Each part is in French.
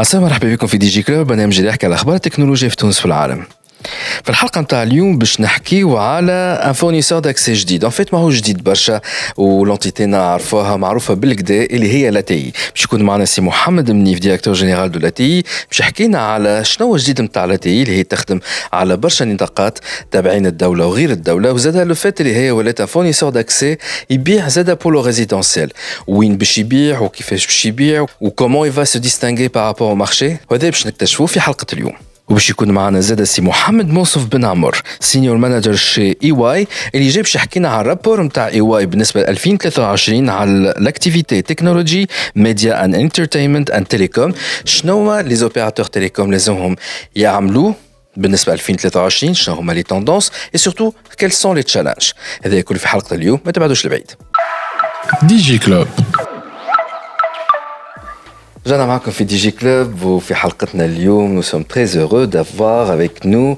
السلام مرحبا بكم في دي جي كلوب. برنامج اللي يحكي على أخبار التكنولوجيا في تونس وفي العالم في الحلقة نتاع اليوم باش نحكيو على ان فورنيسور داكسي جديد ان فيت ماهوش جديد برشا ولونتيتي نعرفوها معروفة بالكدا اللي هي لاتي. باش يكون معنا سي محمد منيف ديريكتور جينيرال دو لاتي. باش يحكي لنا على شنو هو الجديد نتاع لاتي اللي هي تخدم على برشا نطاقات تابعين الدولة وغير الدولة. وزاد لو فات اللي هي ولات ان فورنيسور داكسي يبيع زاد بولو ريزيدونسيال وين باش يبيع وكيفاش باش يبيع وكومون يفا سو ديستانغي بارابور أو مارشي وهذا باش نكتشفوه في حلقة اليوم. وباش يكون معنا زاد سي محمد موصف بن عمر سينيور مانجر شي إي واي اللي جاي باش يحكي لنا على الرابور نتاع إي واي بالنسبة ل 2023 على الاكتيفيتي تكنولوجي ميديا ان انترتينمنت ان تيليكوم شنو لي زوبيراتور تيليكوم لازمهم يعملوا بالنسبة ل 2023 شنو هما لي توندونس اي سورتو كيل سون لي تشالنج هذا كل في حلقة اليوم ما تبعدوش لبعيد. دي جي كلوب. رجعنا معكم في دي جي كلوب وفي حلقتنا اليوم نو سوم تري هورو دافوار افيك نو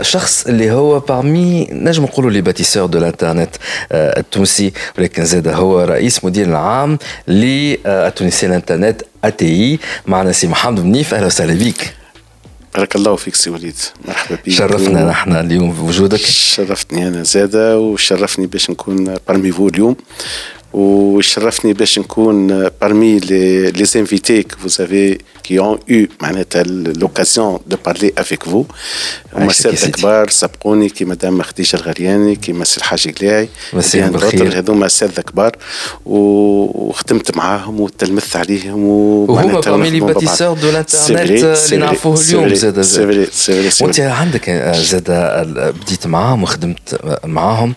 شخص اللي هو بارمي نجم نقولوا لي باتيسور دو الانترنت التونسي ولكن زاد هو رئيس مدير العام للتونسي الانترنت اتي معنا سي محمد منيف اهلا وسهلا بك بارك الله فيك سي وليد مرحبا بك شرفنا نحن اليوم بوجودك شرفتني انا زاده وشرفني باش نكون بارمي فو اليوم وشرفني باش نكون parmi les, les invités que vous avez qui ont eu معناتها l'occasion de parler avec vous. هما سادة كبار سبقوني كيما دام خديجة الغرياني كيما سي الحاج قلاعي مساء بالخير هذوما سادة كبار وخدمت معاهم وتلمذت عليهم وهما بارمي لي باتيسور دو الانترنت اللي نعرفوه اليوم زاد زاد وانت عندك زاد بديت معاهم وخدمت معاهم.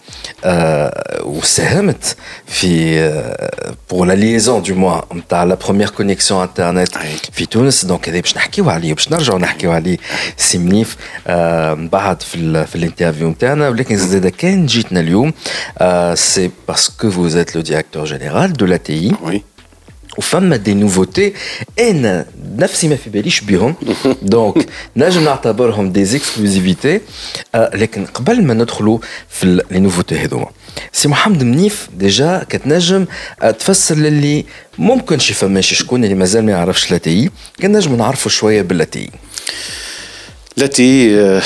وساهمت في pour la liaison du moins نتاع la première connexion internet في تونس دونك هذا باش نحكيو عليه باش نرجعوا نحكيو عليه سي منيف من بعد في ال في الانترفيو نتاعنا ولكن زاد كان جيتنا اليوم سي باسكو vous êtes le directeur général de l'ATI Oui. وفما دي نوفوتي أنا نفسي ما في باليش بهم دونك نجم نعتبرهم دي اكسكلوزيفيتي لكن قبل ما ندخلوا في لي نوفوتي هذوما سي محمد منيف ديجا كتنجم تفسر للي ممكن شي فماش شكون اللي مازال ما يعرفش لاتي كان نجم نعرفوا شوية باللاتي Lati euh,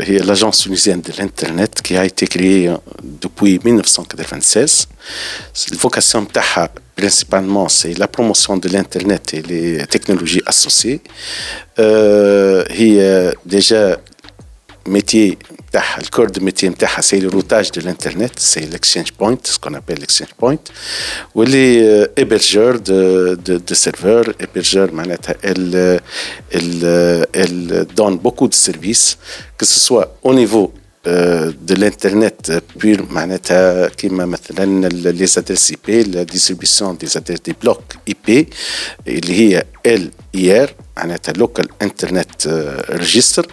est l'agence tunisienne de l'Internet qui a été créée depuis 1996. La vocation تاعها principalement c'est la promotion de l'Internet et les technologies associées. Euh, هي déjà métier بتاعها الكور دو ميتي نتاعها سي لو روتاج دو الانترنت سي الاكسشينج بوينت سكون ابل الاكسشينج بوينت واللي ايبرجور دو دو دو سيرفور ايبرجور معناتها ال ال ال دون بوكو دو سيرفيس كو سوا او نيفو de l'internet pur معناتها كيما مثلا لي زادريس اي بي لا ديستريبيسيون دي زادريس دي بلوك اي بي اللي هي ال اي ار معناتها لوكال انترنت ريجستر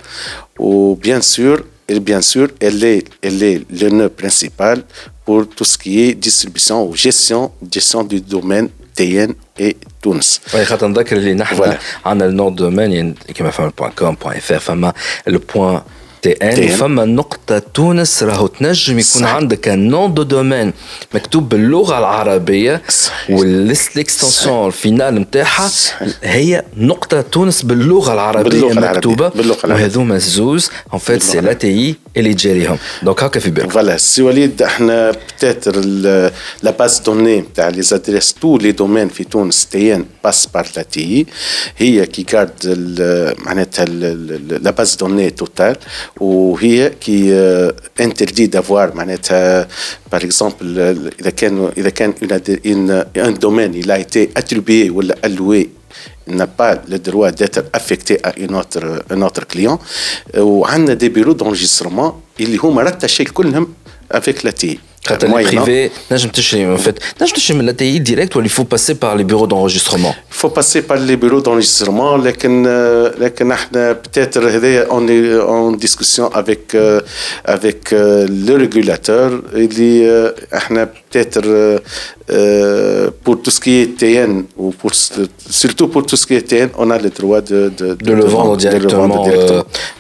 وبيان سور et bien sûr, elle est, elle est le nœud principal pour tout ce qui est distribution ou gestion, gestion du domaine TN et تونس خاطر نذكر اللي نحن عندنا النون دومين كيما فما بوان كوم بوان اف فما البوان تي ان فما نقطة تونس راهو تنجم يكون صحيح. عندك نون دو دومين مكتوب باللغة العربية والاكستنسيون الفينال نتاعها هي نقطة تونس باللغة العربية باللغة مكتوبة. باللغة العربية. وهذوما الزوز ان فيت سي لا تي اللي تجاريهم دونك هكا في بالك فوالا سي وليد إحنا بتاتر لا باز دوني نتاع لي زادريس تو لي دومين في تونس تي ان باس بار لا تي هي كي كارد معناتها لا باز دوني توتال وهي كي انتردي دافوار معناتها باغ اكزومبل اذا كان اذا كان ان دومين il a été attribué ولا alloué n'a pas le droit d'être affecté à une autre, un autre client وعندنا دي بيرو d'enregistrement اللي هما رتشي كلهم avec la TI Quand elle est privée, en fait, la TI direct ou il faut passer par les bureaux d'enregistrement Il faut passer par les bureaux d'enregistrement, mais peut-être on est en discussion avec, euh, avec euh, le régulateur. Il y a peut-être euh, pour tout ce qui est TN, ou pour, surtout pour tout ce qui est TN, on a le droit de, de, de, le, vendre directement.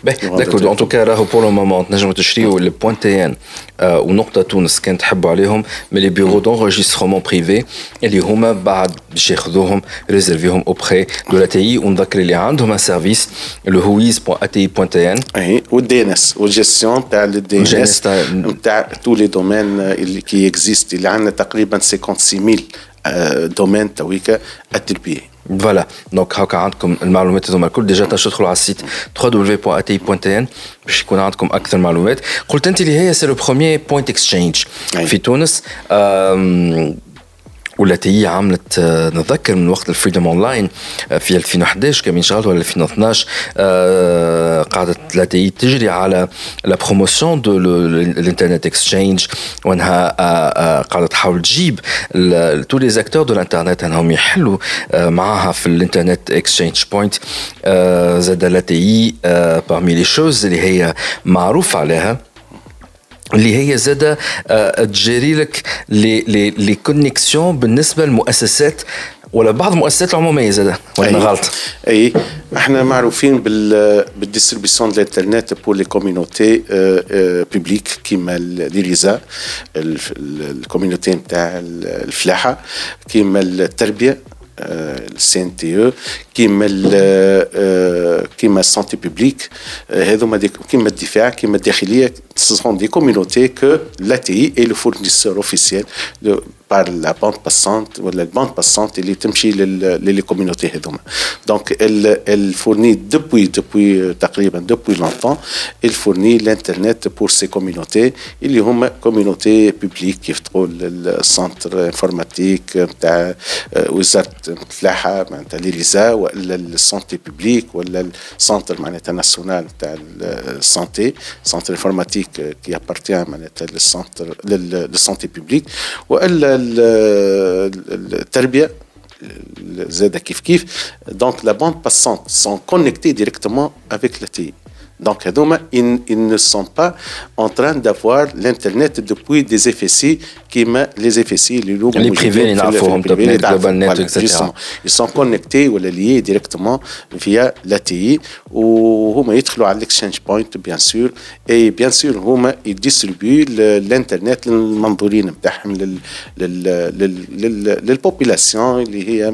D'accord, en tout cas, pour le moment, on a le point TN. ونقطة تونس كان تحبوا عليهم من لي بيرو دونجسترومون بريفي اللي هما بعد باش ياخذوهم ريزيرفيهم اوبخي دو لا تي ونذكر اللي عندهم ان سيرفيس اللي هو ويز بوان اتي بوان تي ان اي والدي ان اس والجيستيون تاع الدي ان اس تاع تو لي دومين اللي كي اكزيست اللي عندنا تقريبا 56000 دومين تويكا اتربيه فوالا دونك هاكا عندكم المعلومات هذوما الكل ديجا تدخلوا على السيت www.ati.tn باش يكون عندكم أكثر معلومات قلت انت اللي هي سي لو بروميير بوينت اكسشينج في تونس والتي هي عملت نتذكر من وقت الفريدوم اون لاين في 2011 كان شغال ولا 2012 قاعدت لاتي تجري على لا بروموسيون دو الانترنت اكسشينج وأنها قاعدة تحاول تجيب تو لي زاكتور دو الانترنت أنهم يحلوا معاها في الإنترنت اكسشينج بوينت زاد لاتي بارمي لي شوز اللي هي معروف عليها. اللي هي زادة آه، تجري لك لي لي لي كونيكسيون بالنسبة للمؤسسات ولا بعض المؤسسات العموميه زادة ولا أنا غلط؟ أي. إحنا معروفين بال بالديستريبيسيون دو الانترنت بور لي كوميونيتي بوبليك كيما ليريزا الكوميونيتي نتاع الفلاحة كيما التربية. السي ان تي او كيما كيما السانتي بوبليك هذوما كيما الدفاع كيما الداخليه ce sont des communautés que l'ATI est le fournisseur officiel de, par la bande passante ou la bande passante اللي تمشي للي communautés هذوما donc elle, elle fournit depuis depuis تقريبا depuis longtemps elle fournit l'internet pour ces communautés اللي هما communautés publiques كيف تقول السنتر انفورماتيك نتاع وزاره الفلاحه معناتها ليليزا ولا السانتي بوبليك ولا السنتر معناتها ناسيونال نتاع السانتي سنتر انفورماتيك qui appartient معناتها للسنتر للسانتي بوبليك والا التربيه زاد كيف كيف دونك لا بوند باسونت سون كونيكتي ديريكتومون افيك لا تي Donc, ils, ils ne sont pas en train d'avoir l'Internet depuis des FSI qui met les FSI, les logos. Les privés, les forum, les Global Net, etc. Ils sont connectés ou liés directement via l'ATI ou ils يدخلوا على l'exchange point bien sûr et bien sûr هما ils distribuent l'internet للمنظورين نتاعهم لل لل للبوبولاسيون اللي هي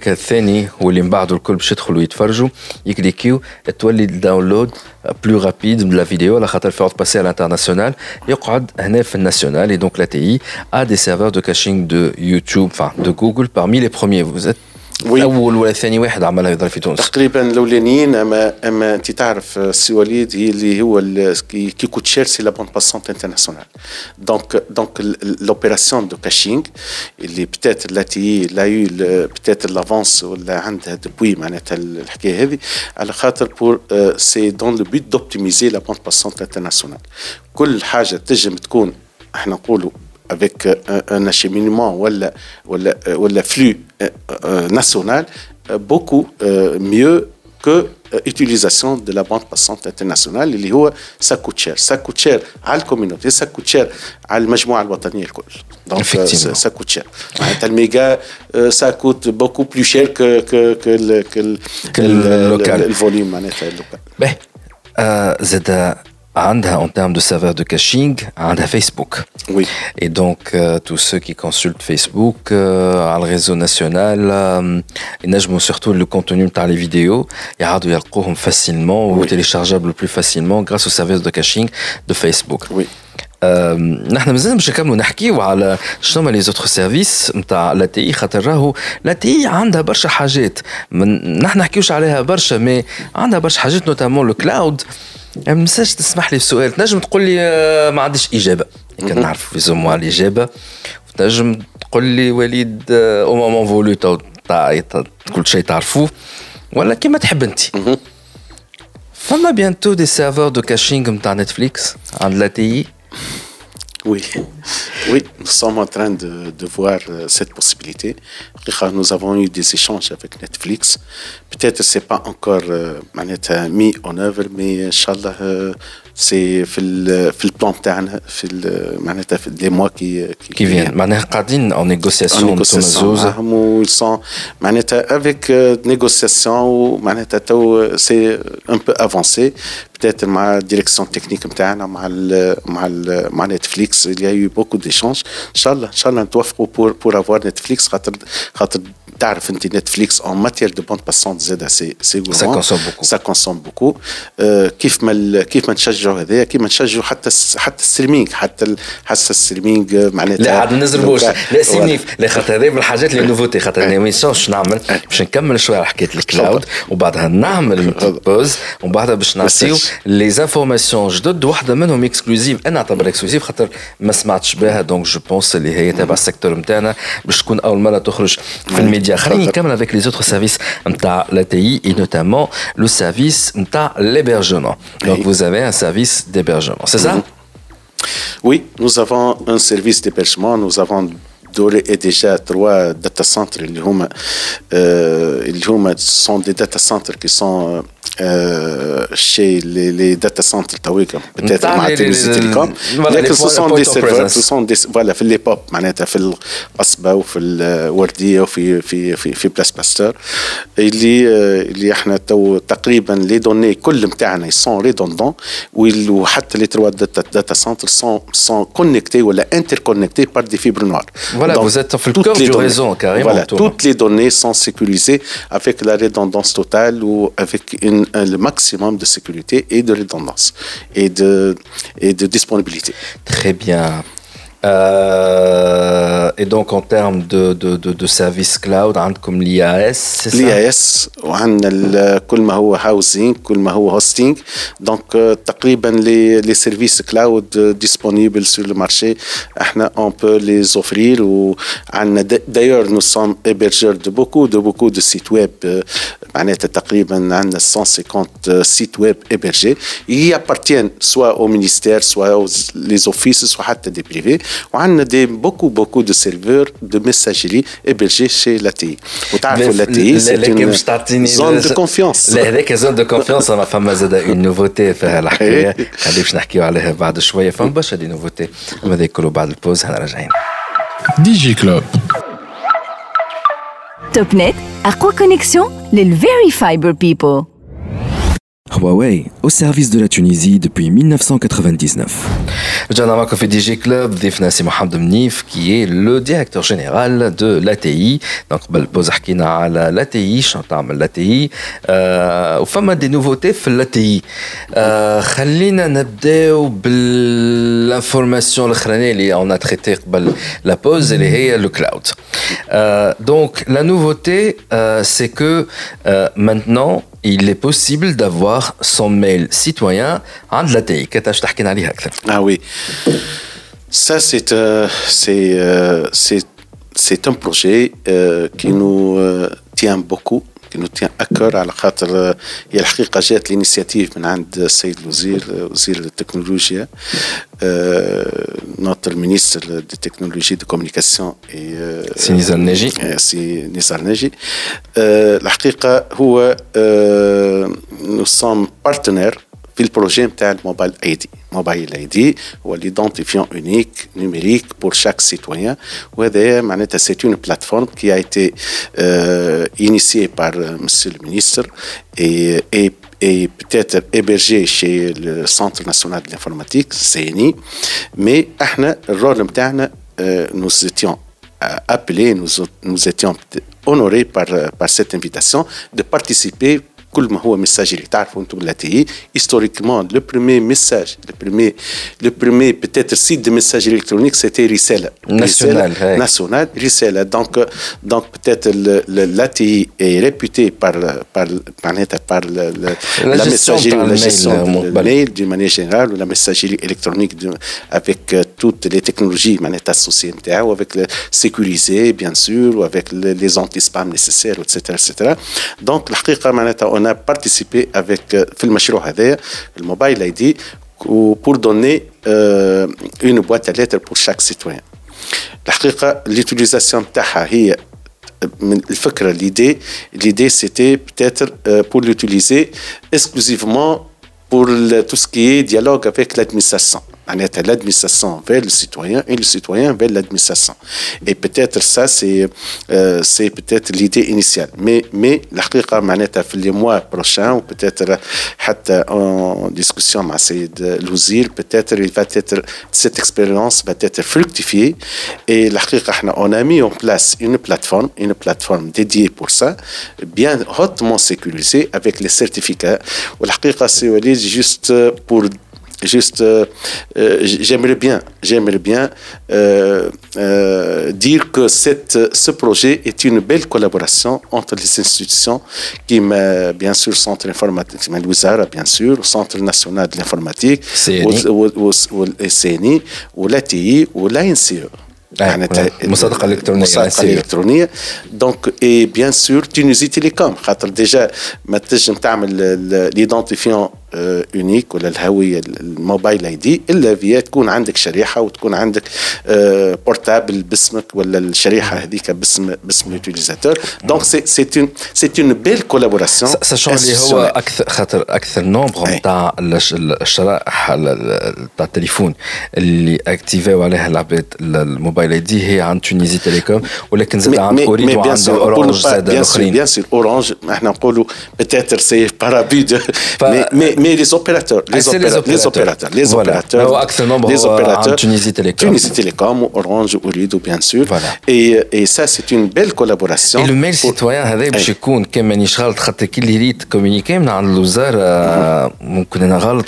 الثاني هو اللي من بعده الكل باش يدخلوا يتفرجوا يكليكيو تولي الداونلود بلو رابيد من لا فيديو على خاطر في باسي على الانترناسيونال يقعد هنا في الناسيونال اي دونك لا تي ا دي سيرفر دو كاشينغ دو يوتيوب enfin de Google parmi les premiers vous êtes وي. أول ولا ثاني واحد عملها يظهر في تونس. تقريبا الأولانيين اما أما أنت تعرف السي وليد هي اللي هو كي كوت شير سي لا بوند باسونت انترناسيونال دونك دونك لوبيراسيون دو كاشينغ اللي بتات التي لا يو بتات لافونس ولا عندها دوبوي معناتها الحكاية هذه على خاطر بور سي دون لو بوت دوبتيميزي لا بوند باسونت انترناسيونال كل حاجة تنجم تكون إحنا نقولوا avec un acheminement ou le flux national beaucoup mieux que l'utilisation de la bande passante internationale اللي هو ça coûte cher ça coûte cher à la communauté ça coûte cher على المجموعة الوطنية الكل donc ça coûte cher معناتها الميجا ça coûte beaucoup plus cher que que que le que le, le volume معناتها اللوكال باهي زاد عندها en termes de serveur de caching عندها Facebook. Oui. Et donc euh, tous ceux qui consultent Facebook euh, على الريزو ناسيونال euh, ينجموا surtout le contenu تاع les vidéos يعادوا يلقوهم facilement ou téléchargeables plus facilement grâce au service de caching de Facebook. Oui. آه، نحن مازلنا باش نكملوا نحكيو على شنو هما لي زوتر سيرفيس نتاع لا تي خاطر راهو لا تي عندها برشا حاجات من نحن نحكيوش عليها برشا مي عندها برشا حاجات نوتامون لو كلاود ما ننساش تسمح لي بسؤال تنجم تقول لي آه، ما عنديش اجابه كان نعرف في زوموا الاجابه تنجم تقول لي وليد او مومون فولو كل شيء تعرفوه ولا كيما تحب انت فما بيانتو دي سيرفور دو كاشينغ نتاع نتفليكس عند لا تي Oui, oui, nous sommes en train de, de voir euh, cette possibilité. Nous avons eu des échanges avec Netflix. Peut-être que ce n'est pas encore euh, mis en œuvre, mais Inch'Allah, euh, c'est في في البلان تاعنا في معناتها في لي موا كي كي فين معناها قاعدين en négociation معاهم و سون معناتها افيك نيغوسياسيون ومعناتها تو سي ان بو افونسي peut-être مع الديريكسيون تكنيك نتاعنا مع ال مع ال مع نتفليكس il y a eu beaucoup d'échanges ان شاء الله ان شاء الله نتوافقوا pour pour avoir نتفليكس خاطر gaat er تعرف انت نتفليكس en matière de bande passante زاد سي سي ça consomme beaucoup. Ça consomme beaucoup. كيف ما كيف ما نشجعوا هذايا كيف ما نشجعوا حتى حتى الستريمينغ حتى حتى الستريمينغ معناتها لا عاد نزربوش. لا سينيف. لا خاطر هذا من الحاجات اللي نوفوتي خاطر أنا ما نعمل؟ باش نكمل شوية على حكايه الكلاود وبعدها نعمل بوز ومن بعدها باش نعطيو لي زانفورماسيون جدد واحدة منهم اكسكلوزيف أنا نعتبر اكسكلوزيف خاطر ما سمعتش بها. دونك جو بونس اللي هي تبع السيكتور نتاعنا باش تكون أول مرة تخرج في الميديا خليني نكمل avec les autres services نتاع l'ATI et notamment le service نتاع l'hébergement donc vous avez un service d'hébergement c'est ça Oui, nous avons un service d'hébergement, nous avons d'ores et déjà trois data centers اللي هما اللي هما sont des data centers qui sont chez les, les data centers peut-être مع télécom لكن ce sont des serveurs ce sont des voilà في les pop معناتها في القصبة وفي الوردية وفي في في في بلاس باستور اللي اللي إحنا تو تقريبا لي دوني كل نتاعنا سون ريدوندون وحتى trois data, data centers sont sont connectés ولا par des fibres noires. Voilà, Donc, vous êtes le cœur du réseau carrément. Voilà, toutes les données sont sécurisées avec la redondance totale ou avec une un, le maximum de sécurité et de redondance et de, et de disponibilité. Très bien. Euh, et donc en termes de, de, de, de services cloud comme l'IAS c'est ça l'IAS وعندنا كل ما هو housing كل ما هو hosting donc تقريبا les, les services cloud disponibles sur le marché احنا on peut les offrir وعندنا d'ailleurs nous sommes hébergeurs de beaucoup de beaucoup de sites web معناتها تقريبا عندنا 150 sites web hébergés qui appartiennent soit au ministère soit aux les offices soit حتى des privés وعندنا دي بوكو بوكو دو سيرفور دو ميساجيري ابرجي شي لاتي وتعرفوا لاتي سي زون دو كونفيونس لا هذاك زون دو كونفيونس انا فما زاد اون نوفوتي في الحكايه خلي باش نحكيو عليها بعد شويه فما برشا دي نوفوتي هذا كله بعد البوز احنا راجعين دي جي كلوب توب نت اقوى كونيكسيون للفيري فايبر بيبل Huawei au service de la Tunisie depuis 1999. Janamaka DJ Club, Defnassi Mohamed Mnif, qui est le directeur général de l'ATI. Donc, Balpozarkina à l'ATI, Chantam l'ATI. Euh, au fama des nouveautés, l'ATI. Euh, Khalina Nabdeo, l'information, on a traité la pause, elle est le cloud. Euh, donc, la nouveauté, c'est que maintenant, il est possible d'avoir son mail citoyen en l'ATI. Que tu Ah oui. Ça, c'est euh, euh, un projet euh, qui nous tient beaucoup كي تيان اكور على خاطر هي الحقيقة جات الإنيسياتيف من عند السيد الوزير وزير التكنولوجيا نوتر مينيستر دي تكنولوجي دو كومونيكاسيون سي نزار ناجي. آه، آه، سي نزار ناجي. آه، الحقيقة هو نو سوم بارتنير في البروجي نتاع الموبايل اي دي موبايل اي دي هو ليدونتيفيون اونيك نيميريك بور شاك سيتويان وهذا معناتها سي اون بلاتفورم كي ا ايتي انيسيي بار مسيو المينيستر اي اي et peut-être hébergé chez le Centre national de l'informatique, CNI, mais احنا الرول نتاعنا nous étions appelés, nous, nous étions honorés par, par cette invitation de participer كل ما هو ميساجري تعرفوا انتم التي historiquement le premier message le premier le premier peut-être site de messagerie électronique c'était رسالة National, ouais. national رسالة donc donc peut-être le- le- l'ATI est réputé par par معناتها par le- le- La la gestion messagerie par ou le la mail, gestion euh, de- mon- le mail d'une manière générale ou la messagerie électronique de- avec euh, toutes les technologies معناتها associées نتاعو avec le sécurisé bien sûr ou avec le- les anti-spam nécessaires etc etc donc الحقيقة معناتها on a participé avec euh, في المشروع هذايا الموبايل اي دي pour donner euh, une boîte à lettres pour chaque citoyen الحقيقة l'utilisation نتاعها هي من الفكرة l'idée l'idée c'était peut-être euh, pour l'utiliser exclusivement pour le- tout ce qui est dialogue avec l'administration. En état, l'administration vers le citoyen et le citoyen vers l'administration. Et peut-être ça, c'est euh, peut-être l'idée initiale. Mais, mais la les mois prochains, ou peut-être en discussion avec Saïd Louzil, peut-être cette expérience va être fructifiée. Et la on a mis en place une plateforme, une plateforme dédiée pour ça, bien hautement sécurisée avec les certificats. La c'est juste pour juste euh, euh, j'aimerais bien j'aimerais bien euh, euh, dire que cette, ce projet est une belle collaboration entre les institutions qui m'a bien sûr centre informatique الوزارة bien sûr centre national de l'informatique CNI. والسيني والتي والان سي معناتها المصادقة الإلكترونية، المصادقة LCE. الالكترونيه دونك اي بيان سور تونيزي تيليكوم خاطر ديجا ما تنجم تعمل ليدونتيفيون اونيك ولا الهوية الموبايل اي دي إلا فيا تكون عندك شريحة وتكون عندك بورتابل باسمك ولا الشريحة هذيك باسم باسم اليوتيليزاتور دونك سي سي اون سي اون بيل كولابوراسيون ساشون اللي هو أكثر خاطر أكثر نومبر. نتاع الش- الشرائح ال- ال- نتاع التليفون اللي اكتيفاو عليها العباد ال- الموبايل اي دي هي عند تونيزي تيليكوم ولكن زاد عند اوريد وعند اورانج زاد الأخرين. bien sûr, Orange, إحنا نقولوا par abus de, Pas- mais, mais, mais les opérateurs, les, Ah, c'est opéra- les opérateurs, les Voilà. opérateurs, هو أكثر نمبر les هو opérateurs, عند Tunisie Telecom. Tunisie Telecom, Orange, Ooredoo, bien sûr, Voilà. et, et ça c'est une belle collaboration. Et le mail pour- citoyen هذا باش أي. يكون كان مانيش غلط خاطر كي اللي ريت كومونيكي من عند الوزاره ممكن انا غلط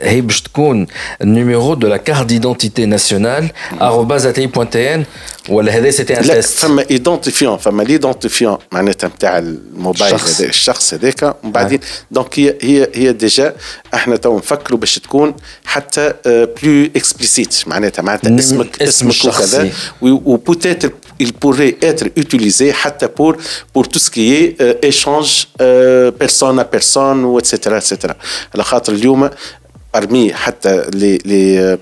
هي باش تكون النيميرو دو لا كارت ديدونتيتي ناسيونال arobase ati.tn ولا هذا سيتي تيست فما ايدونتيفيون فما ليدونتيفيون معناتها نتاع الموبايل الشخص. هذا الشخص هذاك. ومن بعدين دونك هي هي هي ديجا إحنا تو نفكروا باش تكون حتى بلو اكسبليسيت معناتها معناتها اسمك اسم اسمك وكذا. الشخصي. و peut-être il pourrait être utilisé حتى pour pour tout ce qui est euh, échange euh, personne à personne ou etc etc على خاطر اليوم برمي حتى لي لي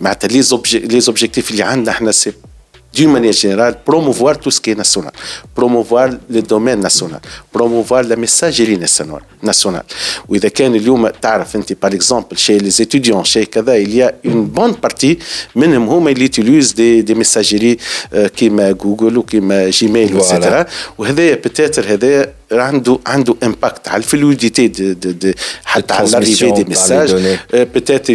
معناتها لي لي زوبجيكتيف اللي عندنا إحنا سي دي مانيا جينيرال بروموفوار تو سكي ناسيونال بروموفوار لي دومين ناسيونال بروموفوار لا ميساجيري ناسيونال ناسيونال واذا كان اليوم تعرف أنت بار اكزومبل شي لي ستوديون شي كذا اليا اون بون بارتي منهم هما اللي تيليوز دي دي ميساجيري كيما جوجل وكيما جيميل وكذا وهذايا بتاتر هذايا عنده عنده امباكت على الفلويديتي دي دي دي حتى على لاريفي Transmission دي تاع ميساج les données. peut-être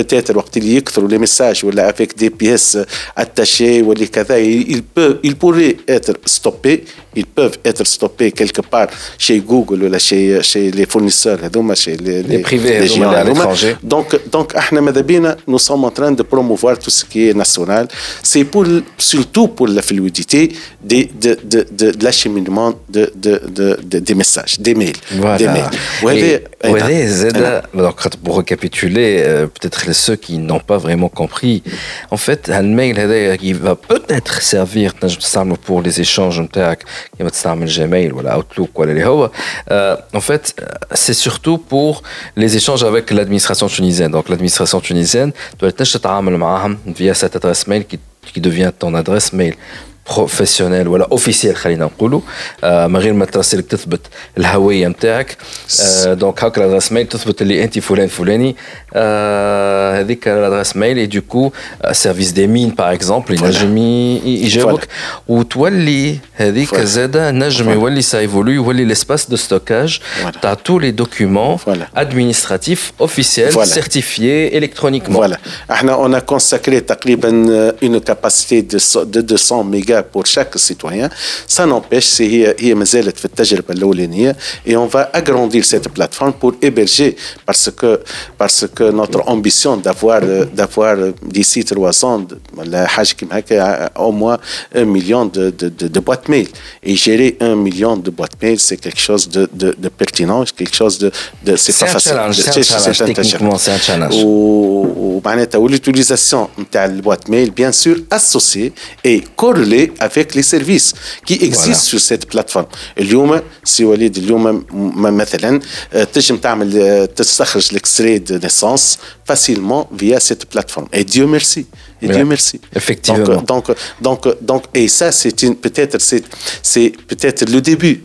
peut-être وقت اللي يكثروا لي ميساج ولا avec des pièces attachées ولا كذا il peut il pourrait être stoppé ils peuvent être stoppés quelque part chez Google ولا chez chez les fournisseurs هذوما chez les Les privés les هذوما géants اللي على هذوما. l'étranger. donc donc احنا ماذا بينا nous sommes en train de promouvoir tout ce qui est national c'est pour surtout pour la fluidité des de de de, de l'acheminement de de des messages, des mails. Voilà. Des mails. Alors, pour récapituler, euh, peut-être ceux qui n'ont pas vraiment compris, en fait, un mail euh, qui va peut-être servir pour les échanges, Gmail ou Outlook, euh, en fait, euh, c'est surtout pour les échanges avec l'administration tunisienne. Donc, l'administration tunisienne doit être via cette adresse mail qui devient ton adresse mail. بروفيسيونيل ولا اوفيسيال خلينا نقولوا من غير ما تراسلك تثبت الهويه نتاعك دونك هاك الادريس ميل تثبت اللي انت فلان فلاني هذيك الادريس ميل اي دوكو سيرفيس دي مين باغ اكزومبل ينجم ي- يجاوبك وتولي هذيك Voilà. زاده نجم Voilà. يولي سا ايفولوي يولي ليسباس دو ستوكاج Voilà. تاع تو لي دوكيومون Voilà. ادمينستراتيف اوفيسيال Voilà. سيرتيفيي الكترونيكمون Voilà. احنا on a consacré تقريبا une capacité de, so- de 200 mégas pour chaque citoyen. Ça n'empêche, c'est هي هي ما زالت في التجربة الأولانية et on va agrandir cette plateforme pour héberger parce que parce que notre ambition d'avoir d'avoir d'ici trois ans la حاجة كيما هكا au moins un million de, de, de, de boîtes mail et gérer un million de boîtes mail c'est quelque chose de, de, de pertinent quelque chose de, de c'est pas facile c'est un challenge techniquement c'est un challenge ومعناتها والutilisation نتاع البوات ميل bien sûr associée et corrélée avec les services qui existent sur cette plateforme اليوم سي وليد اليوم مثلا تنجم تعمل تستخرج الاكستري دو facilement via cette plateforme. Et Dieu merci. Et. Dieu merci. Effectivement. Donc, donc, donc, donc et ça, c'est peut-être c'est peut-être le début.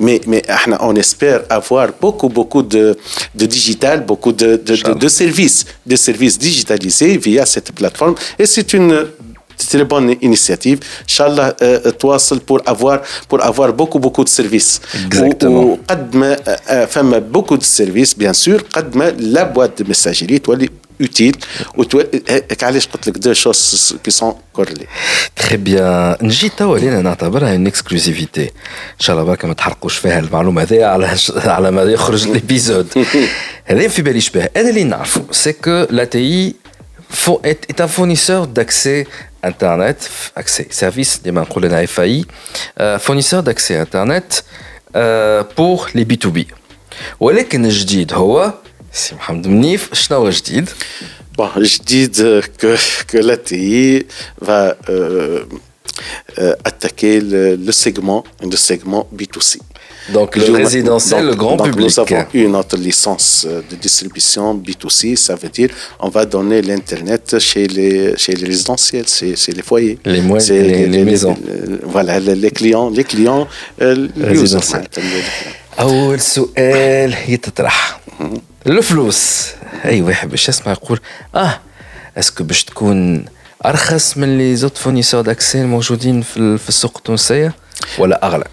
Mais, mais ah, on espère avoir beaucoup, beaucoup de, de digital, beaucoup de, de, de, de services, de services digitalisés via cette plateforme. Et c'est une très bonne initiative. Inch'Allah, euh, تواصل pour avoir, pour avoir beaucoup, beaucoup de services. Exactement. وقد ما فما beaucoup de services, bien sûr, قد ما la boîte de messagerie تولي utile علاش قلت لك دو شوز كي سون كورلي تري بيان نجي توا لينا نعتبرها ان اكسكلوزيفيتي ان شاء الله برك ما تحرقوش فيها المعلومه هذه على على ما يخرج الابيزود هذا في بالي شبه انا اللي نعرفه سي كو لا تي est un fournisseur d'accès Internet, accès, service ديما نقول لنا اف اي fournisseur d'accès Internet pour les B2B ولكن الجديد هو سي محمد منيف شنو هو جديد؟ Bon, جديد que, que la TI va euh, euh, attaquer le, le segment, le segment B2C. Donc le résidentiel, donc, le grand donc public. Nous avons eu notre licence de distribution B2C, ça veut dire on va donner l'Internet chez les, chez les résidentiels, chez, chez les foyers. Les, mois, les, les, les, maisons. Les, voilà, les, clients, les clients résidentiels. أول سؤال يتطرح الفلوس أي واحد باش يسمع يقول اه اسكو باش تكون أرخص من لي زوت فورنيسور داكسي الموجودين في, في السوق التونسية ولا أغلى؟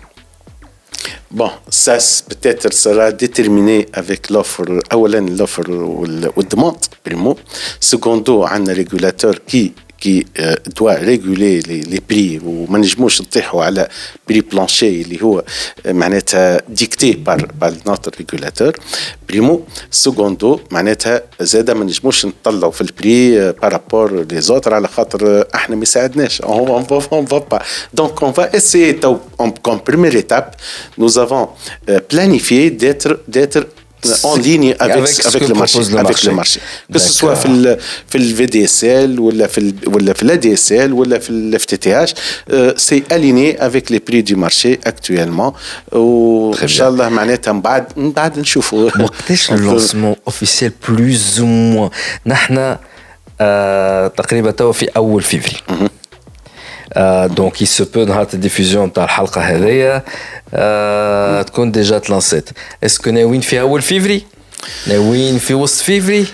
Bon, ça peut-être sera déterminé avec l'offre, ou la demande, primo. Secondo, un régulateur qui qui euh, doit réguler les, les prix وما نجموش نطيحوا على بري بلانشي اللي هو معناتها ديكتي بار بار نوتر ريغولاتور بريمو سكوندو معناتها زاده ما نجموش نطلعوا في البري بارابور لي زوتر على خاطر احنا ما يساعدناش اون فا با دونك اون فا اسيي تو كوم بريمير ايتاب nous avons euh, planifié d'être d'être En ligne avec, avec, le, marché, le avec le marché. Que ce soit في ال في ال VDSL ولا في ال ولا في ال ADSL ولا في ال FTTH c'est aligné avec les prix du marché actuellement. وان شاء الله معناتها من بعد من بعد نشوفوا وقتاش اللونسمون اوفيسيال بلوز أو موان نحن تقريبا توا في اول فيفري دونك il se peut نهار الديفوزيون تاع الحلقه هذيا آه تكون ديجا تلانسيت اسكو ناويين في اول فيفري ناويين في وسط فيفري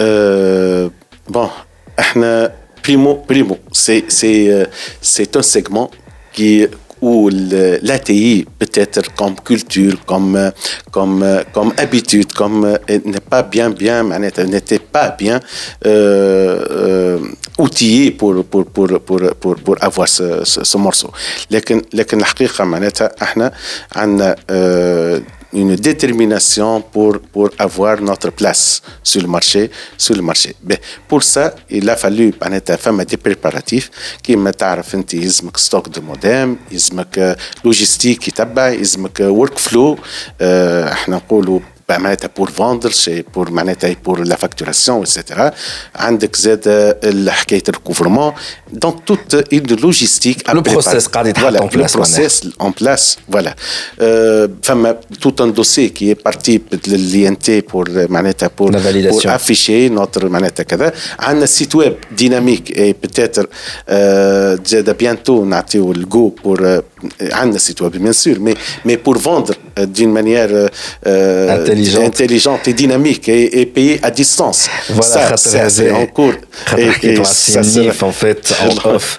أه بون احنا بريمو بريمو سي سي سي un segment qui où l'ATI peut-être comme culture, comme, comme, comme habitude, comme n'est pas bien, bien, n'était pas bien euh, اوتيي بور بور بور بور بور, بور افوار سو مورسو لكن لكن الحقيقة معناتها إحنا عندنا une détermination pour, pour avoir notre place sur le marché. Sur le marché. Mais pour ça, il a fallu faire des préparatifs qui me un stock de modem, logistique qui tabac, workflow. Euh, يلزمك ورك فلو احنا نقولوا معناتها بور فوندر شي بور معناتها بور لا فاكتوراسيون اكسيتيرا عندك زاد حكايه الكوفرمون دونك توت اون لوجيستيك لو بروسيس قاعد يتحط اون بلاس بروسيس اون بلاس فوالا فما توت ان دوسي كي بارتي لي ان تي بور معناتها بور بور افيشي نوتر معناتها كذا عندنا سيت ويب ديناميك اي بتاتر زاد بيانتو نعطيو الجو بور عندنا سيت ويب بيان سور مي مي بور فوندر دين مانيير intelligente. intelligente et dynamique et, et payée à distance. Voilà, ça, ça c'est en cours. Et, et ça sera... en fait, en off.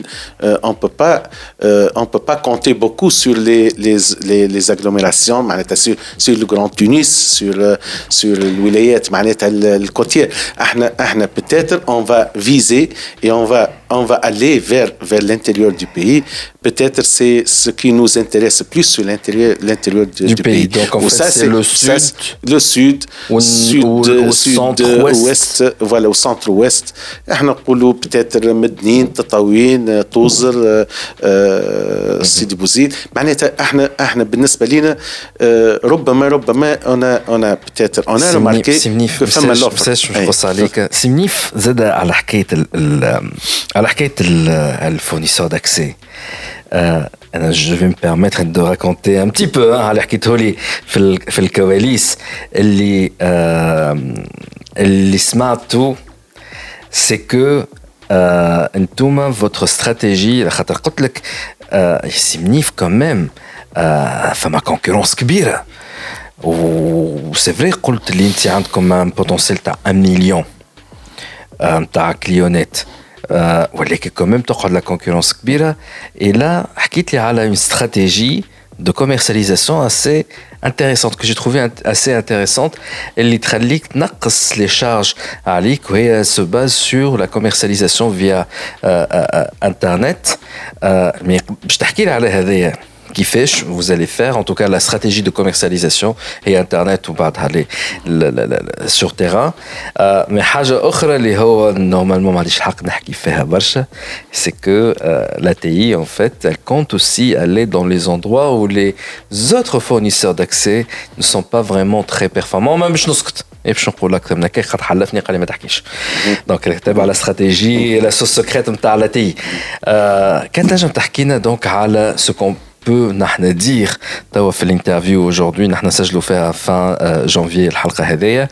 sud, euh, on peut pas, euh, on peut pas compter beaucoup sur les les, les, les agglomérations, sur, sur le Grand Tunis, sur euh, sur l'Oulayet, le côtier. peut-être on va viser et on va on va aller vers vers l'intérieur du pays. Peut-être c'est ce qui nous intéresse plus sur l'intérieur l'intérieur du, du, pays. pays. Donc en fait, c'est le sud, ça, le sud, au, sud, au, sud centre ouest. ouest, voilà au centre ouest. peut-être Mednine, Tataouine, تطاوين توزر سيدي بوزيد معناتها احنا احنا بالنسبه لنا ربما ربما انا انا peut-être on a remarqué que فما l'offre. نقص عليك سمنيف زاد على حكايه على حكايه الفورنيسور داكسي انا جو في مبيرميتر دو راكونتي ان بتي بو على حكيته لي في في الكواليس اللي اللي سمعته سي كو انتوما فوتر استراتيجي على خاطر قلت لك سي منيف كوميم فما كونكورونس كبيره و سي فري قلت اللي انت عندكم ان بوتنسيال تاع 1 مليون تاع كليونات ولكن كوميم تقعد لا كونكورونس كبيره اي لا حكيت لي على اون استراتيجي de commercialisation assez intéressante, que j'ai trouvé assez intéressante. Elle les charges à et se base sur la commercialisation via euh, euh, euh Internet. Euh, mais je t'ai لي على هذايا كيفاش vous allez faire en tout cas la stratégie de commercialisation et internet وبعدها لي sur terrain mais حاجه اخرى اللي هو normalement ما عنديش الحق نحكي فيها برشا c'est que la TI en fait elle compte aussi aller dans les endroits où les autres fournisseurs d'accès ne sont pas vraiment très performants ما باش نسكت ايه باش نقول اكثر من هكا خاطر حلفني قال لي ما تحكيش دونك تابع لا استراتيجي لا سوس سكريت نتاع لا تي كان تنجم تحكي لنا دونك على سو peut نحن dire توا في الانترفيو aujourd'hui نحن نسجلوا فيها fin janvier الحلقه هذيا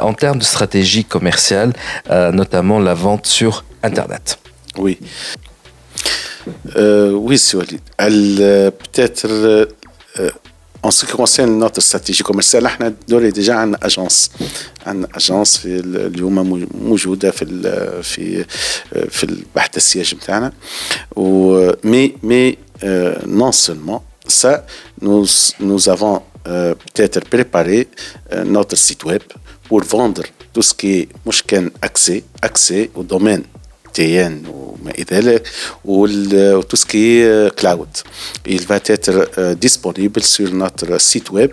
en termes de stratégie commerciale notamment la vente sur internet Oui. Euh, oui, c'est Walid. Elle, euh, peut-être, euh, en ce qui concerne notre stratégie commerciale, احنا دوري ديجا عندنا اجونس عندنا اجونس في اليوم موجوده في في في البحث السياج بتاعنا و مي مي euh, non seulement ça, nous, nous avons euh, peut-être préparé euh, notre site web pour vendre tout ce qui est مشكل accès, accès au domaine TN وما إلى ذلك tout ce qui est cloud. Il va être disponible sur notre site web.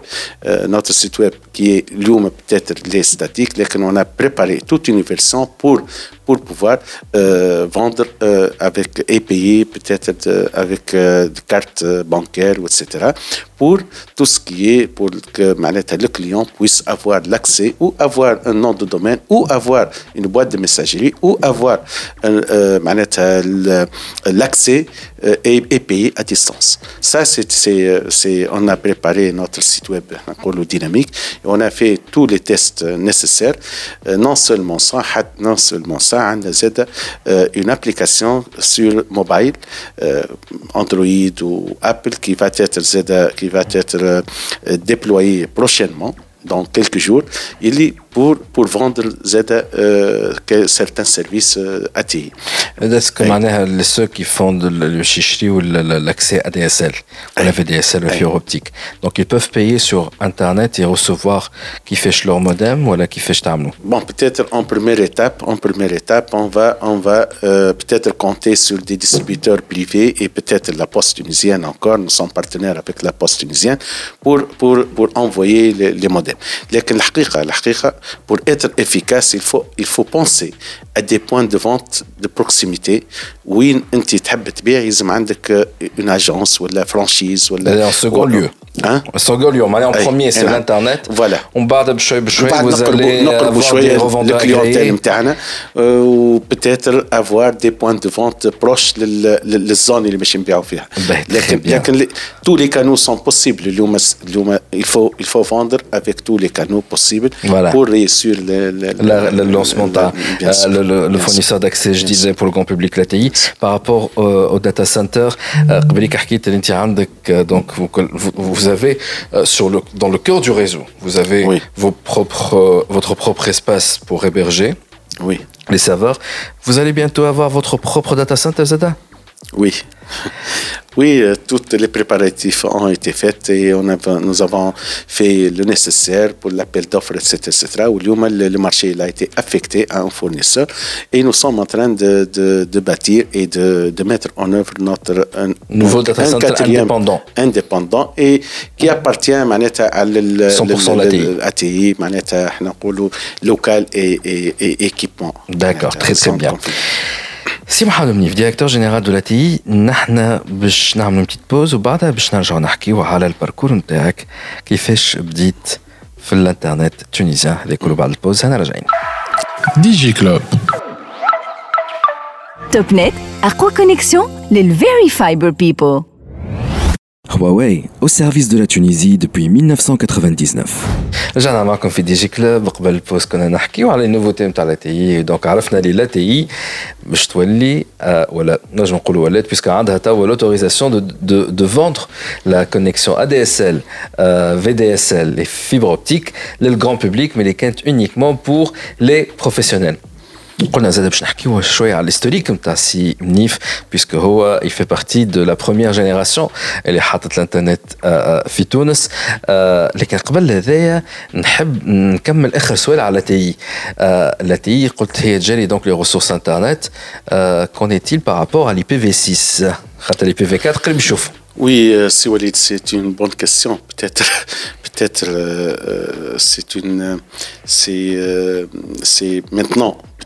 notre site web qui est اليوم peut-être les statiques, لكن on a préparé toute une version pour pour pouvoir euh, vendre euh, avec et payer peut-être avec euh, des cartes bancaires, etc. Pour tout ce qui est pour que le client puisse avoir l'accès ou avoir un nom de domaine ou avoir une boîte de messagerie ou avoir l'accès et, et, payer à distance. Ça, c'est, on a préparé notre site web le dynamique et on a fait tous les tests nécessaires. non seulement ça, non seulement ça, عندنا زاد une application sur mobile Android ou Apple qui va être زاد qui va être déployée prochainement dans quelques jours, il est pour, pour vendre euh, certains services euh, ATI. Est-ce que oui. ceux qui font le, le chicherie ou l'accès ADSL, ou la VDSL, la fibre optique, donc ils peuvent payer sur Internet et recevoir qui fait leur modem ou qui fait tamlou Bon, peut-être en première étape, en première étape, on va, on va euh, peut-être compter sur des distributeurs privés et peut-être la Poste tunisienne encore, nous sommes partenaires avec la Poste tunisienne pour, pour, pour envoyer les, les modems. لكن الحقيقة الحقيقة pour être efficace il faut il faut penser à des points de vente de proximité وين انت تحب تبيع يلزم عندك une agence ولا franchise ولا en second lieu Hein Sogolium, allez en أي، premier sur نعم. l'internet. Voilà. ومن بعد بشوي بشوي بعد vous allez نقربوا نقربوا avoir des شويه revendeurs الكليونتيل agréés. نتاعنا و peut-être avoir des points de vente proches لل- لل- للزون اللي باش نبيعوا فيها باهي، très لكن bien. لكن tous les canaux sont possibles اليوم اليوم il faut il faut vendre avec tous les canaux possibles Voilà. pour réussir le, le, La- le lancement le- d'un bien sûr, le, le- le bien fournisseur sûr. d'accès, je Bien disais, sûr. pour le grand public l'ATI. Par rapport au, au data center, euh, قبليك حكيت اللي انت عندك, euh, donc vous, vous, vous avez euh, sur le, dans le cœur du réseau, vous avez Oui. vos propres, euh, votre propre espace pour héberger oui les serveurs. Vous allez bientôt avoir votre propre data center, Zada oui. Oui, euh, tous les préparatifs ont été faits et on a, nous avons fait le nécessaire pour l'appel d'offres, etc., etc. Où le, le marché il a été affecté à un fournisseur et nous sommes en train de, de, de bâtir et de, de, mettre en œuvre notre nouveau data indépendant. indépendant et qui appartient à l'ATI, local et, et, et, équipement. D'accord, très bien. سي محمد منيف ديريكتور جينيرال دو لاتي نحن باش نعملوا بتيت بوز وبعدها باش نرجعوا نحكيو على الباركور نتاعك كيفاش بديت في الانترنت تونيزيان هذا كله بعد البوز هنا راجعين ديجي كلوب توب نت أقوى كونيكسيون للفيري فايبر بيبل Huawei, au service de la Tunisie depuis 1999. رجعنا معكم في دي جي كلوب قبل البوز كنا نحكيو على النوفوتي نتاع لا تي دونك عرفنا لي لا تي باش تولي آه ولا نجم نقولوا ولات بيسك عندها توا لوتوريزاسيون دو دو دو فوندر لا كونيكسيون ا دي اس ال في دي اس ال لي فيبر اوبتيك للجران بوبليك مي اللي كانت اونيكمون بور لي بروفيسيونيل قلنا زاد باش نحكيو شويه على الهيستوريك نتاع سي منيف بيسكو هو يفي بارتي دو لا بروميير جينيراسيون اللي حطت الانترنت آه، آه، في تونس آه، لكن قبل هذايا نحب نكمل اخر سؤال على تي لا تي قلت هي تجري دونك لي ريسورس انترنت كون ايتيل بارابور على لي بي في 6 خاطر لي بي في 4 قريب يشوفوا Oui, euh, si Walid, c'est une bonne question. Peut-être, peut-être, euh, euh, c'est une, c'est, euh, c'est maintenant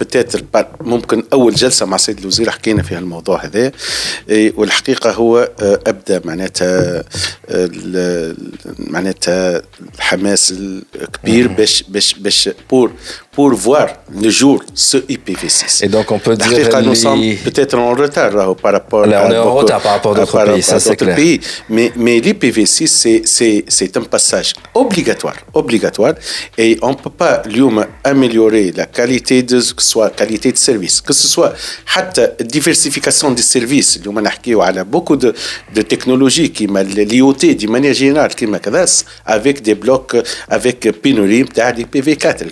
بتاتر ممكن أول جلسة مع السيد الوزير حكينا في الموضوع هذا. إيه، والحقيقة هو آه، ابدا معناتها آه، ال- معناتها الحماس الكبير باش باش باش بور pour voir le jour ce IPv6. Et donc on peut dire que nous sommes peut-être en retard euh, par rapport là, on est en retard par rapport à d'autres pays, Mais, l'IPv6 c'est un passage obligatoire, obligatoire et on peut pas l'homme améliorer la qualité de soit qualité de service, que ce soit la diversification des services, l'homme on a beaucoup de, technologies qui l'IoT de manière générale qui avec des blocs avec pénurie de l'IPv4,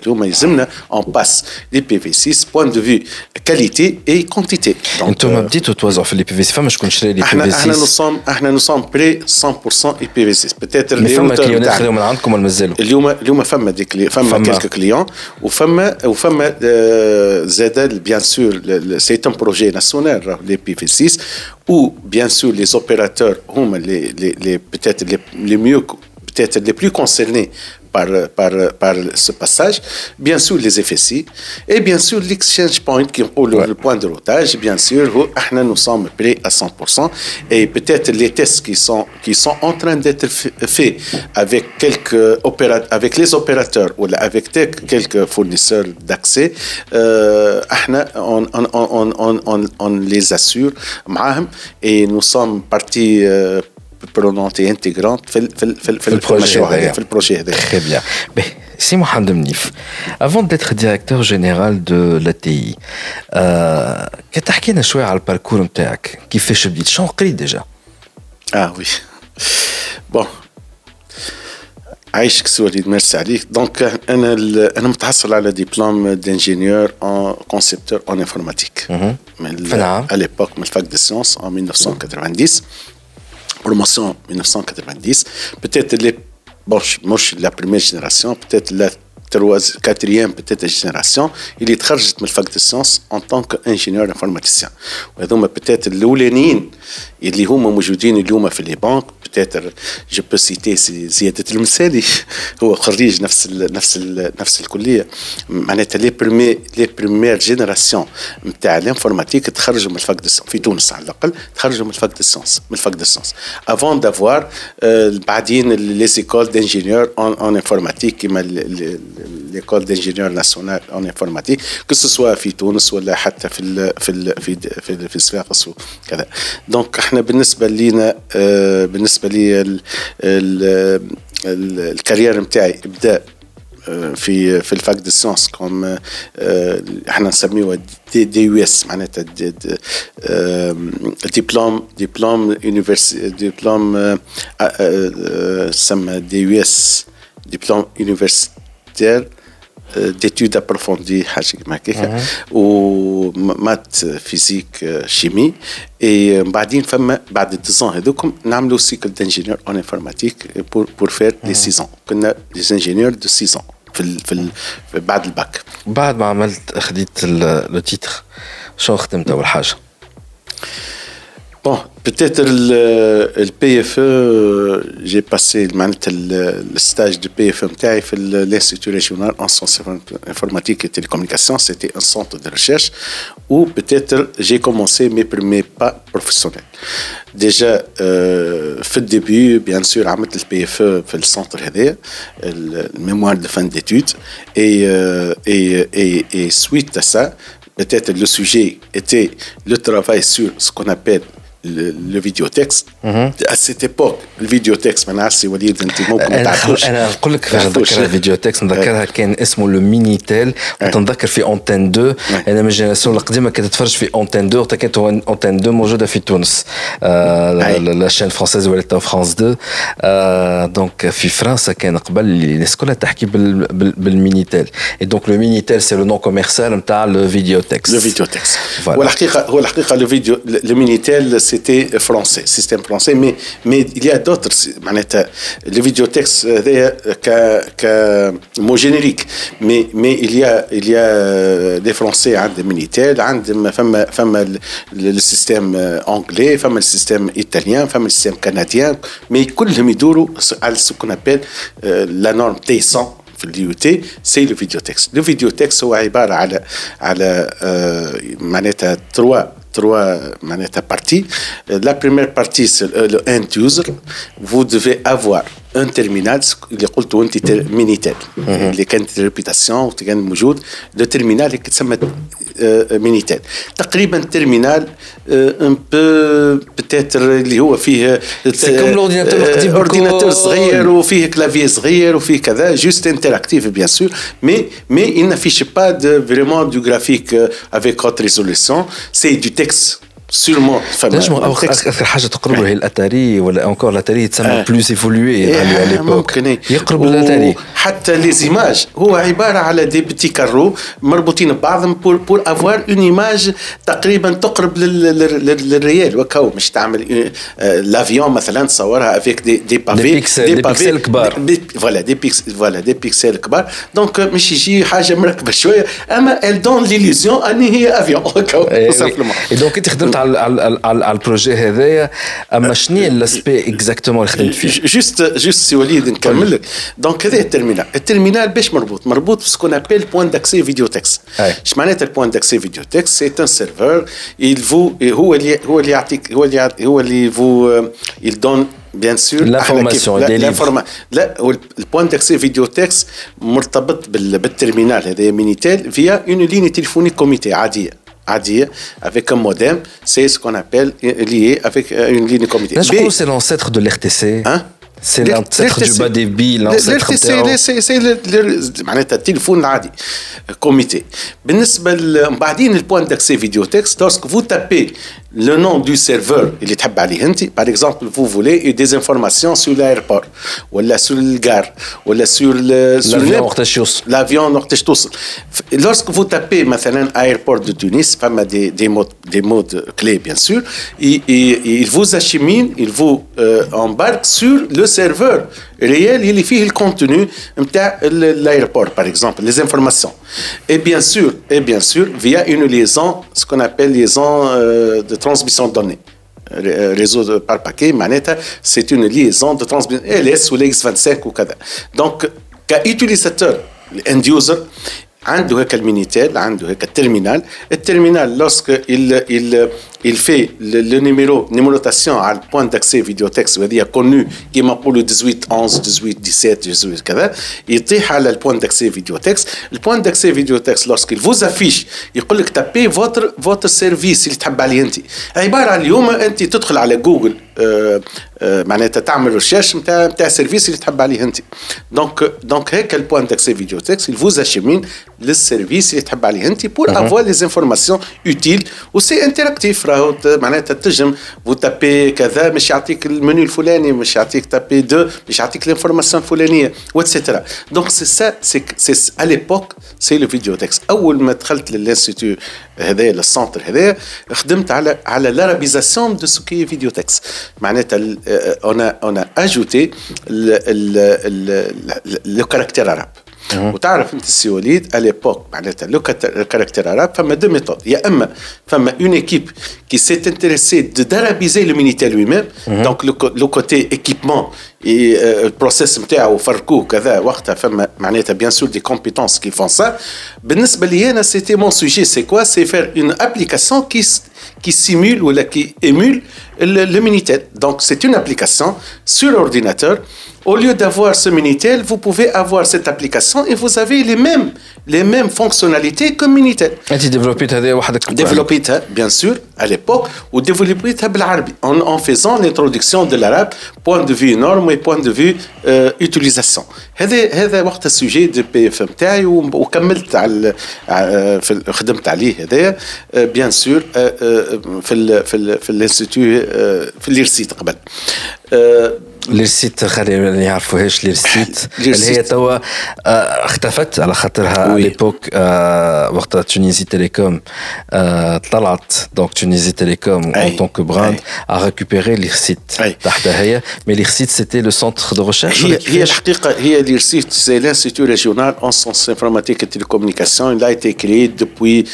on passe l'IPv6 point de vue qualité et quantité. Donc, انتم euh, بديتوا توزعوا في لي بي في 6 فما شكون شري لي بي احنا في احنا 6 nous sommes احنا nous sommes prêts 100% IPv6 peut-être مي les فما routeurs كليونات بتاعنا. خذوا من عندكم ولا مازالوا اليوم اليوم فما دي كلي فما, فما. فما كيلكو كليون وفما وفما آه، زاد بيان سور سي ان بروجي ناسيونال لي بي في 6 ou bien sûr les opérateurs هما les les les peut-être les les mieux peut-être les plus concernés par, par, par, ce passage, bien sûr les FSI, et bien sûr l'exchange point, qui est le, point de routage, bien sûr, ah, nous sommes prêts à 100%, et peut-être les tests qui sont, qui sont en train d'être faits avec, quelques avec les opérateurs ou avec quelques fournisseurs d'accès, euh, ah, on, les assure, et nous sommes partis euh, prenante et intégrante في ال- في ال- في ال- في في البروجي المشروع هذا، هذايا. في البروجي هذا Très bien. Ben, si Mohamed Mnif, avant d'être directeur général de l'ATI, euh, كتحكي لنا شويه على الباركور نتاعك كيفاش بديت شنو قريت ديجا اه وي بون عايشك سي وليد ميرسي عليك دونك انا ال- انا متحصل على دبلوم دانجينيور ان كونسيبتور ان انفورماتيك من في العام؟ à l'époque من الفاك دي سيونس en 1990 promotion 1990 peut-être les bon, مش la première génération, peut-être la troisième, quatrième peut-être génération اللي تخرجت من الفاك دو سيونس ان طونك انجينيور انفورماتيسيان وهذوما بتات الاولانيين اللي هما موجودين اليوم في لي بانك. بتاتر جو بو سيتي زيادة المثالي. هو خريج نفس ال نفس ال نفس الكلية. معناتها لي بريمي لي بريمير جينيراسيون نتاع الانفورماتيك تخرجوا من الفاك دو في تونس على الأقل تخرجوا من الفاك دو سيونس من الفاك دو سيونس افون دافوار بعدين لي زيكول دانجينيور اون انفورماتيك كيما d'ingénieur national en informatique. Que ce soit في تونس ولا حتى في ال في ال في في, في صفاقس وكذا دونك إحنا بالنسبة لينا بالنسبة لي الكارير نتاعي بدا في في الفاك دي سيونس كوم إحنا نسميوها دي, دي يو إس معناتها دي ديبلوم ديبلوم يونيفرسي ديبلوم تسمى دي يو إس ديبلوم يونيفرسيتير. D'études approfondies حاجة كيما هكاك ومات فيزيك شيمي اي بعدين فما بعد الديزون هذوكم نعملوا سيكل دانجينيور اون انفورماتيك بور بور فير لي سيزون كنا دي انجينيور دو سيزون في ال في, ال بعد الباك بعد ما عملت خديت لو تيتر شنو خدمت اول حاجة؟ Bon, peut-être le, le PFE, j'ai passé le, le stage de PFE في l'Institut régional en sciences informatiques et télécommunications. C'était un centre de recherche où peut-être j'ai commencé mes premiers pas professionnels. Déjà, euh, في الديبي bien sûr عملت البي اف في السنتر هذايا الميموار de fin d'études et, euh, et, et, et suite à ça peut-être le sujet était le travail sur ce qu'on appelle le, le vidéotexte à cette époque الفيديوتكست ما نعرفش وليد انت ممكن ما تعرفوش انا نقول لك نتذكر الفيديوتكست نتذكرها كان اسمه لو ميني تيل وتنذكر في اونتين 2 انا من الجينيراسيون القديمه كانت تتفرج في اونتين 2 وقتها كانت اونتين 2 موجوده في تونس لا شين فرونسيز ولات فرانس 2 دونك في فرنسا كان قبل الناس كلها تحكي بالميني تيل اي دونك لو ميني تيل سي لو نون كوميرسيال نتاع لو فيديوتكست لو فيديوتكست هو الحقيقه هو الحقيقه لو فيديو لو ميني تيل c'était français, système français, mais, mais il y a d'autres, le vidéotexte que mot générique, mais, mais il y a, il y a des français, hein, des militaires, femme, femme le système anglais, femme le système italien, femme le système canadien, mais كلهم يدوروا على ce qu'on appelle la norme T100 في اليو تي سي لو فيديو تكست لو فيديو تكست هو عباره على على معناتها تروا trois parties. La première partie, c'est le end user. Vous devez avoir un terminal اللي قلته انت مينيتال اللي كانت ريبيتاسيون كان موجود لو تيرمينال اللي تسمى مينيتال تقريبا تيرمينال ان بو بتاتر اللي هو فيه كوم لورديناتور القديم اورديناتور صغير وفيه كلافي صغير وفيه كذا جوست انتراكتيف بيان سور مي مي il n'affiche pas de vraiment du graphique avec haute résolution c'est du texte Sûrement نجم أكثر حاجة تقرب هي الاتاري ولا انكور الاتاري تسمى آه. بلوس ايفولوي على يقرب للاتاري حتى لي زيماج هو عباره على دي بتي كارو مربوطين ببعضهم بور بور افوار اون ايماج تقريبا تقرب للريال وكاو مش تعمل لافيون مثلا تصورها افيك دي دي بافي دي بيكسل دي بيكسل كبار فوالا دي بيكسل فوالا دي بيكسل كبار دونك مش يجي حاجة مركبه شوية اما ال دون ليليزيون اني هي افيون وكاو سامبلومون دونك انت خدمت على على على البروجي هذايا. أما شنو الأسبي اكزاكتومون اللي خدمت فيه؟ جوست جوست سي وليد نكمل لك. دونك هذا الترمينال. الترمينال باش مربوط. مربوط بسكون ابيل بوان داكسي فيديو تكست إيش معناتها البوان داكسي فيديو تكست سي ان سيرفور فو هو اللي هو اللي يعطيك هو اللي هو اللي فو il donne bien sûr l'information لا البوان داكسي فيديو تكست مرتبط بالترمينال. هذا مينيتيل فيا اون ليني تليفونيك كوميتي عادية. عادية avec un modem, c'est ce qu'on appelle lié avec une ligne comité. Je pense que c'est l'ancêtre de l'RTC. Hein C'est l'ancêtre du bas débit, l'ancêtre سي معناتها التليفون العادي كوميتي بالنسبه بعدين البوان داكسي فيديو تكست لورسك فو تابي le nom du serveur اللي تحب عليه انت par exemple vous voulez des informations sur l'aéroport ولا sur الجار ولا sur l'avion وقتاش يوصل l'avion وقتاش توصل lorsque vous tapez مثلا aéroport de Tunis فما des des mots des mots clés bien sûr il, il, il vous achemine il vous euh, embarque sur le serveur réel اللي فيه الكونتوني نتاع l'aéroport par exemple les informations et bien sûr et bien sûr via une liaison ce qu'on appelle liaison euh, de transmission de données réseau de- par paquet معناتها c'est une liaison de transmission LS ou l'X25 وكذا donc كutilisateur الاند يوزر عنده هيك المينيتيل عنده هيك الترمينال الترمينال lorsque il il il fait le, le numéro numérotation على البوان d'accès فيديو تكست وهذه كونو كيما نقولوا 18 11 18 17 18 كذا يطيح على البوان d'accès فيديو تكست البوان d'accès فيديو تكست lorsqu'il vous affiche يقول لك تابي فوتر فوتر سيرفيس اللي تحب عليه انت عباره عن اليوم انت تدخل على جوجل آه، آه، معناتها تعمل ريشيرش نتاع نتاع السيرفيس اللي تحب عليه انت دونك دونك هيك البوان d'accès فيديو تكست il vous achemine للسيرفيس اللي تحب عليه انت pour avoir les informations utiles وسي انتراكتيف راهو معناتها تنجم tapez كذا مش يعطيك المنيو الفلاني مش يعطيك تابي دو مش يعطيك الانفورماسيون الفلانية واتسيتيرا دونك سي سا سي سي ا ليبوك سي لو فيديو تكست أول ما دخلت للانستيتو هذايا للسونتر هذايا خدمت على على لارابيزاسيون دو سوكي فيديو تكست معناتها اون اون اجوتي لو كاركتير عرب وتعرف انت السي وليد اليبوك معناتها لو كاركتير عرب فما دو ميثود يا اما فما اون ايكيب qui s'est intéressée de d'arabiser le Minitel lui-même donc le, co- le côté équipement et euh, le process نتاعو فرقوه كذا وقتها فما معناتها bien sûr des compétences qui font ça بالنسبه لي انا c'était mon sujet c'est quoi c'est faire une application qui s- qui simule ou là, qui émule le, le Minitel. Donc c'est une application sur ordinateur. Au lieu d'avoir ce Minitel, vous pouvez avoir cette application et vous avez les mêmes, les mêmes fonctionnalités que Minitel. انت ديفلوبيت هذا وحدك Développé bien sûr à l'époque ou développé بالعربي en, en faisant l'introduction de l'arabe point de vue norme et point de vue euh, utilisation هذا هذا وقت السوجي دو بي اف نتاعي وكملت على على- في ال- خدمت عليه هذايا بيان سور في ال في ال في الانستيتو في اللي رسيت قبل. آه، ليرسيت خلي ما يعرفوهاش ليرسيت اللي هي ليرسيت. توا آه، اختفت على خاطرها وي. ليبوك وقت تونيزي تيليكوم آه، طلعت دونك تونيزي تيليكوم أي. en tant que brand أي. a récupéré l'IRSIT أي. تحتها هي mais l'IRSIT c'était le centre de recherche هي ولا هي كيفاش؟ الحقيقه هي l'IRSIT c'est l'institut régional en sciences informatiques et télécommunications il a été créé depuis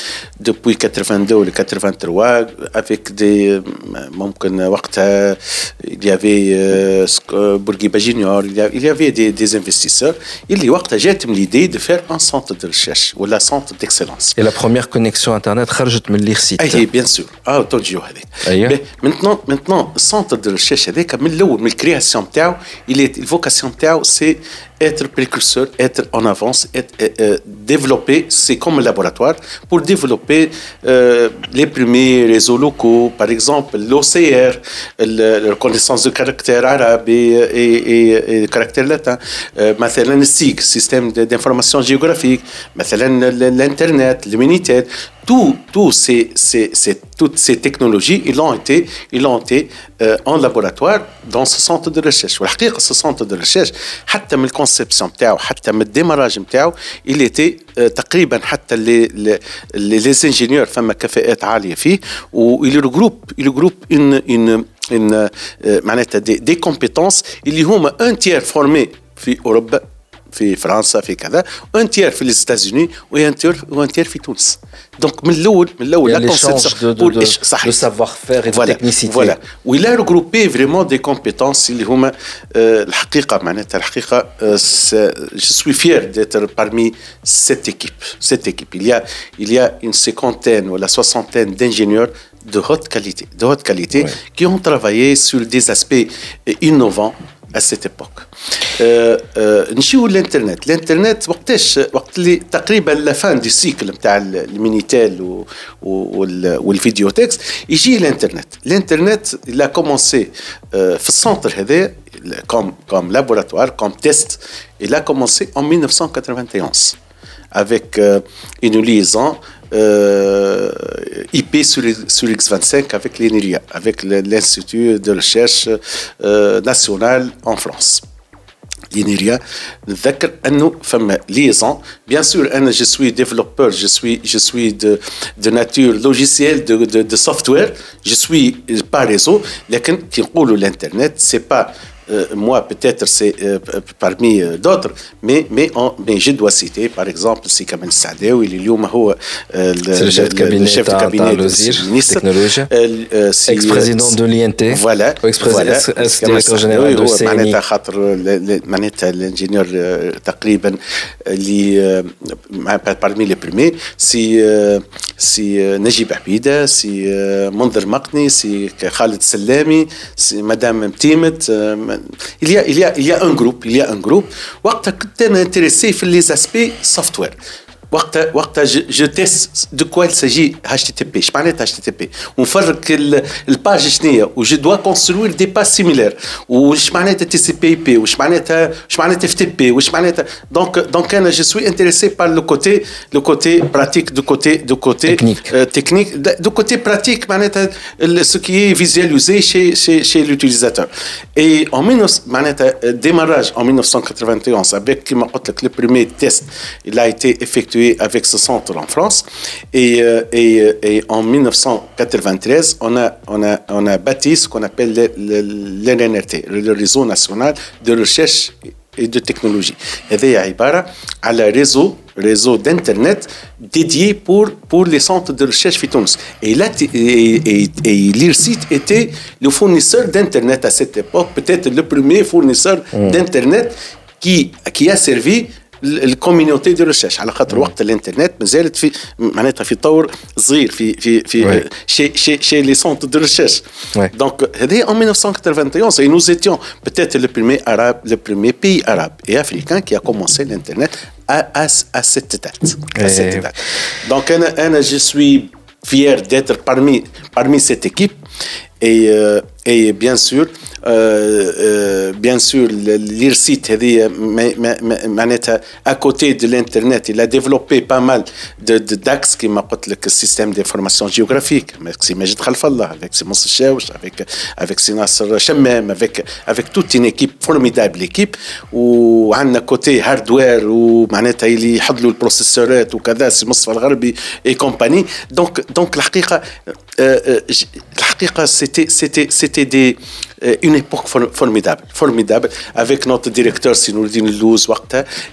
depuis 82 ou 83 avec des ممكن وقتها il y avait euh, Sc- euh, Bourguiba Junior il y a- il y avait des, des investisseurs اللي وقتها جاتهم l'idée de faire un centre de recherche ou la centre d'excellence Et la première connexion internet خرجت من l'IRSIT اي بيان سور اه توجيو هذاك أيوه. مانتنون مانتنون السونتر دو ريشيرش هذاك من الاول من الكرياسيون نتاعو الفوكاسيون نتاعو سي être précurseur, être en avance, être euh, euh, développer, c'est comme un laboratoire, pour développer euh, les premiers réseaux locaux, par exemple l'OCR, le- la reconnaissance de caractère arabe et, et, et, et de caractère latin, euh, مثلا السيك, système de- d'information géographique, مثلا l'internet, le Minitel, tout, tout ces, ces, ces- toutes ces technologies, ils ont été, ils ont été euh, en laboratoire dans ce centre de recherche. والحقيقة ce centre de recherche حتى من الكونسبسيون نتاعو حتى من الديماراج نتاعو il était euh, تقريبا حتى les, les, les, les ingénieurs فما كفاءات عالية فيه و il regroupe il regroupe une une une euh, معناتها des, des compétences اللي هما un tiers formé في أوروبا في فرنسا في كذا وان تير في الإيتازوني وان تير وان تير في تونس دونك من الاول من الاول Il y a لا l'échange conception de- de- pour de- إيش- صحيح. de savoir-faire et de Voilà, technicité. Voilà. Où il a regroupé vraiment des compétences اللي هما آه، الحقيقة معناتها الحقيقة آه، س- je suis fier d'être parmi cette équipe cette équipe il y a il y a une cinquantaine ou la soixantaine d'ingénieurs de haute qualité de haute qualité qui ont travaillé sur des aspects euh, innovants époque. آه، آه، نمشيو للإنترنت، الإنترنت وقتاش وقت اللي تقريبا لا فان دي سيكل نتاع وال- والفيديو تكست يجي الإنترنت، الإنترنت لا كومونسي في السنتر هذا كوم كوم لابوراتوار كوم تيست a commencé en 1991 avec euh, une liaison euh, IP sur, sur X25 avec l'INRIA, avec le- l'Institut de recherche euh, national en France. l'INRIA نتذكر انه فما liaison bien sûr انا je suis développeur je suis je suis de de nature logicielle de de, de software je suis pas réseau لكن كي نقولوا الانترنت c'est pas euh, moi peut-être c'est euh, parmi euh, d'autres, mais, mais, en, mais je dois citer par exemple سي كمان السعداوي اللي اليوم هو الشيف de cabinet du ministre ex président de l'INT voilà ex directeur général de CNI معناتها خاطر معناتها الانجينيور تقريبا اللي parmi les premiers سي سي نجيب عبيده سي منذر مقني سي خالد سلامي سي مدام متيمت il y a, il y a, il y a un groupe, il y a un groupe. وقتها كنت انا انتريسي في لي اسبي سوفت وير وقتها وقتها جو تيست دو كوا il s'agit HTTP ايش معناتها HTTP ونفرق الباج شنية و جو دوا كونستروير دي باج سيميلير واش معناتها تي سي بي بي واش معناتها واش معناتها اف تي بي واش معناتها دونك دونك انا جو سوي انتريسي بار لو كوتي لو كوتي براتيك دو كوتي دو كوتي تكنيك تكنيك دو كوتي براتيك معناتها سو كي فيزياليزي شي شي شي لوتيليزاتور اي اون معناتها ديماراج en 1991 avec كيما قلت لك لو بريمي تيست il a été effectué avec ce centre en France. Et, euh, et, euh, et en 1993, on a, on a, on a bâti ce qu'on appelle l'NNRT, le réseau national de recherche et de technologie. هذا عبارة على réseau réseau d'internet dédié pour pour les centres de recherche في تونس. Et là et, et, et l'IRSIT était le fournisseur d'internet à cette époque, peut-être le premier fournisseur mm. d'internet qui qui a servi الكوميونيتي دو ريشيرش على خاطر وقت الانترنت مازالت في معناتها في طور صغير في في في شي شي شي لي سونت دو ريشيرش دونك هذه en 1991 et nous étions peut-être le premier arabe le premier pays arabe et africain qui a commencé l'internet à, à, à cette date à cette date donc انا انا je suis fier d'être parmi parmi cette équipe et euh, et bien sûr بيان سور l'IRSIT هذه معناتها à côté de l'internet il a développé pas mal de, de DAX كما قلت لك السيستم d'information géographique avec سي ماجد خلف الله avec سي منصور الشاوش avec avec سي ناصر شمام avec avec toute une équipe formidable équipe وعندنا كوتي هاردوير ومعناتها اللي يحض له البروسيسورات وكذا سي مصطفى الغربي اي كومباني دونك دونك الحقيقه الحقيقه سيتي سيتي سيتي دي une époque formidable, formidable, avec notre directeur Sinoudine Louz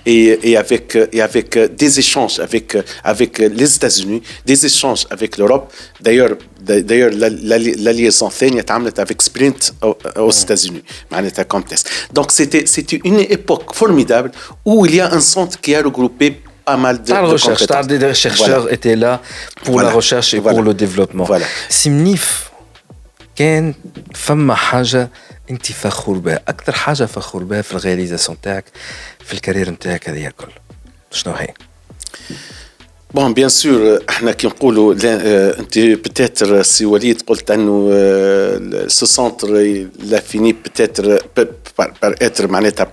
et, et, avec, et avec des échanges avec, avec les États-Unis, des échanges avec l'Europe. D'ailleurs, d'ailleurs la, la, la liaison est avec Sprint aux, États-Unis, Donc c'était c'était une époque formidable où il y a un centre qui a regroupé pas mal de, de recherche, des chercheurs voilà. étaient là pour voilà. la recherche et voilà. pour le développement. Voilà. Simnif, كان فما حاجة أنت فخور بها أكثر حاجة فخور بها في الغياليزاسيون تاعك في الكارير نتاعك هذه الكل شنو هي؟ بون بيان سور إحنا كي نقولوا أنت بتاتر سي وليد قلت أنه سو سونتر لا فيني بتاتر بار اتر معناتها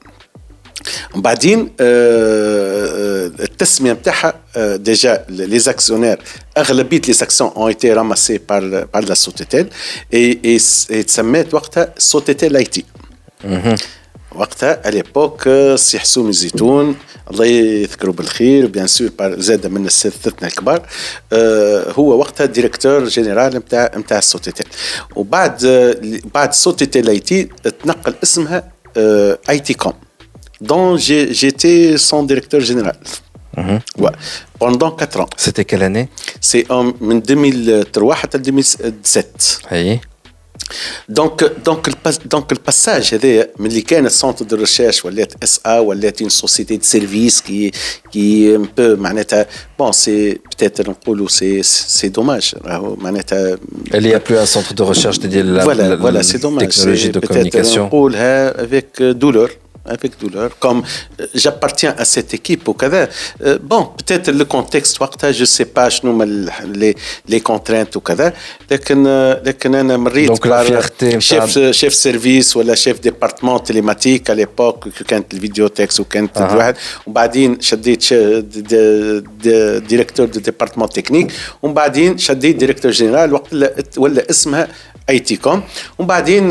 بعدين التسمية نتاعها ديجا لي زاكسيونير أغلبية لي زاكسيون اون ايتي راماسي بار بار لا سوتيتيل اي تسمات وقتها سوتيتيل اي تي وقتها اليبوك سي حسوم الزيتون الله يذكره بالخير بيان سور زاد من اساتذتنا الكبار هو وقتها ديريكتور جينيرال نتاع نتاع السوتيتيل وبعد بعد سوتيتيل اي تي تنقل اسمها اي تي كوم dont j'étais son directeur général. Mhm. Ouais. Pendant 4 ans. C'était quelle année C'est en 2003 à 2017. Oui. دونك دونك دونك الباساج هذايا ملي كان السونتر دو ريشيرش ولات اس ا ولات اون سوسيتي دو سيرفيس كي كي ان بو معناتها بون سي بتاتر نقولوا سي سي دوماج راهو معناتها Il n'y a plus un centre de recherche dédié à la, voilà la- voilà la c'est dommage technologie C'est de peut-être communication. نقولها avec douleur avec douleur comme euh, j'appartiens à cette équipe وكذا euh, bon peut-être le contexte وقتها je sais pas شنو هما ال- les les contraintes وكذا لكن آه، لكن انا مريت Donc la fierté نتاع- شيف شيف سيرفيس ولا شيف ديبارتمون تيليماتيك على ليبوك كانت الفيديو تكس وكانت أها. واحد وبعدين شديت ش- د- د- د- ديريكتور دو ديبارتمون تكنيك ومن بعدين شديت ديريكتور جنرال وقت لا- ولا اسمها اي تي كوم ومن بعدين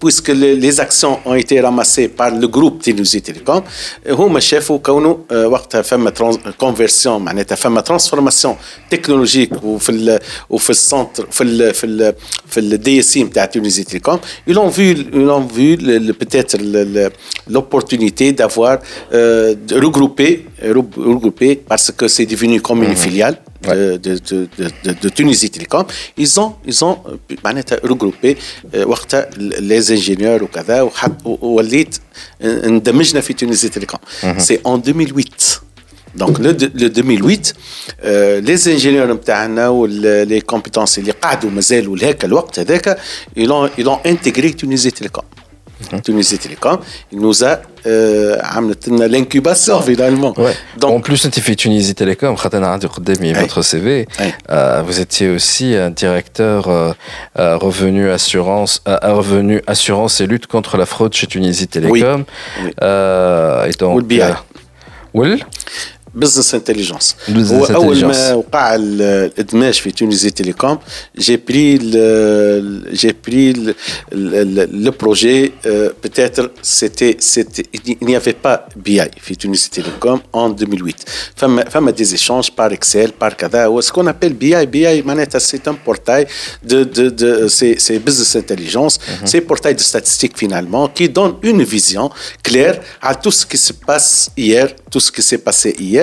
بويسك لي زاكسيون اون ايتي راماسي بار لو جروب تيلوزي تيليكوم هما شافوا كونه آه، وقتها فما كونفرسيون معناتها فما ترانسفورماسيون تكنولوجيك وفي ال وفي السنتر في ال في ال في الدي اس سي نتاع تونيزي تيليكوم ils ont vu ils ont vu le- le- peut-être le- le- l'opportunité d'avoir euh, de regrouper regrouper parce que c'est devenu comme une filiale de, de, de, de, Tunisie Télécom. Ils ont ils ont معناتها regroupé وقتها les ingénieurs وكذا ووليت اندمجنا في تونسي تيليكوم سي en 2008 دونك لو 2008 آه لي انجينيور نتاعنا ولي كومبيتونس اللي قعدوا مازالوا لهاك الوقت هذاك يلون يلون انتيغري تونيزي تيليكوم Mhm. Tunisie Télécom, il nous a euh, l'incubateur finalement. Ouais. Donc, en plus, tu fait Tunisie Télécom, votre CV. Euh, vous étiez aussi un directeur euh, euh revenu assurance, euh, euh, revenu assurance et lutte contre la fraude chez Tunisie Télécom. Oui. oui. et donc, Will? بزنس انتليجنس Business هو اول intelligence. ما وقع ال- الادماج في تونيزي تيليكوم جي بري جي بري لو بروجي بتاتر سيتي سيتي il n'y avait pas BI في تونيزي تيليكوم en 2008 فما فما دي échanges par Excel par كذا هو ce qu'on appelle BI BI معناتها c'est un portail de de de c'est c'est business intelligence c'est portail de statistiques finalement qui donne une vision claire à tout ce qui se passe hier tout ce qui s'est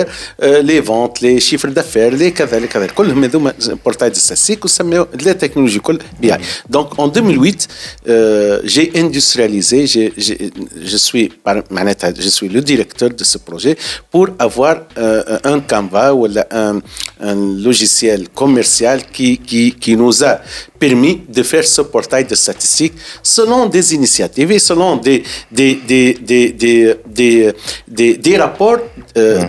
passé hier euh, les ventes les chiffres d'affaires les كذا les كذا كلهم هذوما portail de statistiques وسميو la technologie كل BI donc en 2008 euh, j'ai industrialisé j'ai- j'ai- je suis par- معناتها je suis le directeur de ce projet pour avoir euh, un Canva ou un, un logiciel commercial qui, qui, qui nous a permis de faire ce portail de statistiques selon des initiatives et selon des, des, des, des, des, des, des, des rapports euh,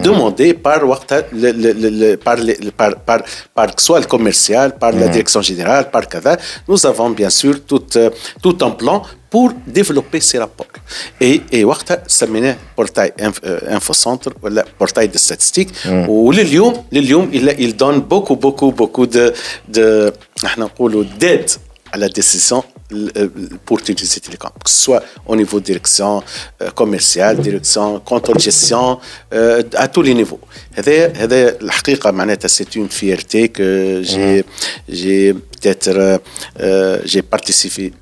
demandés par, وقتها le- le- le- le- par, les- par, par, par soit le commercial, par la direction générale, par CADA. Nous avons bien sûr tout, euh, tout un plan pour développer ces rapports. Et, et وقتها سميناه portail inf- euh, infocentre ولا portail de statistiques ولليوم لليوم il, il donne beaucoup beaucoup beaucoup de de احنا نقولوا d'aide à la décision euh, euh, pour utiliser Télécom, que ce soit au niveau de direction euh, commerciale, direction contrôle gestion, euh, à tous les niveaux. C'est une fierté que j'ai mm. peut-être j'ai participé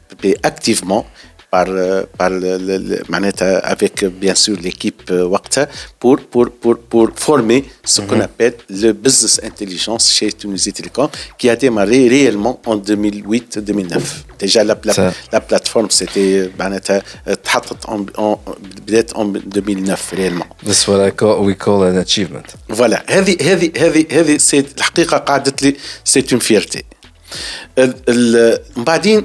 activement par, par Manetta avec bien sûr l'équipe euh, Waqta pour, pour, pour, pour former ce qu'on mhm. appelle le business intelligence chez Tunisie Telecom qui a démarré réellement en 2008-2009. Déjà la, la, plateforme c'était euh, Manetta euh, en, en, en 2009 réellement. That's what I call, we call an achievement. Voilà, c'est une fierté. هذه سي الحقيقه قعدت لي سي اون فيرتي من بعدين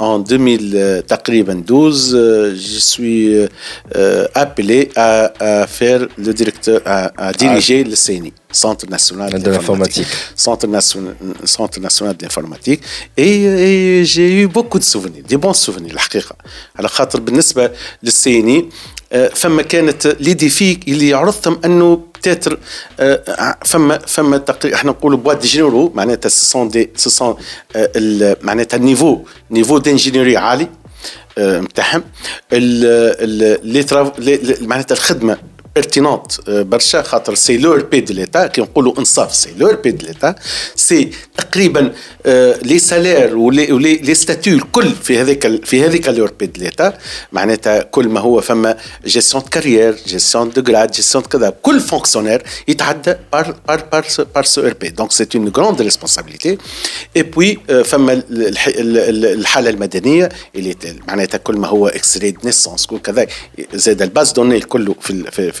en 2000 تقريبا 12 je suis euh, appelé à, à faire le directeur à, à diriger le CNI Centre national De l'informatique. Centre national, Centre national de l'informatique et, et j'ai eu beaucoup de souvenirs des bons souvenirs الحقيقه على خاطر بالنسبه للسيني آه، فما كانت ليدي فيك اللي عرضتهم أنه بتاتر آه، فما فما تقريبا إحنا نقولوا بوا دي جينيرو معناتها سيسون دي سيسون معناتها النيفو نيفو دي عالي آه، نتاعهم معناتها الخدمة بيرتينونت برشا خاطر سي لور بي دو ليتا كي نقولوا إنصاف سي لور بي دو ليتا سي تقريبا لي سالير ولي لي ستاتيو الكل في هذيك في هذيك لور بي دو ليتا معناتها كل ما هو فما جيستيون دو كارير جيستيون دو جراد جيستيون كذا كل فونكسيونير يتعدى بار بار بار بار سو ار بي دونك سي اون غروند ريسبونسابيلتي اي بوي فما الحالة المدنية اللي معناتها كل ما هو اكستري نيسونس كل كذا زاد الباز دوني كله في في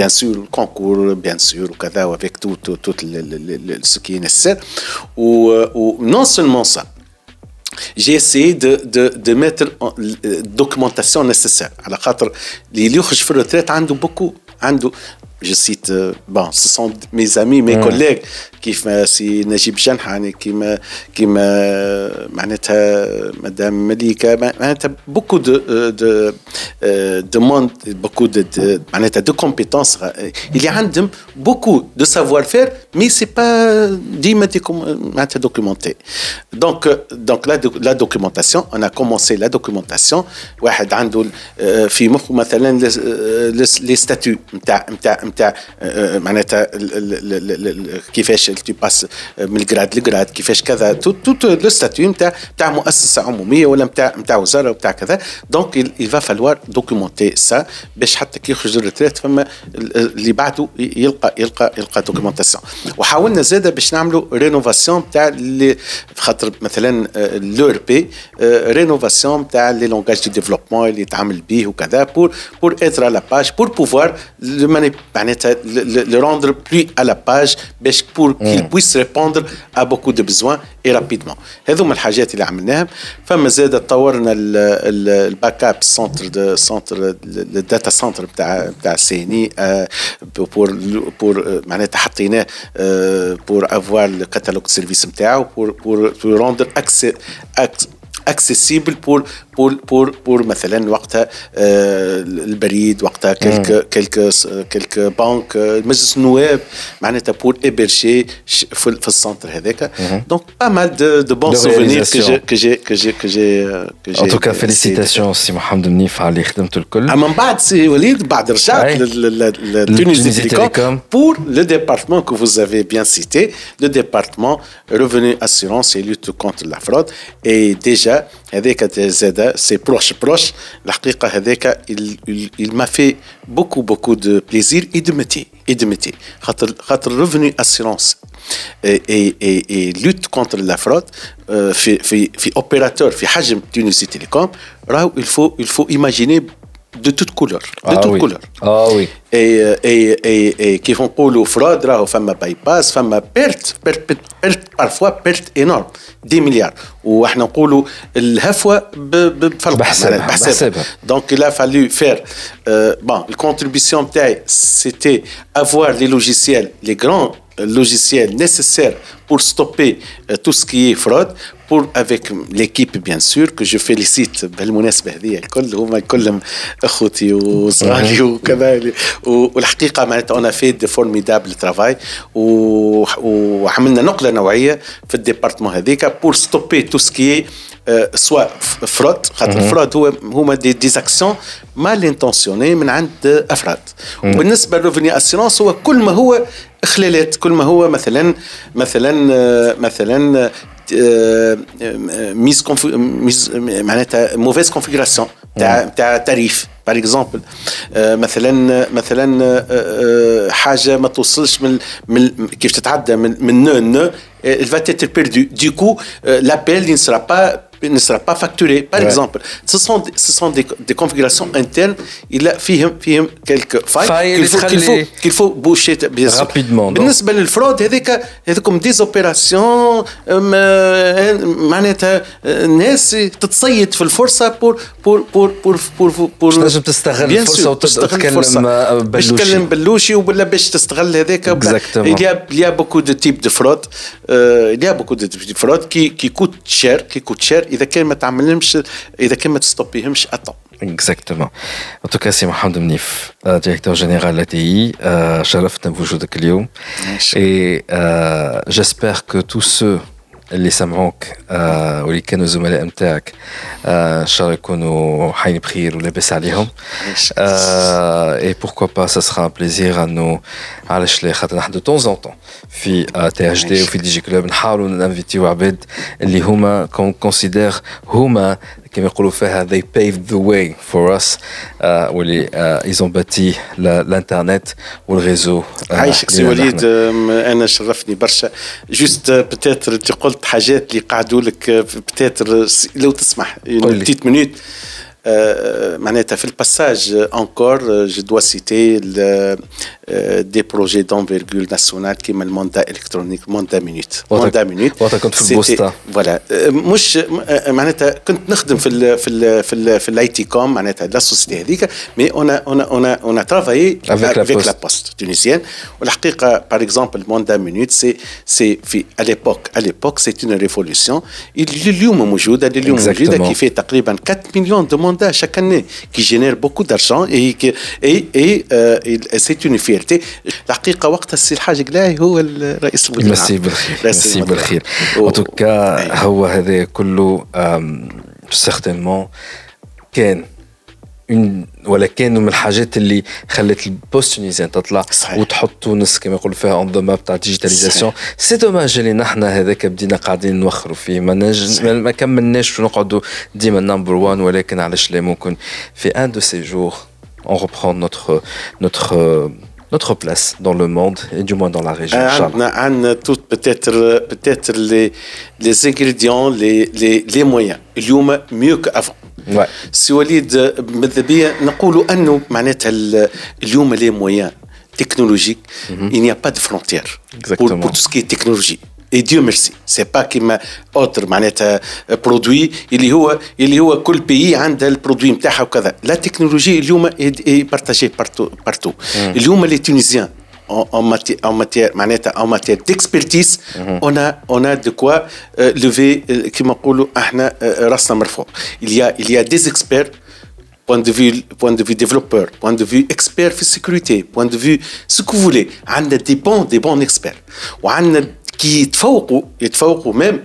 bien sûr le concours bien sûr وكذا avec tout tout tout le, le, le, le- ce qui est nécessaire ou, ou non seulement ça j'ai essayé de, de, de mettre en euh, documentation nécessaire على خاطر اللي يخرج في الريتريت عنده beaucoup عنده je cite euh, bon ce sont mes amis mes collègues كيف سي نجيب جنحاني كيما كيما معناتها مدام مليكه معناتها beaucoup de euh, de euh, demande beaucoup de, de معناتها de compétences اللي عندهم beaucoup de savoir faire mais c'est pas ديما ديكم- معناتها documenté donc euh, donc la, doc- la documentation on a commencé la documentation واحد عنده آه، في مخه مثلا لي ستاتيو نتاع نتاع نتاع معناتها ال- ال- ال- ال- ال- la كيفاش باس من الجراد لجراد كيفاش كذا تو تو لو ستاتيو نتاع نتاع مؤسسة عمومية ولا نتاع نتاع وزارة وبتاع كذا. دونك il va falloir ça باش حتى كي يخرج الريتريت فما ال- اللي بعده يلقى يلقى يلقى دوكيومونتاسيون وحاولنا زاده باش نعملوا رينوفاسيون تاع اللي خاطر مثلا لور بي رينوفاسيون تاع لي لونغاج دو ديفلوبمون اللي يتعامل به وكذا بور بور اتر على باج بور بوفوار معناتها rendre plus à la page باش pour qu'il puisse répondre à beaucoup de besoins et rapidement. هذوما الحاجات اللي عملناهم. فما زاد طورنا الباك اب سنتر دو سنتر الداتا سنتر بتاع بتاع سي ان اي بور بور معناتها حطيناه بور افوار الكتالوج سيرفيس نتاعو بور بور بور روندر اكسي اكسيسيبل بور بور بور بور مثلا وقتها آه، البريد وقتها كلك كلك كلك بنك آه، مجلس النواب معناتها بور ايبرشي في, في السنتر هذاك دونك با مال دو دو بون De سوفونير كو réalisation. جي كو جي كو جي كو جي كو جي ان توكا فيليسيتاسيون سي محمد منيف على اللي خدمته الكل اما من بعد سي وليد بعد رجعت Ouais. لتونيزي Tunisie تيليكوم Télécom. pour le département que vous avez bien cité, le département revenu assurance et lutte contre la fraude. Et déjà, هذاك زاد سي بروش بروش الحقيقة هذاك il, il, il m'a fait beaucoup beaucoup de plaisir et de métier et de métier خاطر خاطر revenu assurance et, et, et, et lutte contre la fraude euh, في في في opérateur في حجم تونسي تيليكوم راهو il faut il faut imaginer de toutes couleurs. De ah toutes oui. Ah oui. Et, euh, et, et, et qui font polo fraude, là, femme bypass, perte, perte, perte, parfois perte énorme, des milliards. Ou on polo l'hafwa Donc il a fallu faire. Euh, bon, la contribution de c'était avoir les logiciels, les grands euh, logiciels nécessaires pour stopper tout ce qui est fraude, pour افيك ليكيب بيان سور كو جو فيليسيت بهالمناسبه هذه الكل هما كلهم اخوتي وصغاري وكذا والحقيقة معناتها اون في دي فورميدابل ترافاي وعملنا نقله نوعيه في الديبارتمون هذيك بور ستوبي تو سكي سوا فرود خاطر mhm. الفرود هو هما دي ديزاكسيون مال انتونسيوني من عند أفراد. Mhm. وبالنسبة للروفني أسيرونس هو كل ما هو إخلالات كل ما هو مثلا مثلا مثلا آه، آه، ميز كونف- ميز معناتها موفيز كونفيغوراسيون تاع تاع تاريف بار اكزومبل مثلا مثلا آه، آه، حاجه ما توصلش من من كيف تتعدى من من نو نو il va être perdu. Du coup, euh, l'appel il ne sera pas ne sera pas facturé. Par exemple, ce sont, ce sont des, des configurations internes. Il a فيهم فيهم quelques failles qu'il faut, qu'il faut, qu'il faut boucher bien sûr. Rapidement. بالنسبة للفرود هذيك هذوكم ديز اوبيراسيون معناتها ناس تتصيد في الفرصة بور بور بور بور بور بور تنجم تستغل الفرصة وتتكلم باش تتكلم بلوشي ولا باش تستغل هذاك il y a il y a beaucoup de types de fraude il y a beaucoup de types de fraude qui qui coûte cher qui coûte cher اذا كان ما تعملهمش اذا كان ما تستوبيهمش اتو Exactement. En tout cas, c'est Mohamed Mnif, directeur général de l'ATI. شرفتنا بوجودك اليوم. Et euh, j'espère que tous ceux اللي سمعوك آه واللي كانوا زملاء نتاعك آه ان شاء الله يكونوا حين بخير ولاباس عليهم آه اي بوركوا با سا سرا ان بليزير انه علاش لا خاطر نحن دو طون زون طون في تي اش دي وفي دي جي كلوب نحاولوا نانفيتيو عباد اللي هما كونسيدير هما كما يقولوا فيها they paved the way for us آه واللي آه ils ont bâti الانترنت والريزو عايشك سي وليد أنا شرفني برشا. جوست بتاتر انت قلت حاجات اللي قعدوا لك بتاتر لو تسمح بتيت مينوت معناتها في الباساج انكور جو دوا سيتي دي بروجي دونفيرغول ناسيونال كيما الموندا الكترونيك موندا مينوت موندا مينوت وقت كنت في البوسطه فوالا مش معناتها كنت نخدم في ال في ال في ال في الاي تي كوم معناتها لا سوسيتي هذيك مي اون اون اون اون ترافاي افيك لا بوست تونيزيان والحقيقه باغ اكزومبل موندا مينوت سي سي في اليبوك اليبوك سي اون ريفولوسيون اليوم موجوده اليوم موجوده كيف تقريبا 4 مليون دو موندا chaque année qui génère beaucoup d'argent et, et, et euh, c'est une Fierté الحقيقة وقتها السي الحاج قلاي هو الرئيس المدير مسي بالخير مسي بالخير. ان توكا هو هذا كله سيغتينمون كان اون ولا كانوا من الحاجات اللي خلت البوست تونيزيان تطلع صحيح. وتحط تونس كما يقولوا فيها اون ذا ماب تاع الديجيتاليزاسيون سي دوماج اللي نحن هذاك بدينا قاعدين نوخروا فيه. ما نج... ما كملناش ونقعدوا ديما نمبر 1 ولكن علاش لا ممكن في ان دو سي جور on reprend notre notre notre place dans le monde et du moins dans la région. On a tout peut-être peut-être les les ingrédients les les les moyens. اليوم mieux qu'avant. سي وليد ماذا بيا نقولوا انه معناتها اليوم لي مويان تكنولوجيك il n'y a pas de frontières pour, pour tout ce qui est technologie et Dieu merci c'est pas كيما اوتر معناتها برودوي اللي هو اللي هو كل بيي عنده البرودوي نتاعها وكذا لا تكنولوجي اليوم بارتاجي بارتو بارتو اليوم لي تونيزيان en, matière, en matière, en matière d'expertise, mm -hmm. on, a, on a de quoi euh, lever, euh, qui Il y a, il y a des experts, point de vue, point de vue développeur, point de vue expert en sécurité, point de vue ce que vous voulez. On a des bons, des bons experts. On a Qui يتفوقوا يتفوقوا même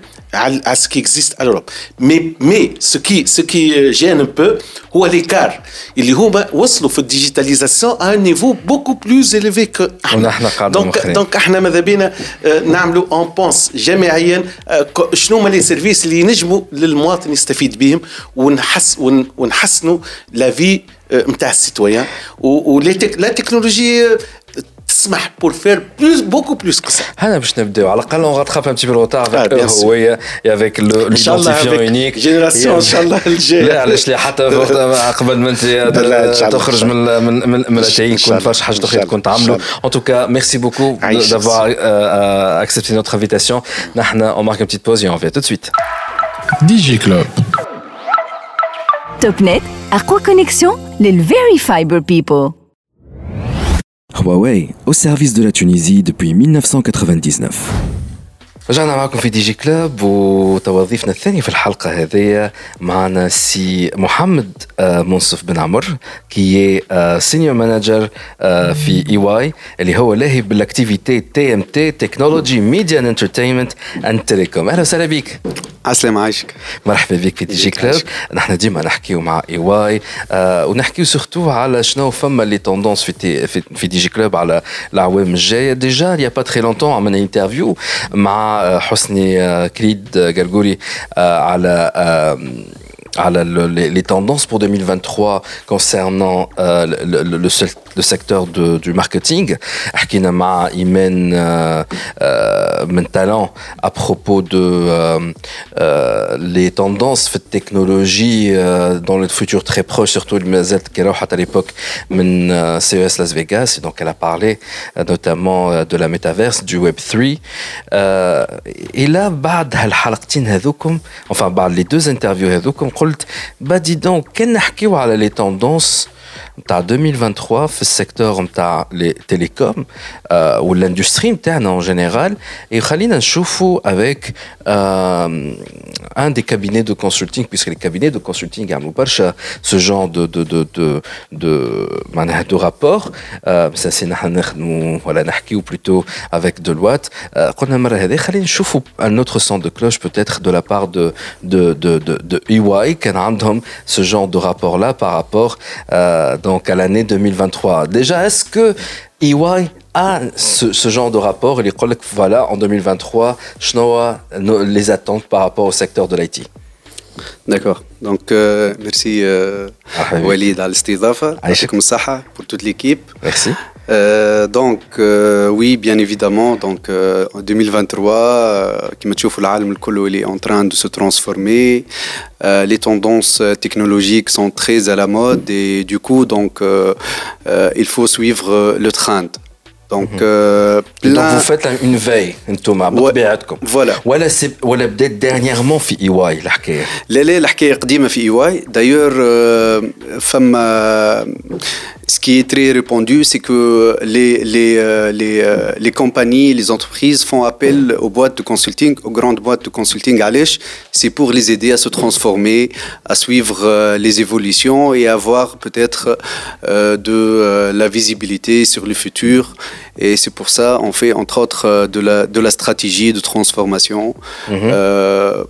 à ce qui existe à l'Europe. Mais, mais ce qui, ce qui gêne un peu, هو l'écart. اللي هما وصلوا في الديجيتاليزاسيون à un niveau beaucoup plus élevé que إحنا. دونك دونك إحنا ماذا بينا نعملوا اون بونس جماعيا شنو هما لي سيرفيس اللي ينجموا للمواطن يستفيد بهم ونحس ونحسنوا لا في نتاع السيتويان ولا تكنولوجي تسمح بور فير بلوس بوكو بلوس كو سا هنا باش نبداو على الاقل اون غاتخاف ان تي بي روتار افيك الهويه افيك ليدونتيفيون يونيك جينيراسيون ان شاء الله الجاي لا علاش لا حتى قبل ما انت تخرج من من من من يكون فاش حاجه اخرى تكون تعملوا ان توكا ميرسي بوكو دافوار اكسبتي نوتر انفيتاسيون نحن اون مارك بتيت بوز اون في تو سويت دي جي كلوب توب نت اقوى كونيكسيون للفيري فايبر بيبل Huawei, au service de la Tunisie depuis 1999. رجعنا معكم في دي جي كلوب وتوظيفنا الثاني في الحلقة هذه معنا سي محمد منصف بن عمر كي سينيور مانجر في اي واي اللي هو لاهي بالاكتيفيتي تي ام تي تكنولوجي ميديا اند انترتينمنت اند تيليكوم أهلا وسهلا بك. عسلامة عايشك. مرحبا بك في دي جي كلوب نحن ديما نحكيو مع اي واي آه ونحكيو سورتو على شنو فما لي توندونس في, في, دي جي كلوب على الأعوام الجاية. ديجا يا با تري لونتون عملنا انترفيو مع حسني كريد قرقوري على à les, tendances pour 2023 concernant euh, le, le, le, secteur de, du marketing. حكينا مع إيمان من talent à propos de euh, euh, les tendances de technologie dans le futur très proche, surtout le مازالت كي روحت à l'époque من CES Las Vegas, et donc elle a parlé notamment de la métaverse, du Web 3. et là بعد هالحلقتين هذوكم enfin بعد les deux interviews هذوكم قلت bah dis donc كان نحكيو على les tendances en 2023 في السيكتور نتاع لي تيليكوم والاندستري نتاعنا en général et خلينا نشوفوا avec euh, un des cabinets de consulting puisque les cabinets de consulting يعملوا برشا ce genre de de de de de معناها de rapport ça c'est نحن نخدموا ولا نحكيو plutôt avec Deloitte قلنا المره هذه خلينا نشوفوا un autre son de cloche peut-être de la part de de de de, de EY كان عندهم ce genre de rapport là par rapport euh, donc à l'année 2023. Déjà, est-ce que EY a ce, genre de rapport? Et les voilà, en 2023, les attentes par rapport au secteur de l'IT D'accord. Donc, euh, merci euh, Walid Al-Stidafa, pour toute l'équipe. Merci. Euh, donc euh, oui, bien évidemment. Donc euh, en 2023, qui le est en train de se transformer. les tendances technologiques sont très à la mode et du coup, donc il faut suivre le trend. Donc, mhm. euh, Donc vous faites une veille انتم بطبيعتكم voilà ولا سي ولا بدات dernièrement في اي واي الحكايه لا لا الحكايه قديمه في اي واي دايور فما ce qui est très répandu, c'est que les, les, euh, les, euh, les, compagnies, les entreprises font appel aux boîtes de consulting, aux grandes boîtes de consulting à l'ECH. C'est pour les aider à se transformer, à suivre euh, les évolutions et avoir peut-être de la visibilité sur le futur. Et c'est pour ça on fait entre autres de la, de la stratégie de transformation. Mm-hmm.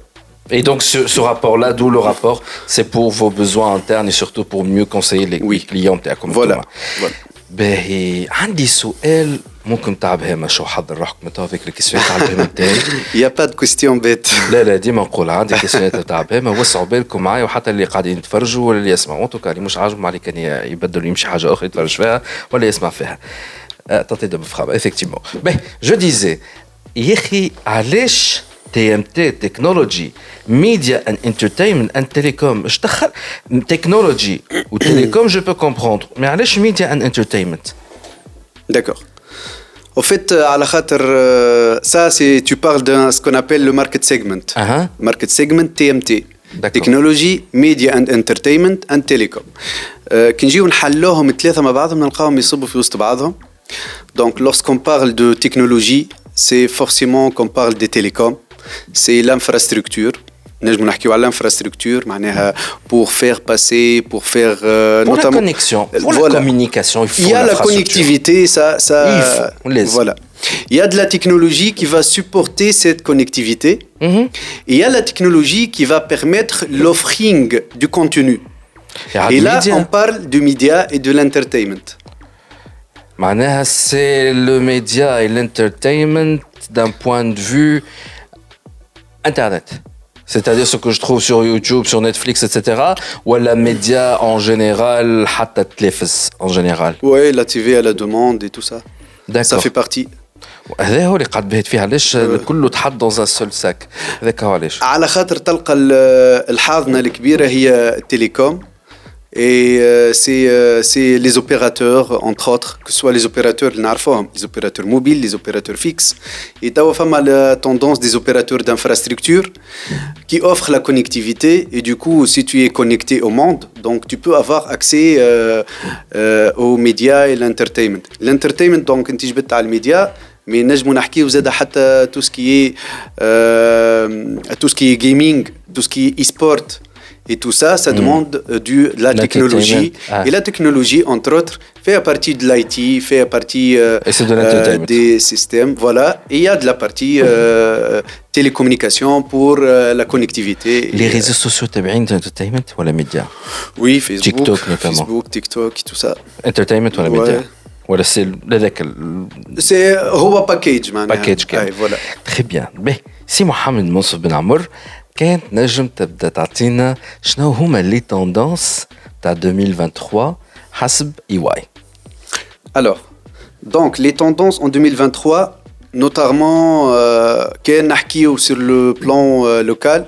Et donc ce, rapport-là, d'où le rapport, c'est pour vos besoins internes et surtout pour mieux conseiller les, oui. clients Voilà. voilà. باهي عندي سؤال ممكن تاع بهيمة شو حضر روحك متى avec الكيسيون تاع البهيمة تاعي يا با دو كويستيون بيت لا لا ديما نقول عندي كيسيون تاع بهيمة وسعوا بالكم معايا وحتى اللي قاعدين يتفرجوا ولا اللي يسمعوا توكا اللي مش عاجبهم عليه كان يبدل يمشي حاجة أخرى يتفرج فيها ولا يسمع فيها تنتي دو مفخام effectivement باهي جو ديزي يا أخي علاش TMT, technology, media and entertainment and telecom. Je technology ou télécom, je peux comprendre. Mais allez, media and entertainment. D'accord. Au fait, à la euh, ça, c'est, tu parles de ce qu'on appelle le market segment. Uh-huh. Market segment TMT. Technology, media and entertainment and telecom. كي نجيو نحلوهم الثلاثه مع بعضهم نلقاهم يصبوا في وسط بعضهم donc lorsqu'on parle de technologie c'est forcément qu'on parle des télécoms c'est l'infrastructure نجم نحكيو على l'infrastructure معناها pour faire passer pour faire euh, pour notamment, la connexion pour voilà. la communication il, faut il y a la connectivité ça ça il faut, voilà il y a de la technologie qui va supporter cette connectivité mm -hmm. il y a la technologie qui va permettre l'offering du contenu et là on parle du média et de l'entertainment معناها c'est le média et l'entertainment d'un point de vue Internet. C'est-à-dire ce que je trouve sur YouTube, sur Netflix, etc. Ou la média en général, en général. Oui, la TV à la demande et tout ça. D'accord. Ça fait partie. هذا هو اللي قاعد بهت فيه علاش كله تحط dans un seul sac هذاك هو علاش على خاطر تلقى الحاضنه الكبيره هي التليكوم et euh, euh, c'est les opérateurs, entre autres, que ce soit les opérateurs, les opérateurs mobiles, les opérateurs fixes. Et tu as la tendance des opérateurs d'infrastructure qui offrent la connectivité. Et du coup, si tu es connecté au monde, donc tu peux avoir accès euh, aux médias et l'entertainment. L'entertainment, donc, tu as le média, mais نجمو نحكيو زاد حتى tout ce qui est tout ce qui est gaming, tout ce qui est e-sport. et tout ça, ça mm. demande euh, du, de la, technologie. Ah. Et la technologie, entre autres, fait partie de l'IT, fait partie euh, de euh, des systèmes. Voilà. Et il y a de la partie euh, mm-hmm. télécommunication pour euh, la connectivité. Les euh, réseaux sociaux, tu entertainment ou les médias Oui, Facebook. TikTok notamment. Facebook, TikTok, tout ça. Entertainment ou les ouais. médias voilà, c'est l'adec. C'est un package, man. Package, voilà. Très bien. Mais si Mohamed Monsef Ben Amr, كانت نجم تبدا تعطينا شنو هما لي توندونس تاع 2023 حسب اي واي Alors, donc les tendances en 2023, notamment euh, كان نحكيو sur le plan euh, local,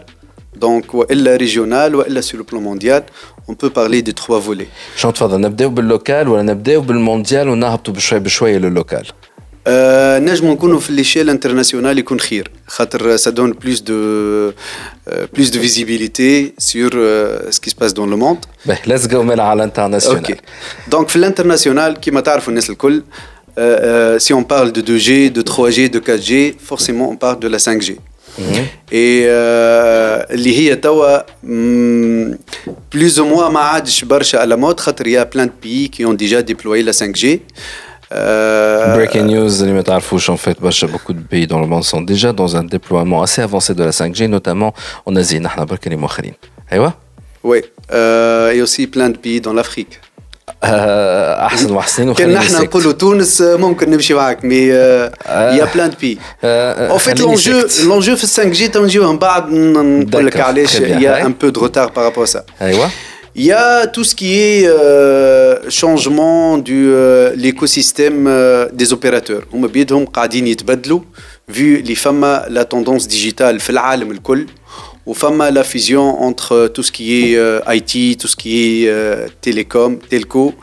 donc والا régional والا sur le plan mondial, on peut parler de trois volets. شنو تفضل نبداو باللوكال ولا نبداو بالمونديال ونهبطوا بشوي بشوي للوكال آه نجم نكونوا في ليشيل انترناسيونال يكون خير خاطر ça donne plus de euh, plus de visibilité sur euh, ce qui se passe dans le monde. باهي ليتس جو من على الانترناسيونال اوكي دونك في الانترناسيونال كما تعرفوا الناس الكل euh, euh, si on parle de 2G, de 3G, de 4G, forcément on parle de la 5G. Et euh, اللي هي توا mm, plus ou moins ما عادش برشا على مود خاطر il y a plein de pays qui ont déjà déployé la 5G. Euh, Breaking news, اللي ما تعرفوش en fait برشا beaucoup de pays dans le monde sont déjà dans un déploiement assez avancé de la 5G notamment en Asie نحن برك اللي مؤخرين ايوه Oui, euh, et aussi plein de pays dans l'Afrique. آه، احسن وحسين كان وخليني نحن ساكت. نقولوا تونس آه، ممكن نمشي معاك مي il y a plein de pays. آه، En fait, خليني l'enjeu, ساكت. l'enjeu في 5G تنجيو من بعد ن- نقول لك D'accord, علاش très bien. il y a Ouais. un peu de retard par rapport à ça. ايوه Il y a tout ce qui est euh, changement de l'écosystème euh, des opérateurs. هما بيدهم قاعدين يتبدلوا vu اللي فما la tendance digitale في العالم الكل وفما la fusion entre tout ce qui est euh, IT, tout ce qui est euh, télécom, telco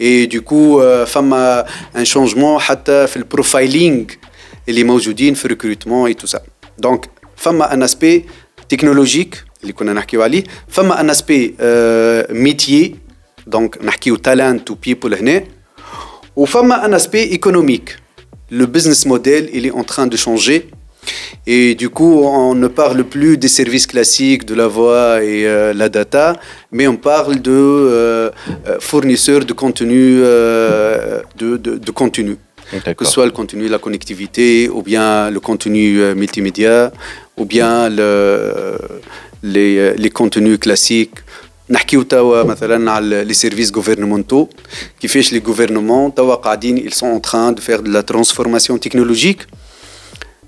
et du coup euh, فما un changement حتى في البروفايلينج اللي موجودين في recrutement et tout ça. Donc فما un aspect technologique اللي كنا نحكيو عليه فما ان اسبي ميتيي دونك نحكيو تالنت و بيبل هنا وفما ان اسبي ايكونوميك le business model il est en train de changer et du coup on ne parle plus des services classiques de la voix et euh, la data mais on parle de euh, euh, fournisseurs de contenu euh, de, de, de contenu que D'accord. ce soit le contenu de la connectivité ou bien le contenu euh, multimédia ou bien le, les, euh, les contenus classiques نحكيو توا مثلا على les services gouvernementaux كيفاش les gouvernements توا قاعدين ils sont en train de faire de la transformation technologique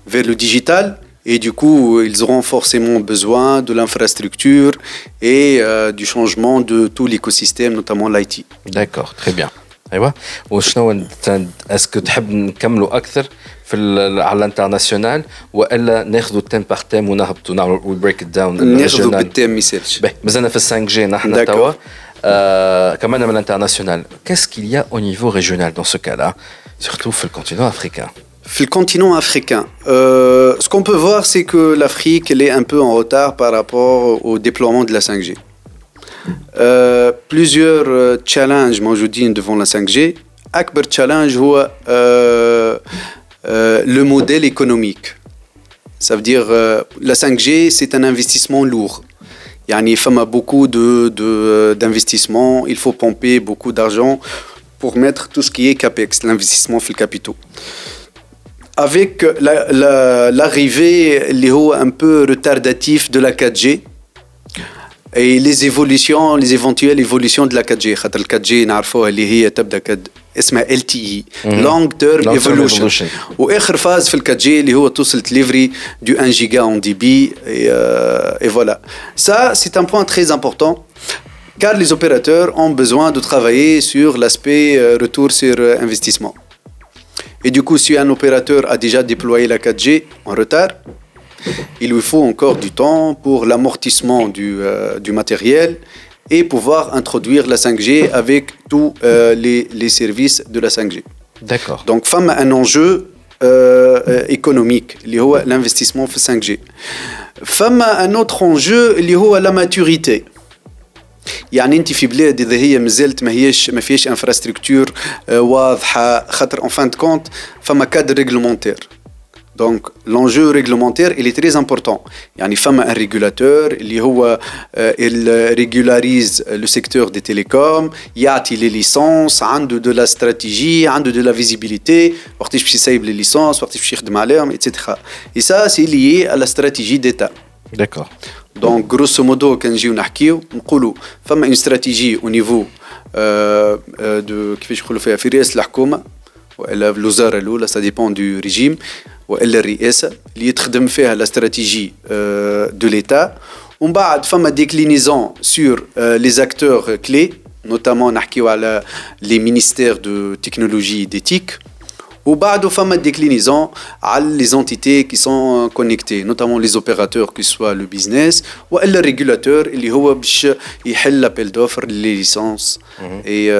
vers le digital et du coup ils auront forcément besoin de l'infrastructure et euh, du changement de tout l'écosystème notamment l'IT. داكور تري بيان ايوه وشنو انت اسكو تحب نكملوا اكثر في ال- على الانترناسيونال والا ناخذوا تيم باغ تيم ونهبطوا نعملوا وي بريك ات داون ناخذوا بالتام ما يسالش. باهي مازلنا في 5 جي نحن D'accord. توا آه كمان من الانترناسيونال qu'est-ce qu'il y a au niveau régional dans ce cas-là surtout في الكونتينون افريكان Sur le continent africain, euh, ce qu'on peut voir, c'est que l'Afrique elle est un peu en retard par rapport au déploiement de la 5G. Euh, plusieurs euh, challenges موجودين devant la 5G. أكبر challenge هو euh, euh, euh, le modèle économique. Ça veut dire euh, la 5G, c'est un investissement lourd. Il y a beaucoup d'investissements, de, de, euh, il faut pomper beaucoup d'argent pour mettre tout ce qui est CAPEX, l'investissement fait le capitaux. Avec l'arrivée, la, la, un peu retardatif de la 4G et les évolutions, les éventuelles évolutions de la 4G. La 4G, نعرفوها اللي هي تبدا كد اسمها LTE Long Term Long Term Evolution Evolution. واخر فاز في ال 4G اللي هو توصل ليفري du 1 giga en débit et, euh, et voilà ça c'est un point très important car les opérateurs ont besoin de travailler sur l'aspect euh, retour sur euh, investissement et du coup, si un opérateur a déjà déployé la 4G en retard, il lui faut encore du temps pour l'amortissement du, euh, du matériel et pouvoir introduire la 5G avec tous euh, les, les services de la 5G. داكور Donc, femme a un enjeu euh, euh, économique, اللي هو l'investissement في 5G. Femme a un autre enjeu اللي هو la maturité. يعني انت في بلاد اذا هي مازالت ما هيش ما فيهاش انفراستركتور واضحه خاطر اون فان كونت فما كادر ريغلومونتير donc l'enjeu réglementaire, il est très important. Il y a une femme un régulateur, euh, il régularise le secteur des télécoms, il y a les licences, il de la stratégie, il de la visibilité, il les licences, etc. Et ça, c'est lié à la stratégie d'État. D'accord. Donc grosso modo, quand j'ai une stratégie au niveau euh, euh, de, de, يقولوا فيها في رئاسه الحكومه والا الوزاره الاولى سا ديبون دو ريجيم والا الرئاسه اللي يتخدم فيها لا استراتيجي دو ليتا ومن بعد فما ديكلينيزون سور لي زاكتور كلي نوتامون نحكيو على لي مينيستير دو تكنولوجي ديتيك وبعده فما ديكلينيزون على لي زونتيتي كي سون كونيكتي نوتامون لي زوبيراتور كي سوا لو بيزنس والا الريغولاتور اللي هو باش يحل لابيل دوفر لي ليسونس اي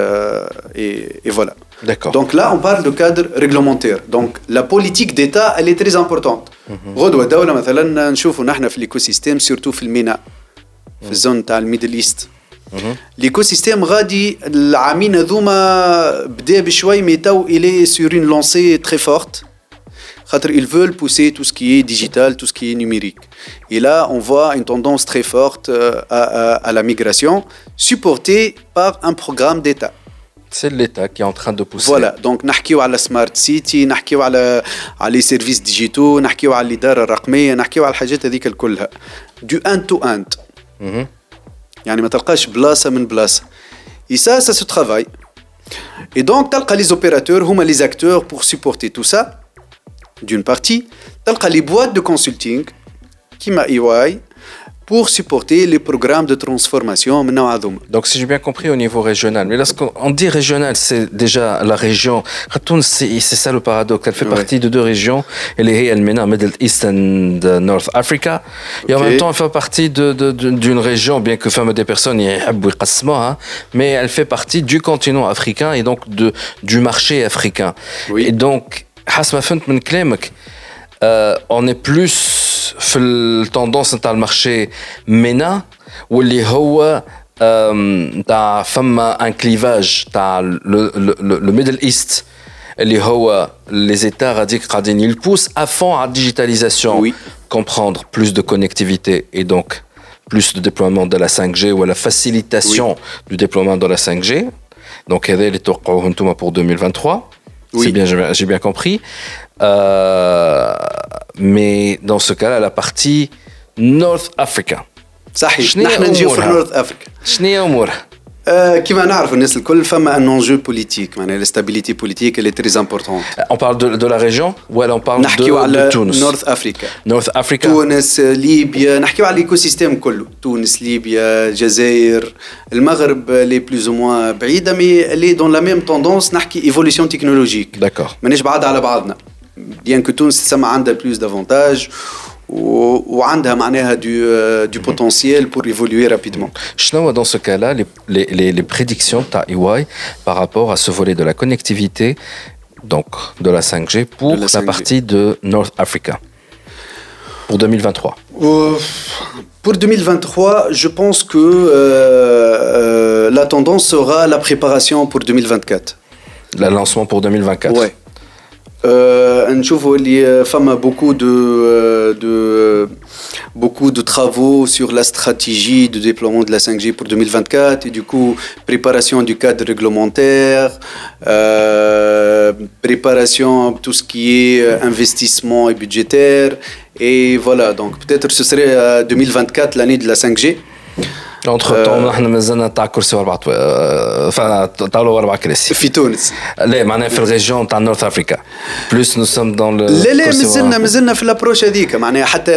اي فوالا D'accord. Donc là, on parle de cadre réglementaire. Donc la politique d'État, elle est très importante. غدوة دولة مثلا نشوفوا نحن في l'écosystème surtout في الميناء في الزون تاع الميدل ايست ليكو سيستيم غادي العامين هذوما بدا بشوي مي تو الي سور اون لونسي تري فورت خاطر ils veulent pousser tout ce qui est digital, tout ce qui est numérique. Et là, on voit une tendance très forte euh, à, à, à la migration, supportée par un programme d'État. C'est l'État qui est en train de pousser. فوالا دونك نحكيو على سمارت سيتي نحكيو على على لي سيرفيس ديجيتو نحكيو على الاداره الرقميه نحكيو على الحاجات هذيك كلها دو ان تو اند Mhm. يعني ما تلقاش بلاصه من بلاصه اي سا سا سو ترافاي اي دونك تلقى لي زوبيراتور هما لي زاكتور بور سيبورتي تو سا دون بارتي تلقى لي بوات دو كونسلتينغ كيما اي واي pour supporter les programmes de transformation. Donc, si j'ai bien compris, au niveau régional. Mais lorsqu'on dit régional, c'est déjà la région. C'est ça le paradoxe. Elle fait partie de deux régions. Elle est El Mena, Middle East and euh, North Africa. Et en même temps, elle fait partie d'une région, bien que femme des personnes, hein, mais elle fait partie du continent africain et donc du marché africain. Et donc, Hasma euh, on est plus في التندونس نتاع المارشي MENA واللي هو آم، تاع فما ان كليفاج تاع لو ميدل ايست اللي هو لي زيتا غاديك قاعدين يلبوس افون على الديجيتاليزاسيون Oui. comprendre plus de connectivité et donc plus de déploiement de la 5G ou la facilitation du déploiement de la 5G. Donc, هذا اللي توقعوه انتم pour 2023. Oui. C'est bien, j'ai j'ai bien compris. Euh, mais dans ce cas-là, la partie North Africa. صحيح شنو هي نحن نجيو في أمورها؟ نورث افريكا شنو هي امورها؟ آه كيما نعرف الناس الكل فما ان انجو بوليتيك معناها الاستابيليتي بوليتيك اللي تري امبورتونت On parle de, de la région ou alors on parle نحكيو de, على de Tunis نورث افريكا North Africa. تونس ليبيا نحكيو على الايكو سيستيم كله تونس ليبيا الجزائر المغرب لي بلوز موان بعيده مي لي دون لا ميم توندونس نحكي ايفولوسيون تكنولوجيك D'accord. مانيش بعاد على بعضنا بيان كو تونس تسمى عندها بلوس دافونتاج وعندها معناها دو دو بوتونسييل بور ايفولوي رابيدمون شنو dans ce cas-là les, les, les, les prédictions تاع EY par rapport à ce volet de la connectivité donc de la 5G pour De la la, 5G. partie de North Africa pour 2023 Euh, Pour 2023, je pense que euh, euh, la tendance sera la préparation pour 2024. le lancement pour 2024 Ouais. Euh, نشوفوا اللي فما beaucoup de, euh, de beaucoup de travaux sur la stratégie de déploiement de la 5G pour 2024 et du coup préparation du cadre réglementaire, euh, préparation de tout ce qui est euh, investissement et budgétaire et voilà donc peut-être ce serait euh, 2024 l'année de la 5G. Entre temps نحن مازلنا تاع كرسي واربع طاولة واربع كراسي. في تونس. لا معناها في الريجيون تاع نورث أفريكا. بلوس نو سوم دون لا لا مازلنا مازلنا في الابروش هذيك. معناها حتى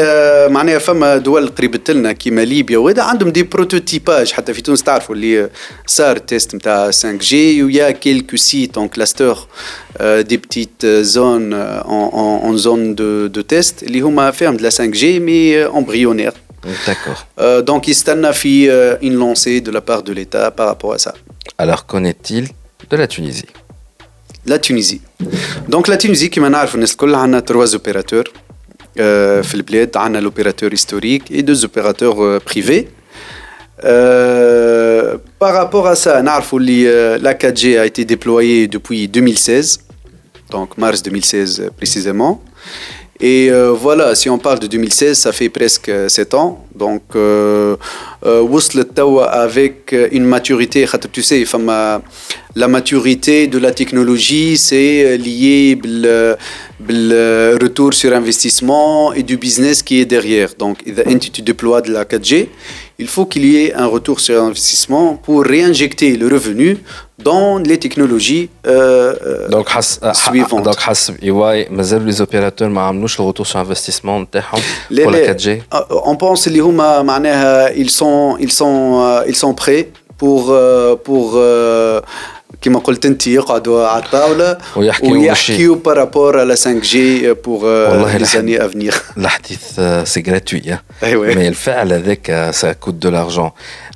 معناها فما دول قريبت لنا كيما ليبيا وهذا عندهم دي بروتوتيباج حتى في تونس تعرفوا اللي صار التيست نتاع 5 جي ويا كيلكو سيت اون كلاستر دي بتيت زون اون زون دو دو تيست اللي هما فيهم de la 5 جي مي امبريونير D'accord. Euh, donc, Istana fit euh, une lancée de la part de l'État par rapport à ça. Alors, qu'en est-il de la Tunisie? La Tunisie. Donc, la Tunisie, comme on a a trois opérateurs. Euh, on a l'opérateur historique et deux opérateurs euh, privés. Euh, par rapport à ça, on euh, la 4G a été déployée depuis 2016, donc mars 2016 précisément. Et euh, voilà, si on parle de 2016, ça fait presque euh, 7 ans. Donc, euh, euh avec une maturité, tu sais, la maturité de la technologie, c'est lié au retour sur investissement et du business qui est derrière. Donc, tu déploies de la 4G, il faut qu'il y ait un retour sur investissement pour réinjecter le revenu dans les technologies euh, euh, دونك حس suivantes. دونك حسب اي واي مازالوا لي زوبيراتور ما عملوش الغوتور سو انفستيسمون نتاعهم Les- pour la les- 4G euh, on pense اللي هما معناها ils sont ils sont euh, ils sont prêts pour euh, pour euh, كما قلت انت يقعدوا على الطاوله ويحكيوا ويحكيوا بارابور على 5G pour والله les الحمد. années à venir الحديث سي جراتوي أيوة. مي الفعل هذاك سا كوت دو لارجون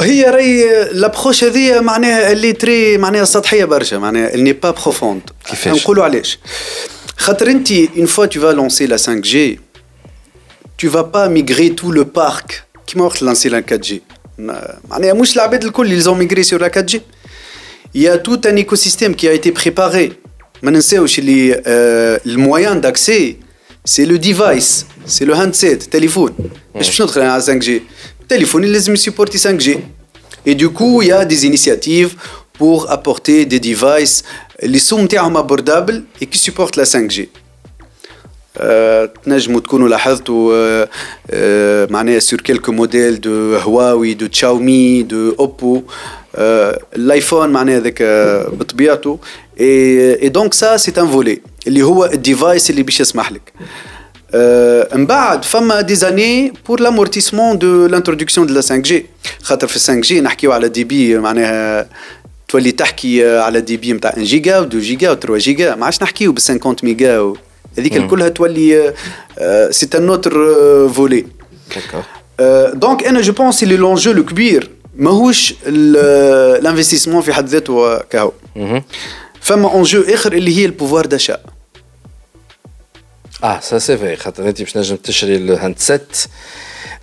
هي راهي لابخوش هذه معناها اللي تري معناها سطحيه برشا معناها اللي با بروفوند كيفاش؟ نقولوا علاش خاطر انت اون فوا tu vas lancer la 5G tu vas pas migrer tout le parc كيما وقت لانسي la 4G ما- معناها مش العباد الكل ils ont migré sur la 4G il y a tout un écosystème qui a été préparé ما ننساوش اللي آه، المويان d'accès c'est le device c'est le handset تليفون باش باش ندخل على 5G التليفون اللي لازم يسيبورتي 5G et du coup il y a des initiatives pour apporter des devices اللي السوق نتاعهم abordables et qui supportent la 5G آه، تنجموا تكونوا لاحظتوا آه، آه، معناها سور كيلكو موديل دو هواوي دو تشاومي دو اوبو آه، الايفون معناها هذاك آه، بطبيعته اي دونك سا سي ان فولي اللي هو الديفايس اللي باش يسمح لك آه، من بعد فما دي زاني بور لامورتيسمون دو لانتروداكسيون دو لا 5 جي خاطر في 5 جي نحكيو على دي بي معناها تولي تحكي آه، على دي بي نتاع 1 جيجا و 2 جيجا و 3 جيجا ما عادش نحكيو ب 50 ميجا و- هذيك الكلها تولي سي ان اوتر فولي دونك انا جو بونس اللي لونجو لو كبير ماهوش الانفستيسمون في حد ذاته كهو فما انجو اخر اللي هي البوفوار داشا اه سا سي فري خاطر انت باش نجم تشري الهاندسيت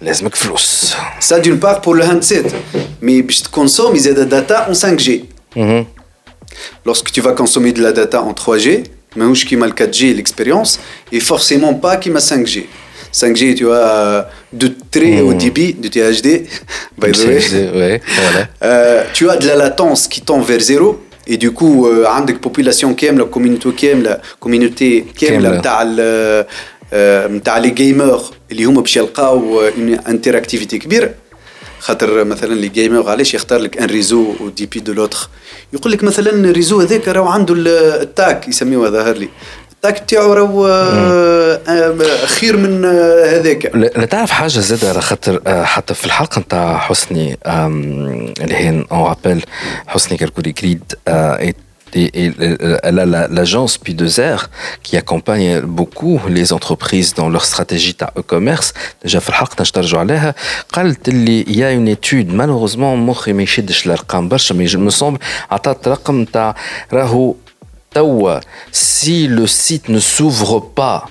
لازمك فلوس Ça d'une part pour le handset, mais باش تكونسومي زاد داتا en 5G. Lorsque tu vas consommer de la data en 3G, ماهوش كيما ال 4G l'expérience, et forcément pas كيما 5G. 5G tu as de très haut débit, de THD, by the way. ouais, voilà. Euh, tu as de la latence qui tend vers zéro Et du coup euh, عندك population كاملة communauté كاملة communauté كاملة. نتاع ال- آه، نتاع لي جيمر اللي هما باش يلقاو انتراكتيفيتي كبيرة. خاطر مثلا لي جيمر علاش يختار لك ان ريزو أو دي بي دو لوتر يقول لك مثلا الريزو هذاك راهو عنده ال- التاك يسميوه ظاهر لي. التاك تاعو راهو آه، آه، خير من آه، هذاك. لا تعرف حاجة زادة على خاطر حتى في الحلقة نتاع حسني اللي هي اون رابيل حسني كالكولي جريد آه، et- et- a la- l'agence P2R qui accompagne beaucoup les entreprises dans leur stratégie e-commerce. Déjà في الحلقة نشترجوا عليها. قالت اللي il y a une étude malheureusement مخي ما يشدش الأرقام برشا mais je me semble عطات رقم نتاع راهو si le site ne s'ouvre pas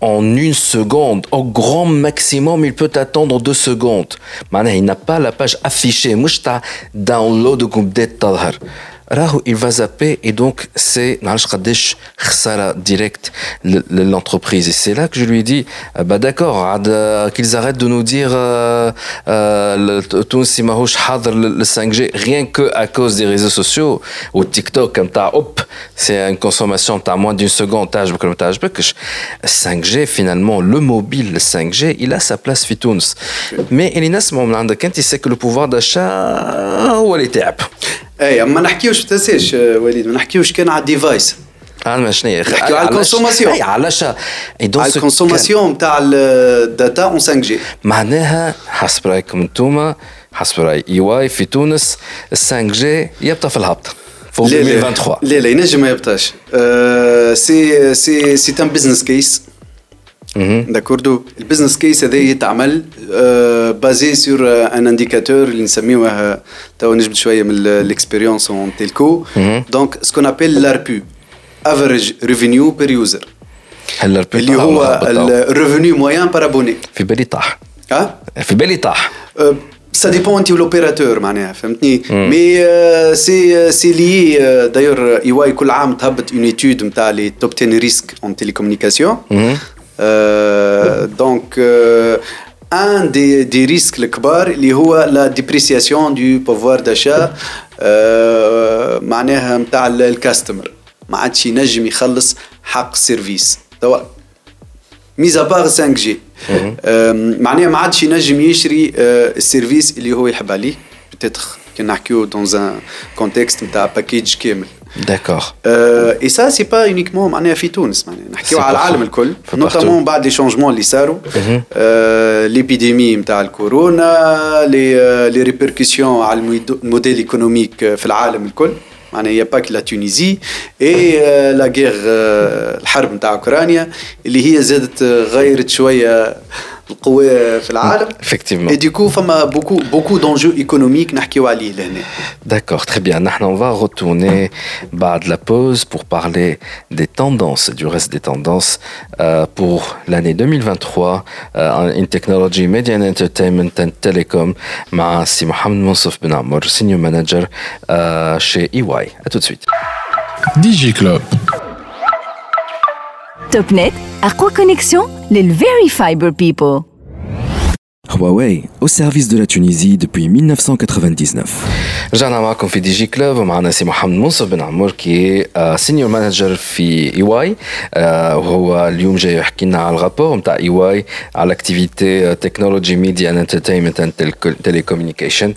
en une seconde. Au grand maximum, il peut attendre deux secondes. Il n'a pas la page affichée. Mouchta download il va zapper et donc c'est direct l'entreprise. Et c'est là que je lui ai dit, ah bah d'accord, euh, qu'ils arrêtent de nous dire euh, euh, le 5G, rien que à cause des réseaux sociaux ou TikTok, comme t'as, hop, c'est une consommation, t'as moins d'une seconde, t'as 5G, 5G finalement le mobile le 5G il a sa place في تونس mais اللي نسمعوا من عندك انت c'est que le pouvoir d'achat هو اللي تعب اي ما نحكيوش تنساش آه، وليد ما نحكيوش كان على الديفايس عندنا شنو هي نحكيو على علاش- الconsommation. اي علاش Et dans على ce cas- الكونسوماسيون تاع الداتا اون 5 جي معناها حسب رايكم انتوما حسب راي اي واي في تونس ال 5 جي يبقى في الهبط فوق لا لا 2023 لا لا ينجم ما يبطاش آه، سي سي سي ان بزنس كيس داكوردو البزنس كيس هذا يتعمل بازي سور ان انديكاتور اللي نسميوه تو نجبد شويه من الاكسبيريونس اون تيلكو دونك سكون ابيل لاربو افريج ريفينيو بير يوزر هلا البيبال اللي هو هبط أهو. الريفينيو موان بار ابوني في بالي طاح ها في بالي طاح سا ديبون انت لوبيراتور معناها فهمتني مي سي سي لي دايور اي واي كل عام تهبط اون ايتود نتاع لي توب 10 ريسك اون تيليكومونيكاسيون دونك ان دي دي ريسك الكبار اللي هو لا ديبريسياسيون دو بوفوار داشا معناها نتاع الكاستمر ما عادش ينجم يخلص حق السيرفيس توا ميزا باغ 5 جي معناها ما عادش ينجم يشري السيرفيس اللي هو يحب عليه بتتخ كي نحكيو دون ان كونتكست نتاع باكيج كامل داكور اي سا سي با اونيكمون معناها في تونس معناها نحكيو على العالم الكل نوتامون بعد لي شونجمون اللي صاروا ليبيديمي نتاع الكورونا لي لي ريبركسيون على الموديل ايكونوميك في العالم الكل معناها يا باك لا تونيزي اي لا غير الحرب نتاع اوكرانيا اللي هي زادت غيرت شوية في العالم effectivement et du coup فما beaucoup beaucoup d'enjeux économiques نحكيو عليه لهنا D'accord, très bien. Maintenant, on va retourner bah, de la pause pour parler des tendances, du reste des tendances euh, pour l'année 2023 euh, in Technology, Media and Entertainment and Telecom. C'est Mohamed Moussouf Ben Amour, Senior Manager euh, chez EY. À tout de suite. DigiClub. توب أقوى كونيكسيون للفيري فايبر بيبل Huawei, au service de la Tunisie depuis 1999. رجعنا معكم في دي جي كلوب ومعنا سي محمد منصف بن عمور كي سينيور مانجر في اي واي وهو اليوم جاي يحكي لنا على الرابور نتاع اي واي على اكتيفيتي تكنولوجي ميديا اند انترتينمنت اند تيليكوميونيكيشن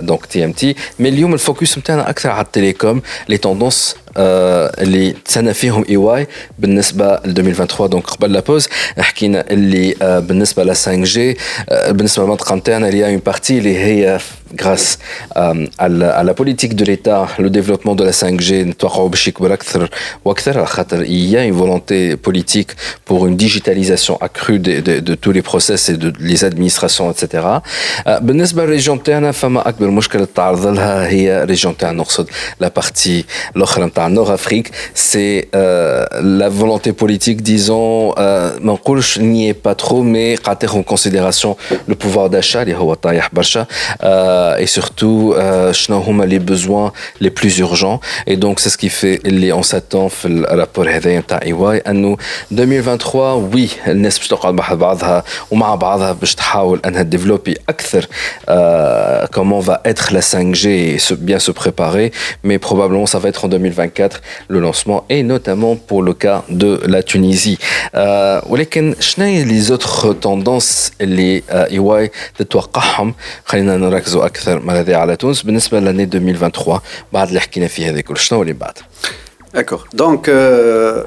دونك تي ام تي مي اليوم الفوكس نتاعنا اكثر على التليكوم لي توندونس اللي تسنى فيهم إي واي بالنسبة ل 2023 دونك قبل لا بوز حكينا اللي بالنسبة ل 5 جي بالنسبة للمنطقة نتاعنا اللي اون بارتي اللي هي grâce à à la politique de l'État, le développement de la 5G, il y a une volonté politique pour une digitalisation accrue de, de, de tous les process et de les administrations, etc. بالنسبة للريجون تاعنا فما أكبر مشكلة تعرض لها هي ريجون تاعنا نقصد la partie الأخرى نتاع نور أفريك سي la volonté politique disons ما نقولش n'y est pas trop mais قاعد تاخذ en considération le pouvoir d'achat اللي هو طايح برشا et surtout شنو هما les besoins les plus urgents et donc c'est ce qui fait اللي on s'attend في الرابور هذايا نتاع اي واي انه 2023 وي الناس باش تقعد مع بعضها ومع بعضها باش تحاول انها ديفلوبي اكثر comment va être la 5G et se, bien se préparer mais probablement ça va être en 2024 le lancement et notamment pour le cas de la Tunisie ولكن شنو هي les autres tendances اللي اي واي تتوقعهم خلينا نركزوا اكثر ماذا على تونس بالنسبه لاني 2023 بعد اللي حكينا فيه هذا كل شنو اللي بعد D'accord. Donc, euh,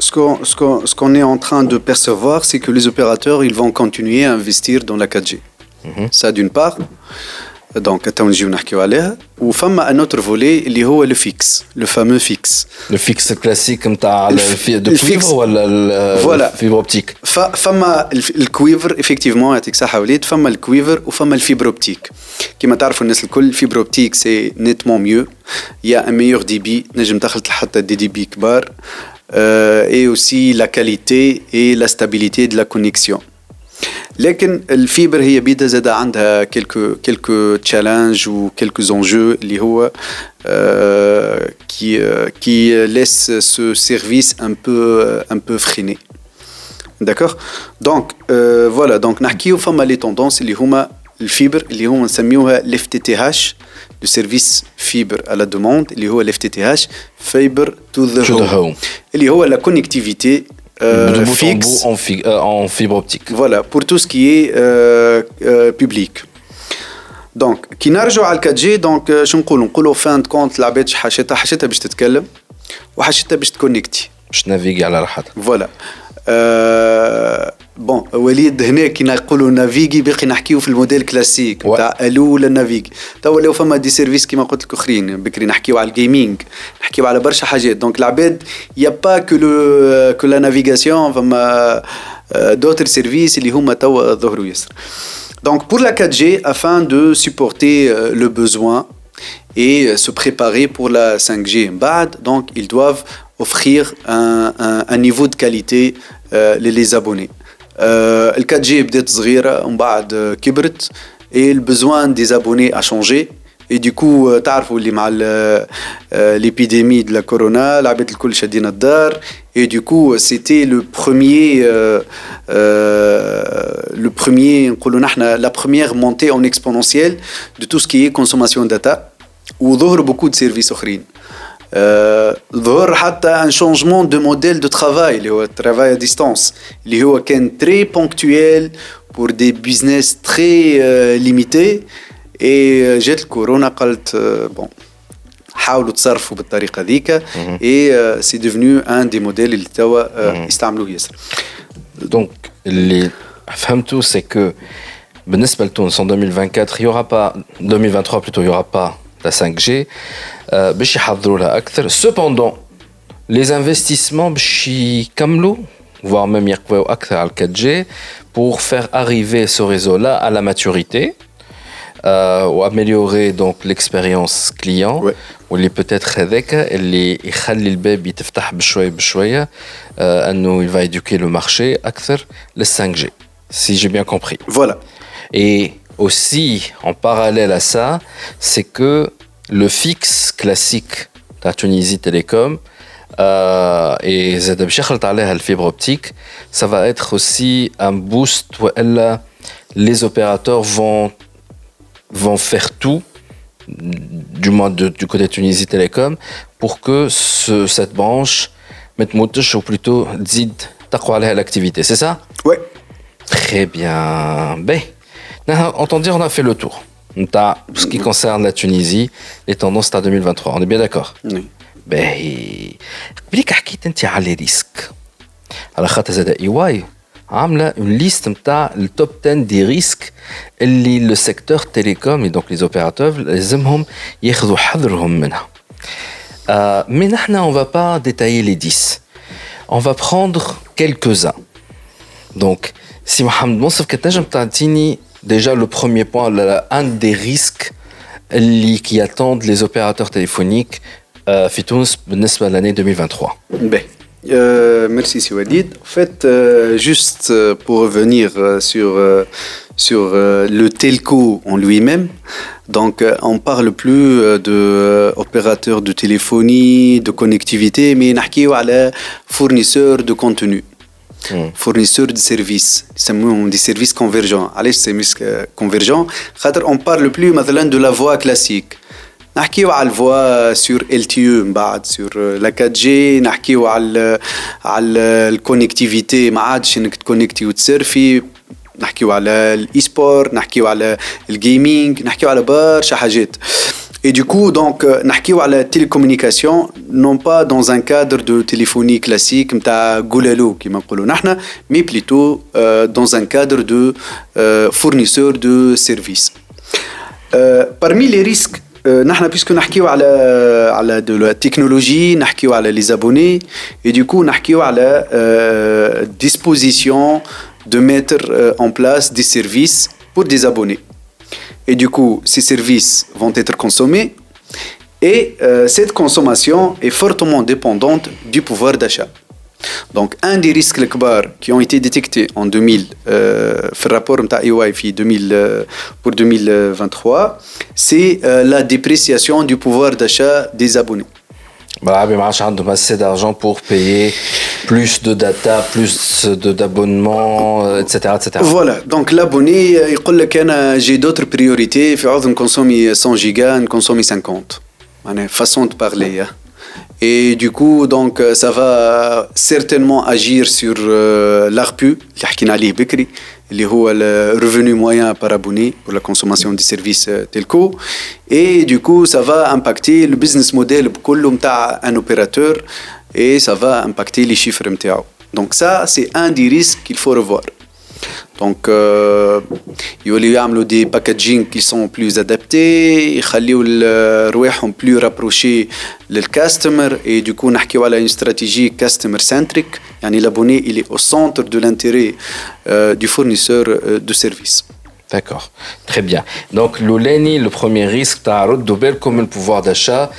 ce qu'on ce qu'on ce qu'on est en train de percevoir, c'est que les opérateurs, ils vont continuer à investir dans la 4G. Ça d'une part. Donc, تو نجيو نحكيو عليها وفما ان اوتر فولي اللي هو لو فيكس لو فامو فيكس لو فيكس الكلاسيك نتاع الف- دو الفيكس. كويفر ولا فوالا. الفيبر اوبتيك ف- فما الف- الكويفر افكتيفمون يعطيك صحه وليد فما الكويفر وفما الفيبر اوبتيك كيما تعرفوا الناس الكل الفيبر اوبتيك سي نيتمون ميو يا ان ميور دي بي نجم تدخل حتى دي دي بي كبار اي اوسي لا كاليتي اي لا ستابيليتي دو لا كونيكسيون لكن الفيبر هي بيدا زاد عندها كيلكو كيلكو تشالنج وكيلكو زونجو اللي هو كي كي ليس سو سيرفيس ان بو ان بو فريني داكوغ دونك فوالا دونك نحكيو فما لي توندونس اللي هما الفيبر اللي هما نسميوها الاف تي تي هاش لو سيرفيس فيبر على دوموند اللي هو الاف تي تي هاش فيبر تو ذا To the هوم home. اللي هو لا كونيكتيفيتي de bout en فيكس bout en, fi- euh, en fibre optique Voilà, pour tout ce qui est euh, euh, public. دونك كي نرجعوا على 4 جي دونك شو نقولوا نقولوا فان كونت العباد ش- حاجتها حاجتها باش تتكلم وحاجتها باش تكونكتي باش نافيغي على راحتها فوالا أه بون وليد هنا كي نقولوا نافيغي باقي نحكيو في الموديل كلاسيك Ouais. نتاع الو ولا نافيغي توا لو فما دي سيرفيس كيما قلت لك اخرين بكري نحكيو على الجيمنج نحكيو على برشا حاجات دونك العباد يا با كو لو كو لا نافيغاسيون فما دوتر سيرفيس اللي هما توا ظهروا ياسر Donc pour la 4G, afin de supporter euh, le besoin et euh, se préparer pour la 5G BAD, donc ils doivent offrir un, un- un niveau de qualité euh, les, les abonnés. Euh, le 4G بدات صغيرة ومن بعد euh, كبرت et le besoin des abonnés a changé Et du coup, euh, تعرفوا اللي مع l'épidémie de la corona, العباد الكل شادين الدار. Et du coup, c'était le premier, euh, euh, le premier, la première montée en exponentielle de tout ce qui est consommation de data. وظهر beaucoup de services اخرين. ظهر حتى un changement de modèle de travail اللي هو travail à distance اللي هو كان très ponctuel pour des business très euh, limités et جات الكورونا قالت bon حاولوا تصرفوا بالطريقه ذيك et c'est devenu un des modèles اللي توا يستعملوه ياسر donc اللي فهمتوا c'est que بالنسبه لتونس en 2024 il y aura pas 2023 plutôt il y aura pas la 5G باش يحضروا لها اكثر cependant les investissements باش يكملوا voire même يقويو اكثر على 4G pour faire arriver ce réseau-là à la maturité euh, ou améliorer donc l'expérience client واللي peut-être هذاك اللي يخلي الباب يتفتح بشويه بشويه euh, انه il va éduquer le marché اكثر لل 5G si j'ai bien compris. Voilà. Et aussi, en parallèle à ça, c'est que le fixe classique de Tunisie Télécom euh, et le fibre optique, ça va être aussi un boost où les opérateurs vont, vont faire tout, du moins du côté de Tunisie Télécom, pour que ce, cette branche mette ou plutôt zid l'activité. C'est ça? Oui. Très bien. Ben, Entend dire, on a fait le tour. ce qui concerne la Tunisie, les tendances à 2023. On est bien d'accord Oui. باهي قبليك حكيت انت على لي ريسك على خاطر زاد اي واي عامله اون ليست نتاع التوب 10 دي ريسك اللي لو سيكتور تيليكوم دونك لي زوبيراتور لازمهم ياخذوا حذرهم منها euh, mais نحن on va pas détailler les 10 on va prendre quelques-uns donc si Mohamed Monsef كتنجم تعطيني Déjà, le premier point, un des risques qui attendent les opérateurs téléphoniques à Fitouns à l'année 2023. Ben. Euh, merci Siwadid. En fait, euh, juste euh, pour revenir sur, sur le telco en lui-même, donc on parle plus de de téléphonie, de connectivité, mais on parle de fournisseur de contenu. fournisseurs de services des services convergents علاش services convergents خاطر on parle plus مثلا de la voix classique نحكيو على الفوا سور ال تي يو من بعد سور لا 4 جي نحكيو على على الكونيكتيفيتي ما عادش انك تكونيكتي وتسيرفي نحكيو على الاي سبور نحكيو على الجيمنج نحكيو على برشا حاجات Et du coup, donc, euh, à la télécommunication, non pas dans un cadre de téléphonie classique, mais plutôt euh, dans un cadre de euh, fournisseur de services. Parmi les risques, puisque nous parlons de la technologie, nous parlons les abonnés, et du coup, nous parlons de la disposition de mettre en place des services pour des abonnés. Et du coup, ces services vont être consommés et euh, cette consommation est fortement dépendante du pouvoir d'achat. Donc, un des risques qui ont été détectés en 2000, euh, rapport EY 2000, euh, pour 2023, c'est euh, la dépréciation du pouvoir d'achat des abonnés. Voilà, mais March a assez d'argent pour payer plus de data, plus d'abonnements, euh, etc., etc. Voilà, donc l'abonné, euh, il j'ai d'autres priorités, je oh, consomme 100 gigas, je consomme 50. Façon de parler. Hein. Et du coup, donc, euh, ça va certainement agir sur euh, l'ARPU, le revenu moyen par abonné pour la consommation des services euh, telco. Et du coup, ça va impacter le business model pour un opérateur et ça va impacter les chiffres MTAO. Donc ça, c'est un des risques qu'il faut revoir. Donc, euh, y a des packaging qui sont plus adaptés, يخليوا رواحهم plus rapprochés le customer et du coup نحكيو على une stratégie customer centric يعني l'abonné il est au centre de l'intérêt euh, du fournisseur euh, de services. D'accord, très bien. Donc l'Oleni, le premier risque, tu as comme le pouvoir d'achat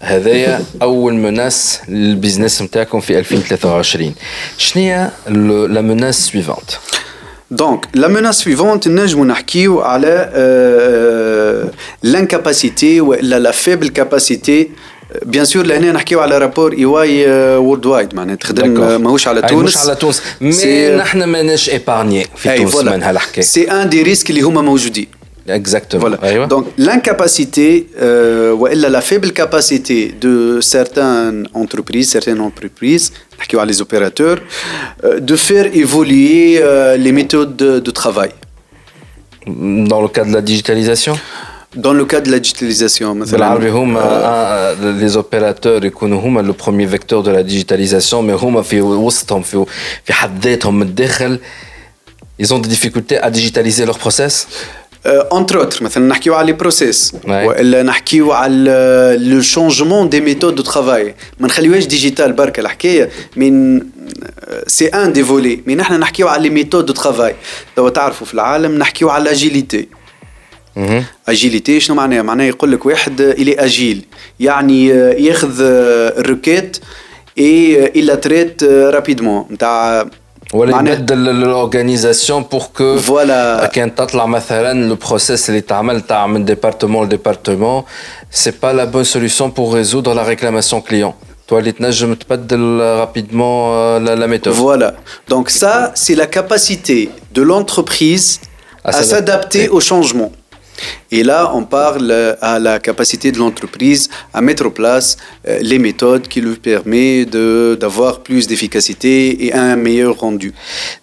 هذايا اول مناس للبزنس نتاعكم في 2023 شنو هي لا مناس سويفونت Donc, la menace suivante, نجمو نحكيو على l'incapacité ou la faible capacité بيان سور لهنا نحكيو على رابور اي واي وورد وايد معناها تخدم ماهوش على تونس مش على تونس مي نحن ماناش ايبارني في تونس من هالحكايه سي ان دي ريسك اللي هما موجودين Exactement. Donc l'incapacité, euh, la faible capacité de certaines entreprises, certaines entreprises, les opérateurs, euh, de faire évoluer euh, les méthodes de, travail. Dans le cas de la digitalisation? Dans le cas de la digitalisation, les opérateurs sont le premier vecteur de la digitalisation, mais ils ont des difficultés à digitaliser leurs process? Entre autres مثلا نحكيو على les process وإلا نحكيو على le changement des méthodes de travail. ما نخليوهاش ديجيتال برك الحكاية. من سي ان دي فولي مي نحن نحكيو على les méthodes de travail. توا تعرفوا في العالم نحكيو على l'agileté اجيليتي شنو معناها؟ معناها يقول لك واحد الي اجيل يعني ياخذ الركات اي الا تريت رابيدمون نتاع ولا يبدل الاورغانيزاسيون بور كو فوالا كان تطلع مثلا لو بروسيس اللي تعمل تاع من ديبارتمون لديبارتمون سي با لا بون سوليسيون بور ريزودر لا ريكلاماسيون كليون toi اللي تنجم تبدل rapidement la, la méthode. Voilà. Donc ça, c'est la capacité de l'entreprise à s'adapter au changement. Et là, on parle à la capacité de l'entreprise à mettre en place euh, les méthodes qui lui permettent d'avoir plus d'efficacité et un meilleur rendu.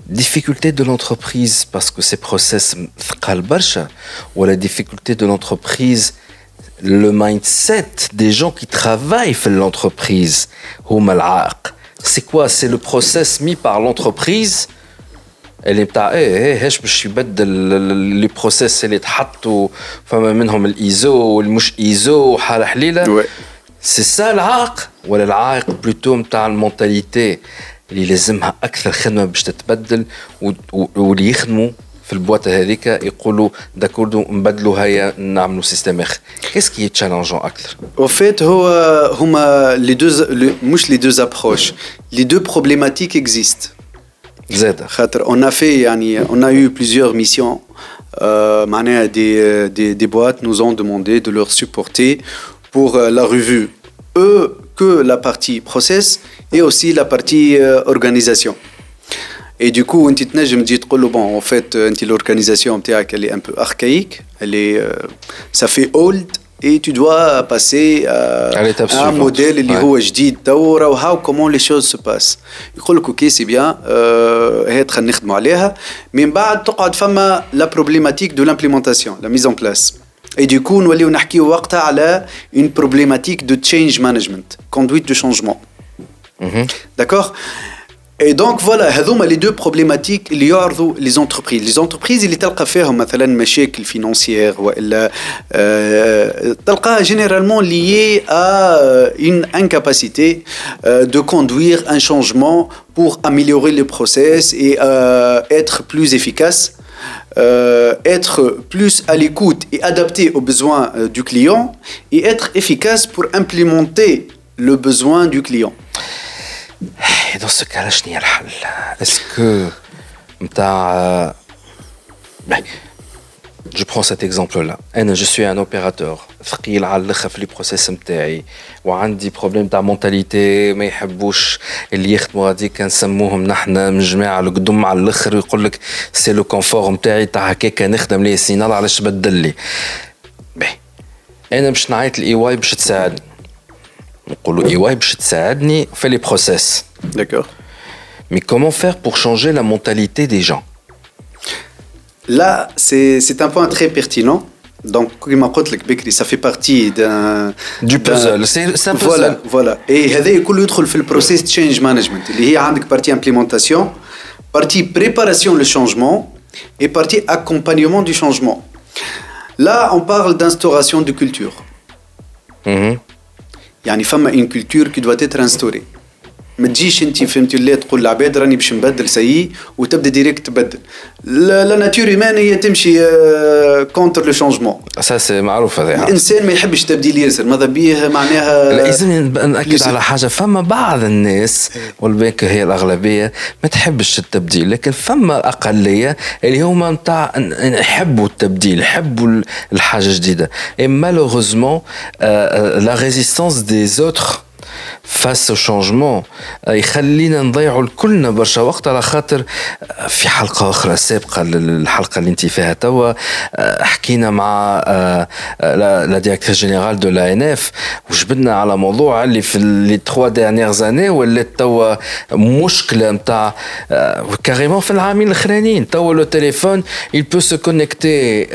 Difficulté de l'entreprise parce que ces process ou la difficulté de l'entreprise le mindset des gens qui travaillent dans l'entreprise c'est quoi? C'est le process mis par l'entreprise اللي بتاع إيه إيه هاش باش يبدل لي بروسيس اللي تحطوا فما منهم الإيزو والمش إيزو وحالة حليلة. سي سا العائق ولا العائق بلوتو نتاع المونتاليتي اللي لازمها أكثر خدمة باش تتبدل واللي يخدموا في البواطة هذيك يقولوا داكوردو نبدلوا هيا نعملوا سيستم آخر. كيس كي تشالنجون أكثر؟ أو فيت هو هما لي دو مش لي دو ابروش لي دو بروبليماتيك اكزيست on a fait on a eu plusieurs missions euh, des, des, des boîtes nous ont demandé de leur supporter pour euh, la revue. Eux que la partie process et aussi la partie euh, organisation. Et du coup je me dis bon. En fait l'organisation elle est un peu archaïque. Elle est ça fait old et tu dois passer à, à un modèle اللي هو جديد تو راهو comment les choses se passent يقول لك اوكي سي بيان هات خلينا نخدموا عليها من بعد تقعد فما لا problématique de l'implémentation la mise en place et du coup نوليو نحكيو وقتها على une problématique de change management conduite de changement d'accord et donc voilà هذوما les deux problématiques اللي يعرضوا les entreprises les entreprises اللي تلقى فيهم مثلا مشاكل financière والا تلقاها généralement liée à une incapacité de conduire un changement pour améliorer le process et être plus efficace euh, être plus à l'écoute et adapté aux besoins euh, du client et être efficace pour implémenter le besoin du client. Dans ce cas-là, est-ce que ben, je prends cet exemple-là. Je suis. ثقيل على الآخر في بروسيس نتاعي وعندي بروبليم تاع مونتاليتي ما يحبوش اللي يخدموا هذيك كنسموهم نحن من جماعة القدم على الأخر ويقول لك سي لو كونفور نتاعي تاع هكاك نخدم لي سينال علاش بدل لي أنا باش نعيط الاي واي باش تساعدني نقولوا اي واي باش تساعدني في لي بروسيس D'accord. Mais comment faire pour changer la mentalité des gens Là, c'est un point très pertinent. Donc, comme je ça fait partie d'un... Du puzzle, c'est un puzzle. Voilà, voilà. Et هذا يكون يدخل في process change management اللي هي عندك partie implémentation, partie préparation le changement et partie accompagnement du changement. Là, on parle d'instauration de culture. Il يعني فما ان كولتور كي دوا تيتر انستوري ما تجيش انت فهمتي ولا تقول للعباد راني باش نبدل سي وتبدا ديريكت تبدل. لا ناتور ايمان هي تمشي كونتر لو شونجمون اساسي معروف هذا. الإنسان ما يحبش تبديل ياسر ماذا بيه؟ معناها لازم نأكد على حاجة. فما بعض الناس والبنك هي الأغلبية ما تحبش التبديل. لكن فما أقلية اللي هما نتاع يحبوا التبديل يحبوا الحاجة جديدة. اي مالوغوزمون لا ريزيستانس دي زوتر فاس شونجمون يخلينا نضيعوا كلنا برشا وقت على خاطر في حلقه اخرى سابقه للحلقه اللي انت فيها توا حكينا مع لا ديريكتور جينيرال دو لا ان اف وجبدنا على موضوع اللي في لي تخوا ديرنيير زاني ولات توا مشكله نتاع كاريمون في العامين الاخرانيين توا لو تليفون il peut se connecter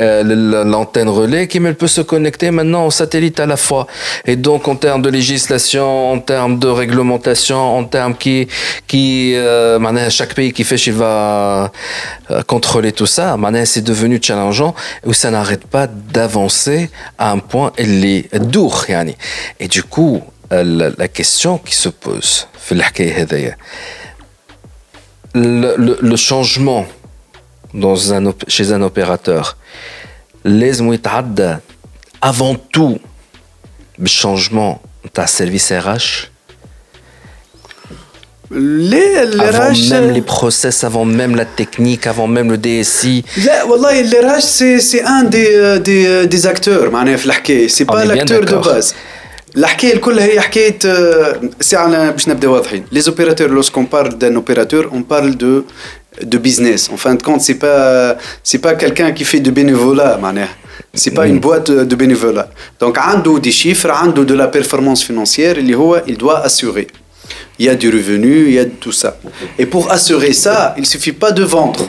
l'antenne relais qui il peut se connecter maintenant au satellite à la fois et donc en termes de législation en termes de réglementation, en termes qui, euh, chaque pays qui fait, il va euh, contrôler tout ça. C'est devenu challengeant où ça n'arrête pas d'avancer à un point les dur. Et du coup, euh, la question qui se pose, le, le, le changement dans chez un opérateur, les avant tout le changement ta service RH les, les avant RH, même les process, avant même la technique, avant même le DSI. لا والله les RH c'est c'est un des des des acteurs معناها في الحكايه سي با l'acteur de base الحكايه الكل هي حكايه سي على باش نبدا واضحين les opérateurs lorsqu'on parle d'un opérateur on parle de de business en fin de compte c'est pas c'est pas quelqu'un qui fait de bénévolat معناها c'est pas une boîte de bénévolat donc عنده des chiffres عنده de la performance financière اللي هو il doit assurer il y a du revenu, il y a tout ça. Et pour assurer ça, il ne suffit pas de vendre.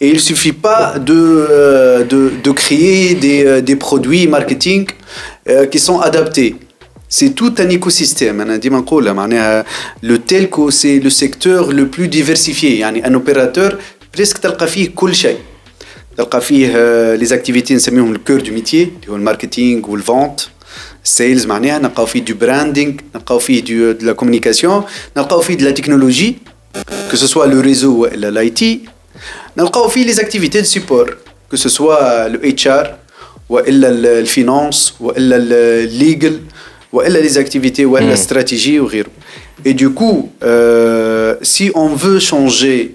Et il ne suffit pas de, euh, de, de, créer des, euh, des, produits marketing euh, qui sont adaptés. C'est tout un écosystème. Le telco, c'est le secteur le plus diversifié. Un opérateur, presque تلقى فيه كل شيء. تلقى فيه les activités نسميهم le cœur du métier, le marketing ou le vente. سيلز معناها نلقاو فيه دو براندينغ نلقاو فيه دو دو لا كومونيكاسيون نلقاو فيه دو لا تكنولوجي كو سوا لو ريزو والا لاي تي نلقاو فيه لي زاكتيفيتي دو سيبور كو سوا لو اتش ار والا الفينانس والا الليغل والا لي زاكتيفيتي والا استراتيجي وغيره Et du coup, euh, si on veut changer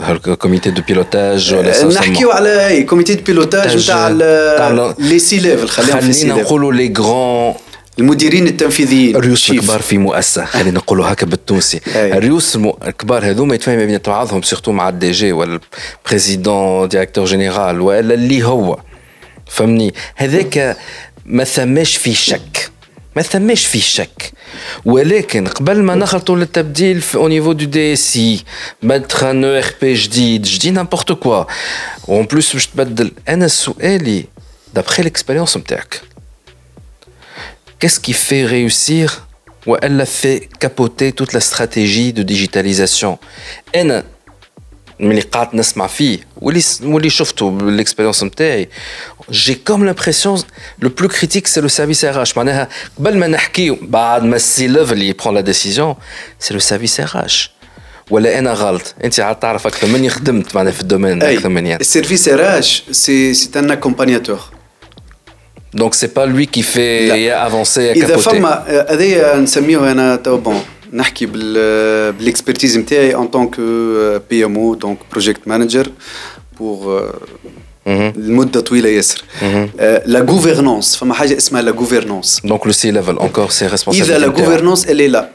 الكوميتي دو بيلوتاج ولا نحكيو على كوميتي دو بيلوتاج نتاع لي سي ليفل خلينا نقولوا لي غران المديرين التنفيذيين الريوس الكبار في مؤسسة خلينا نقولوا هكا بالتونسي. الريوس الكبار هذوما يتفاهموا بين بعضهم سيرتو مع الدي جي ولا البريزيدون ديريكتور جينيرال ولا اللي هو. فهمني؟ هذاك ما ثماش فيه شك. ما ثماش فيه شك ولكن قبل ما نخلطوا للتبديل في او نيفو دو دي اس اي مدخل ان ار بي جديد جديد نامبورت كوا وان بلوس باش تبدل انا سؤالي دابخي ليكسبيريونس نتاعك Qu'est-ce qui fait réussir ou elle a fait capoter toute la stratégie de digitalisation أنا ملي قعدت نسمع فيه واللي واللي شفته بالاكسبيريونس نتاعي جي كوم لامبرسيون لو بلو كريتيك سي لو سيرفيس ار اش معناها قبل ما نحكيو بعد ما السي ليفل اللي يبرون لا ديسيزيون سي لو سيرفيس ار اش ولا انا غلط انت عاد تعرف اكثر مني خدمت معناها في الدومين اكثر مني السيرفيس ار اش سي سي ان اكومبانياتور Donc c'est pas lui qui fait لا. avancer à اذا capoter. فما هذايا نسميه انا تو بون نحكي بال بالاكسبرتيز نتاعي ان طونك بي ام او دونك بروجيكت مانجر بور Mhm. لمدة طويلة ياسر. لا غوفرنونس فما حاجة اسمها لا غوفرنونس Donc le C-level, encore ses responsabilités. إذا لا غوفرنونس اللي لا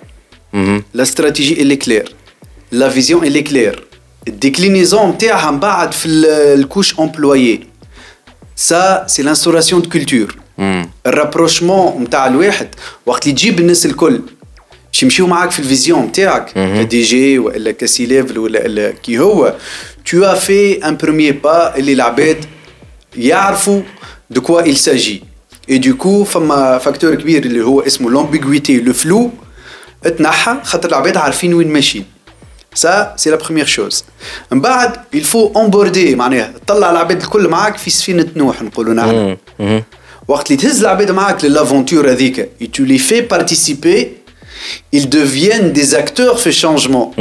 Mhm. لا استراتيجي اللي كلير لا فيزيون اللي كلير الديكلينيزون نتاعها من بعد في ال- الكوش امبلويي سا سي لانستوراسيون دو كولتور Mhm. الرابروشمون نتاع الواحد. وقت اللي تجيب الناس الكل باش يمشيو معاك في الفيزيون نتاعك كدي جي ولا كسي ليفل ولا كي هو تو ا في ان بروميير با اللي العباد يعرفوا de quoi il s'agit et du coup فما فاكتور كبير اللي هو اسمه l'ambiguïté le flou اتنحى خاطر العباد عارفين وين ماشيين Ça, c'est la première chose. من بعد, il faut emborder معناها تطلع العباد الكل معاك في سفينة نوح نقولوا نحن. وقت اللي تهز العباد معاك للافونتور هذيك et tu les fais participer, ils deviennent des acteurs في changement.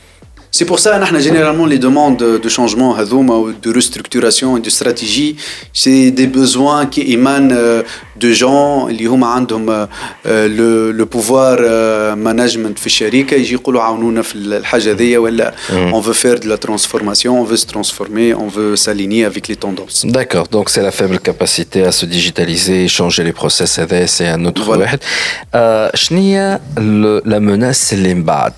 C'est pour ça, nous, généralement, les demandes de changement, هذوما, ou de restructuration et de stratégie, c'est des besoins qui émanent euh, de gens اللي هما عندهم euh, le, le pouvoir euh, management في الشركة يجي يقولوا عاونونا في الحاجة ذي ولا on veut faire de la transformation, on veut se transformer, on veut s'aligner avec les tendances. D'accord, donc c'est la faible capacité à se digitaliser, changer les process هذا c'est un autre Voilà. واحد. آه، شنو هي ال- la menace اللي من بعد؟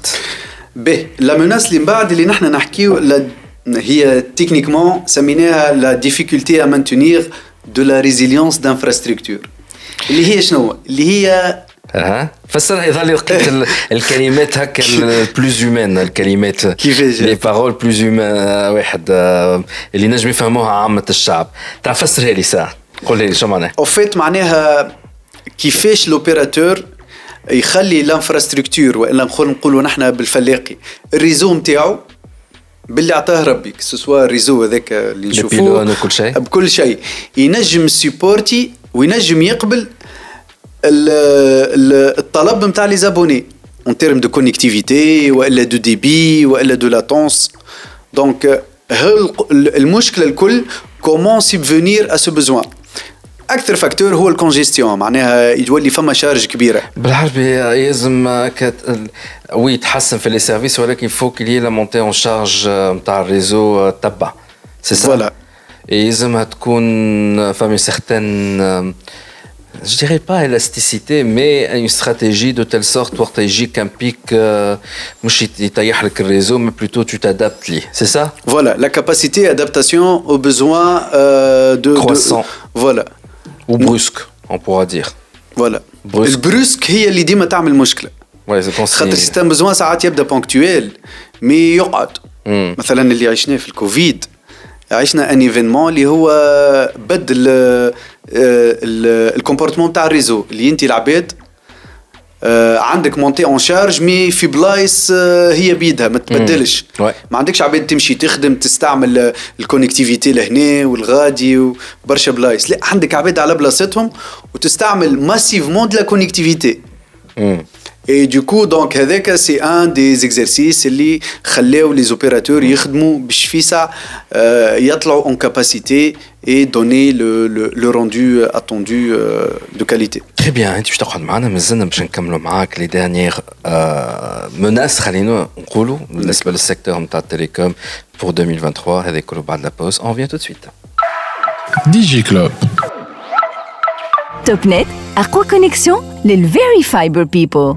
به لا menace اللي من بعد اللي نحن نحكيو لا- هي تكنيكمون سميناها لا difficulté à maintenir de la résilience d'infrastructure اللي هي شنو؟ اللي هي ها فسرها يظهر لي لقيت ال- الكلمات هكا البلوز هيومان الكلمات كيفاش؟ لي بارول بلوز هيومان واحد آه، اللي نجم يفهموها عامة الشعب تاع فسرها لي ساعة قول لي شو معناها او فيت معناها كيفاش لوبيراتور يخلي الانفراستركتور والا نقول نقولوا نحن بالفلاقي. الريزو نتاعو باللي عطاه ربي سوا الريزو هذاك اللي نشوفوه وكل شيء. بكل شيء. ينجم سيبورتي وينجم يقبل ال- ال- الطلب نتاع لي زابوني. اون تيرم دو كونيكتيفيتي وإلا دو ديبي وإلا دو لاتونس دونك المشكلة الكل كومون سيبفونير ا سو بوزوان اكثر فاكتور هو الكونجيستيون معناها يولي فما شارج كبيره بالعربي يلزم كت... وي تحسن في لي سيرفيس ولكن فو كي لا مونتي اون شارج نتاع الريزو تبع سي سا Voilà. يلزمها تكون فما سيغتان je dirais pas élasticité, mais une stratégie de telle sorte وقت يجيك un pic euh, مش يطيح لك الريزو mais plutôt tu t'adaptes ليه c'est ça Voilà, la capacité adaptation aux besoins euh, de, de- Croissant. Voilà, ou brusque on pourra dire voilà. Brusque. البروسك هي اللي ديما تعمل مشكله ouais c'est quand خاطر c'est سيستم بزوان ساعات يبدا بونكتويل مي يقعد مم. مثلا اللي عشناه في الكوفيد عشنا ان ايفينمون اللي هو بدل الكومبورتمون تاع الريزو اللي انت العباد آه، عندك مونتي اون شارج مي في بلايص آه، هي بيدها ما تبدلش. ما عندكش عباد تمشي تخدم تستعمل آه، الكونكتيفيتي لهنا والغادي وبرشا بلايص لا عندك عباد على بلاصتهم وتستعمل ماسيفمون دو لا كونكتيفيتي. Et du coup, donc, هذاك سي ان دي زيكزرسيس اللي خلاو لي زوبيراتور يخدموا باش في ساعة آه، يطلعوا اون كاباسيتي et donner le, le, le rendu attendu euh, de qualité. Très bien, انت باش تقعد معنا مازلنا باش نكملوا معاك لي ديرنيير مناس خلينا نقولوا بالنسبه للسيكتور نتاع التليكوم pour 2023 هذاك كله بعد لا بوز on vient tout de suite ديجي كلوب توب نت أقوى كونيكسيون للفيري فايبر بيبل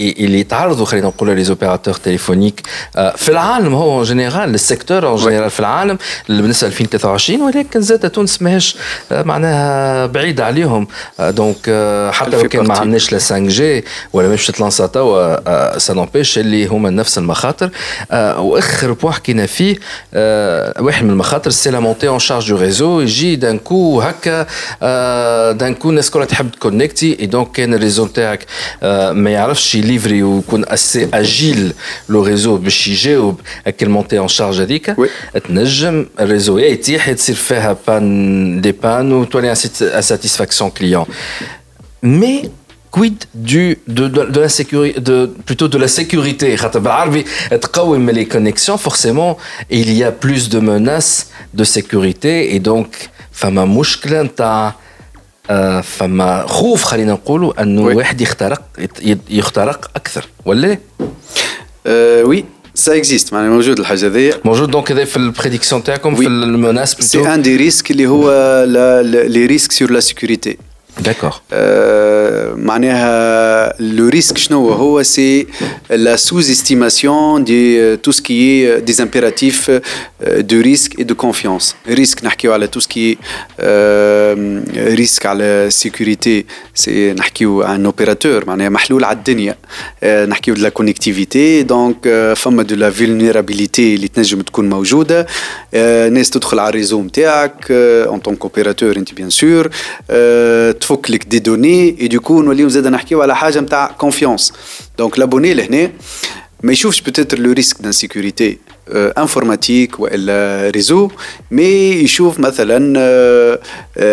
اللي يتعرضوا خلينا نقول لي زوبيراتور تليفونيك في العالم هو جينيرال السيكتور اون جينيرال في العالم بالنسبة ل 2023 ولكن زاد تونس ماهيش آه، معناها بعيد عليهم. آه، دونك آه، حتى لو كان ما. عندناش لا 5 جي ولا مش تتلانسا توا سا اللي هما نفس المخاطر. آه، وآخر بوان حكينا فيه آه، واحد من المخاطر سي لا مونتي اون شارج دو ريزو يجي دان كو هكا آه، دان كو الناس كلها تحب تكونكتي اي دونك كان الريزو نتاعك آه، ما يعرفش يليفري ويكون اسي اجيل لو ريزو باش يجاوب هكا المونتي اون شارج هذيك وي. تنجم الريزو يا يتيح يا تصير فيها بان دي بان وتولي انساتيسفاكسيون كليون Mais quid du de, de, de la sécurité de plutôt de la sécurité خاطر بالعربي تقوم les connexions forcément il y a plus de menaces de sécurité et donc فما مشكلة نتاع آه، فما خوف خلينا نقولوا أنه. واحد يخترق يخترق أكثر ولا آه، وي سا اكزيست معناها موجود الحاجة هذيا موجود دونك هذا في البريديكسيون تاعكم في وي. المناس سي ان دي ريسك اللي هو لي ريسك سور لا سيكوريتي D'accord. Euh, le risque, c'est la sous-estimation de euh, tout ce qui est euh, des impératifs de risque et de confiance. Risque, tout ce qui est risque à la sécurité, c'est un opérateur, de la connectivité, donc femme de la vulnérabilité, les réseau en tant qu'opérateur, bien sûr. دو لا فيلنيرابيليتي اللي تنجم تكون موجوده آه، ناس تدخل على الريزو نتاعك اون طونك اوبيراتور انت بيان سور تفك لك دي دوني اي دوكو نوليو زاد نحكيو على حاجه نتاع كونفيونس دونك لابوني لهنا ما يشوفش بوتيتر لو ريسك دانسيكوريتي انفورماتيك والا ريزو مي يشوف مثلا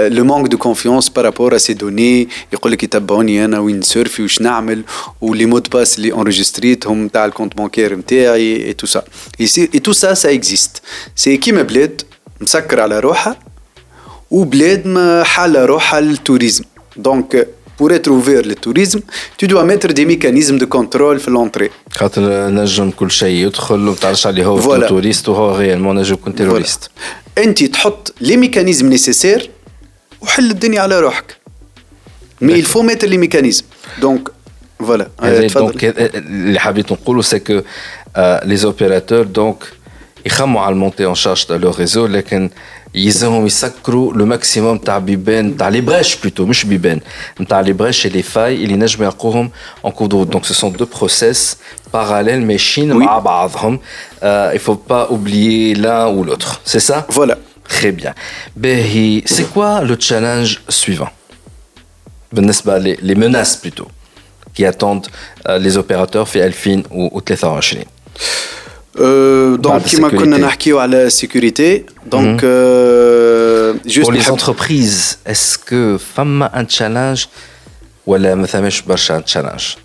لو مانك دو كونفيونس بارابور ا سي دوني يقول لك يتبعوني انا وين نسيرفي وش نعمل ولي مود باس اللي انريجستريتهم نتاع الكونت بانكير نتاعي اي تو سا اي تو سا سا اكزيست سي كيما بلاد مسكر على روحها وبلاد ما حالة روحها للتوريزم دونك pour être ouvert le tourisme, tu dois mettre des mécanismes de contrôle في l'entrée. خاطر نجم كل شيء يدخل وما تعرفش عليه هو Voilà. توريست وهو ريالمون نجم يكون تيروريست انت تحط لي ميكانيزم نيسيسير وحل الدنيا على روحك. مي il faut mettre les mécanismes. Donc voilà. هذا آه، تفضل. دونك اللي حبيت نقوله سي كو لي زوبيراتور دونك يخموا على المونتي اون شارج تاع لو ريزو لكن يلزمهم يسكروا لو ماكسيموم تاع بيبان تاع لي بريش بلوتو مش بيبان نتاع لي بريش لي فاي اللي نجم يلقوهم اون كور دو دونك سو سون دو بروسيس باراليل ماشيين Oui. مع بعضهم il faut pas oublier l'un ou l'autre c'est ça Voilà. Très bien. Behi, c'est quoi le challenge suivant بالنسبة les, les menaces plutôt qui attendent euh, les opérateurs في 2000 و و 23 Euh, donc بعد كما sécurité. كنا نحكيو على السيكوريتي دونك جوست Pour les entreprises, est-ce que فما un challenge ولا ما ثماش برشا un challenge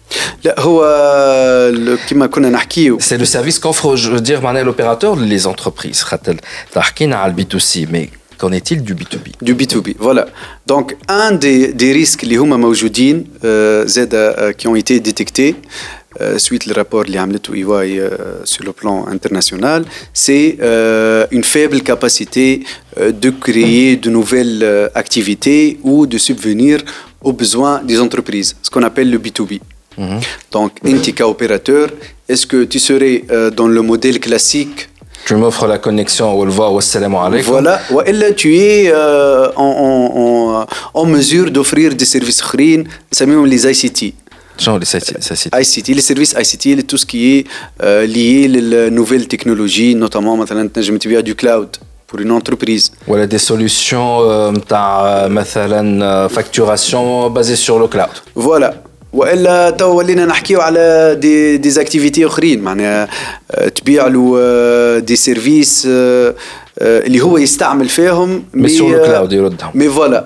لا هو ال- كما كنا نحكيو C'est le service qu'offre, je veux dire, معناها l'opérateur, les entreprises. خاطر حكينا على البي تو سي mais qu'en est-il du B2B du B2B. Voilà. Donc, un des, des risques اللي هما موجودين euh, زاد euh, qui ont été détectés euh, Euh, suite le rapport de l'Amlet euh, sur le plan international, c'est euh, une faible capacité de créer de nouvelles activités ou de subvenir aux besoins des entreprises, ce qu'on appelle le B2B. Mhm. Donc, Intika opérateur, est-ce que tu serais dans le modèle classique? Tu m'offres la connexion au le voir ou salam alaikum. Voilà, ou là tu es en, mesure d'offrir des services green, ça même les ICT. Genre les sites, ça c'est ICT, les services ICT, le- tout ce qui est euh, lié aux nouvelles technologies, notamment مثلا تنجم تبيع du cloud pour une entreprise. ولا des solutions euh, نتاع مثلا facturation basée sur le cloud. Voilà. والا تو ولينا نحكيو على دي دي اكتيفيتي اخرين معناها آه، تبيع له آه، دي سيرفيس آه، آه، اللي هو يستعمل فيهم Mais sur le آه، cloud يردهم. مي فوالا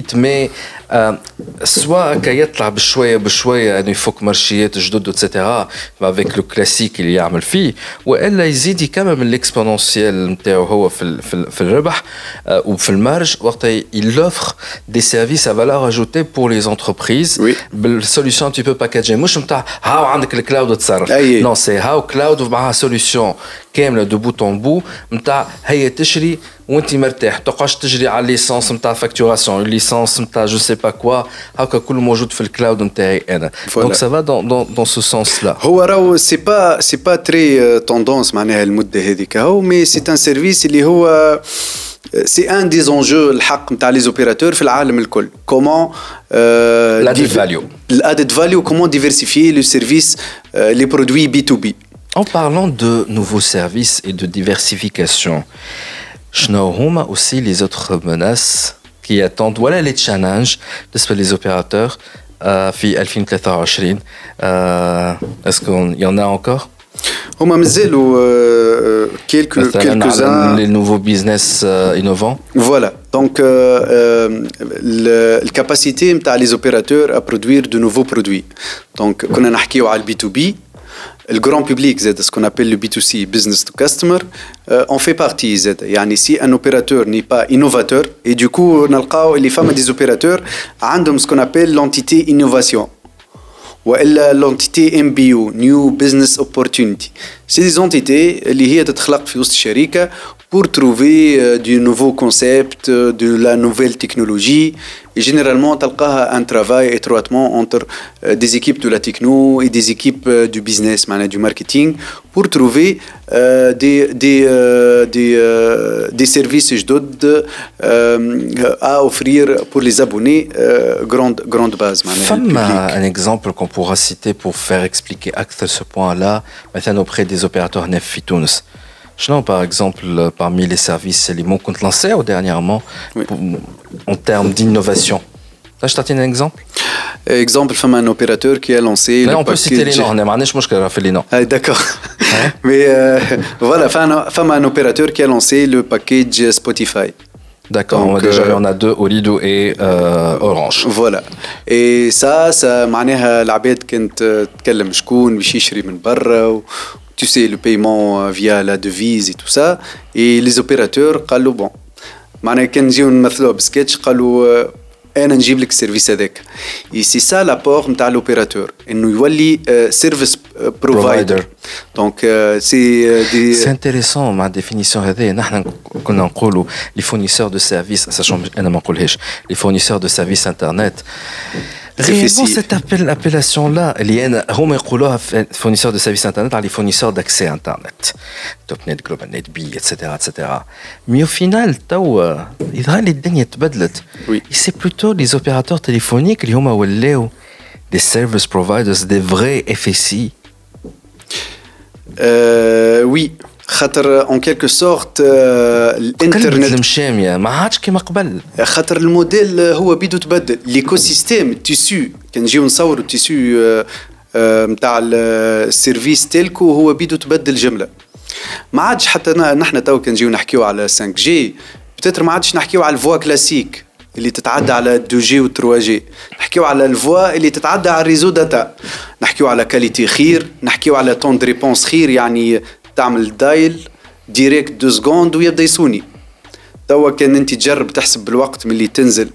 مي سوا كي يطلع بشويه بشويه انه يفك مارشيات جدد اتسيتيرا افيك لو كلاسيك اللي يعمل فيه والا يزيد يكمل من الاكسبونونسيال نتاعو هو في ال- في, ال- في الربح آه، وفي المارج وقتها il offre des services à valeur ajoutée pour les entreprises Oui. بالسوليوشن un petit peu packagé مش نتاع هاو عندك الكلاود تصرف أي. نو سي هاو كلاود ومعها سوليوشن كامله دو بوت اون بو نتاع هي تشري وانت مرتاح تقعدش تجري على الليسانس نتاع فاكتوراسيون الليسانس نتاع جو سي با كوا هاكا كله موجود في الكلاود نتاعي انا Voilà. دونك سافا دون دون دون سو سونس لا هو راهو سي با سي با تري توندونس معناها المده هذيك هو مي سي ان سيرفيس اللي هو سي ان دي زونجو الحق نتاع لي زوبيراتور في العالم الكل كومون L'added value. الادد فاليو كومون ديفيرسيفيي لو سيرفيس لي برودوي بي تو بي En parlant de nouveaux services et de diversification, شنو هما aussi les autres menaces qui attendent voilà les challenges de les opérateurs euh, في 2023 euh, est-ce qu'il y en a encore هما مازالوا quelques quelques-uns les nouveaux business euh, innovants voilà donc la capacité les opérateurs à produire de nouveaux produits donc كنا نحكيو على البي تو بي le grand public, ce qu'on appelle le B2C, business to customer, euh, on fait partie. Si un opérateur n'est pas innovateur, et du coup, les femmes des opérateurs, ont ce qu'on appelle l'entité innovation. Ou l'entité MBO, New Business Opportunity. C'est des entités qui sont pour trouver euh, du nouveau concept, euh, de la nouvelle technologie. Et généralement, on a un travail étroitement entre euh, des équipes de la techno et des équipes du business, du marketing, pour trouver des, des, des, des services à offrir pour les abonnés, grande, grande base. un exemple qu'on pourra citer pour faire expliquer ce point-là, auprès des opérateurs nef non, par exemple, euh, parmi les services les mots qu'on lancé dernièrement en termes d'innovation. Je te un exemple Exemple, femme un opérateur qui a lancé. on peut citer les noms, on a je fait les noms. Ah, D'accord. Mais euh, voilà, femme un opérateur qui a lancé le package Spotify. D'accord, déjà euh, on a deux, Olido et Orange. Voilà. Et ça, ça معناها العباد كانت تتكلم شكون باش يشري من برا tu sais, le paiement euh, via la devise et tout ça. Et les opérateurs, قالوا bon, معناها كان نجيو نمثلوها بسكتش قالوا انا نجيب لك السيرفيس هذاك اي سي سا لابور نتاع لوبيراتور انه يولي سيرفيس بروفايدر دونك سي دي سي انتريسون مع الديفينيسيون هذه نحن كنا نقولوا لي فورنيسور دو سيرفيس ساشون انا ما نقولهاش لي فورنيسور دو سيرفيس انترنت réellement cette appellation-là, fournisseurs de services Internet, par les fournisseurs d'accès Internet, TopNet, GlobalNet, B, etc., etc. Mais au final, euh, oui. c'est plutôt les opérateurs téléphoniques, les service providers, des vrais FSI. Euh, oui, خاطر اون كيلكو سورت الانترنت المشاميه ما عادش كيما قبل. خاطر الموديل هو بيدو تبدل. ليكو سيستيم التيسو كان نجيو نصوروا التيسو نتاع السيرفيس تيلكو هو بيدو تبدل جملة. ما عادش حتى نحن تو كان نجيو نحكيو على 5 جي بتاتر ما عادش نحكيو على الفوا كلاسيك اللي تتعدى على 2 جي و 3 جي نحكيو على الفوا اللي تتعدى على الريزو داتا نحكيو على كاليتي خير. نحكيو على تون دو ريبونس خير يعني تعمل دايل ديريكت دو سكوند ويبدا يسوني توا كان انت تجرب تحسب بالوقت ملي تنزل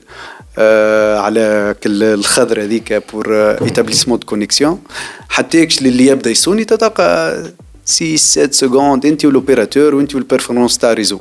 آه على كل الخضر هذيك بور ايتابليسمون دو كونيكسيون حتى اللي يبدا يسوني تتلقى 6 7 سكوند انت والاوبيراتور وانت والبيرفورمانس تاع ريزو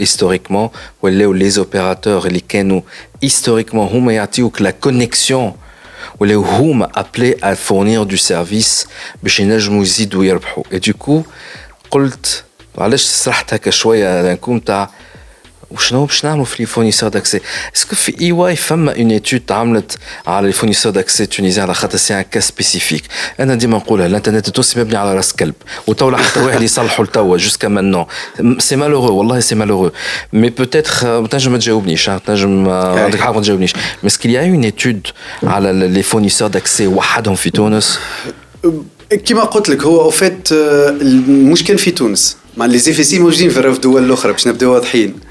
historiquement ou les opérateurs les canaux historiquement hum que la connexion ou les hum appelés à fournir du service et du coup قلت علاش سرحت هكا شويه لانكم تاع وشنو باش نعملوا في لي فورنيسور داكسي اسكو في إي واي فما اون ايتود تعملت على لي فورنيسور داكسي تونيزيان على خاطر سي ان كا سبيسيفيك أنا ديما نقولها الإنترنت التونسي مبني على رأس كلب. وتوا حتى واحد يصلحوا لتوا جوسكا مانون سي مالورو والله سي مالورو مي بوتيتر تنجم ما تجاوبنيش تنجم عندك حق ما تجاوبنيش. مي سكيل يا اون ايتود على لي فورنيسور داكسي وحدهم في تونس؟ كيما قلت لك هو اوفيت المشكل في تونس. مع لي زيفيسي موجودين في الدول الأخرى باش نبدأو واضحين.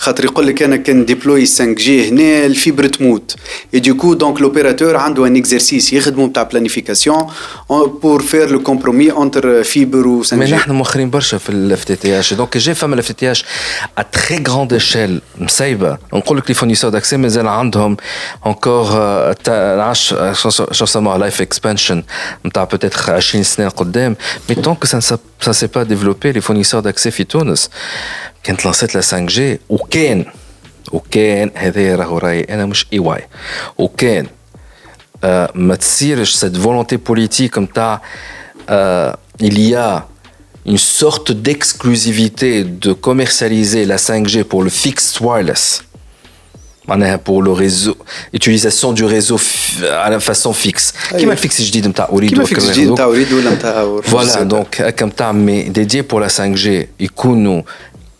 خاطر يقول لك انا كان ديبلوي 5 جي هنا الفيبر تموت اي دو كو دونك لوبيراتور عنده ان اكزرسيس يخدموا نتاع بلانيفيكاسيون بور فير لو كومبرومي انتر فيبر و 5 مي جي نحن مؤخرين برشا في الاف تي تي اش دونك جي فما الاف تي اش ا تري غراند ايشيل مسيبه نقول لك لي فونيسور داكسي مازال عندهم انكور عش شو سموها لايف اكسبانشن نتاع بوتيتر 20 سنه قدام مي طون كو سا سا سي با ديفلوبي لي فونيسور داكسي في تونس كانت لانسيت لا 5 جي وكان وكان هذا راهو راي انا مش اي واي وكان آه ما تصيرش سيت فولونتي بوليتيك نتاع آه il y a une sorte d'exclusivité de commercialiser la 5G pour le fixed wireless. Pour le réseau, utilisation du réseau à la façon fixe. Qui m'a fixé, je dis, Voilà, donc, comme ça, mais dédié pour la 5G, nous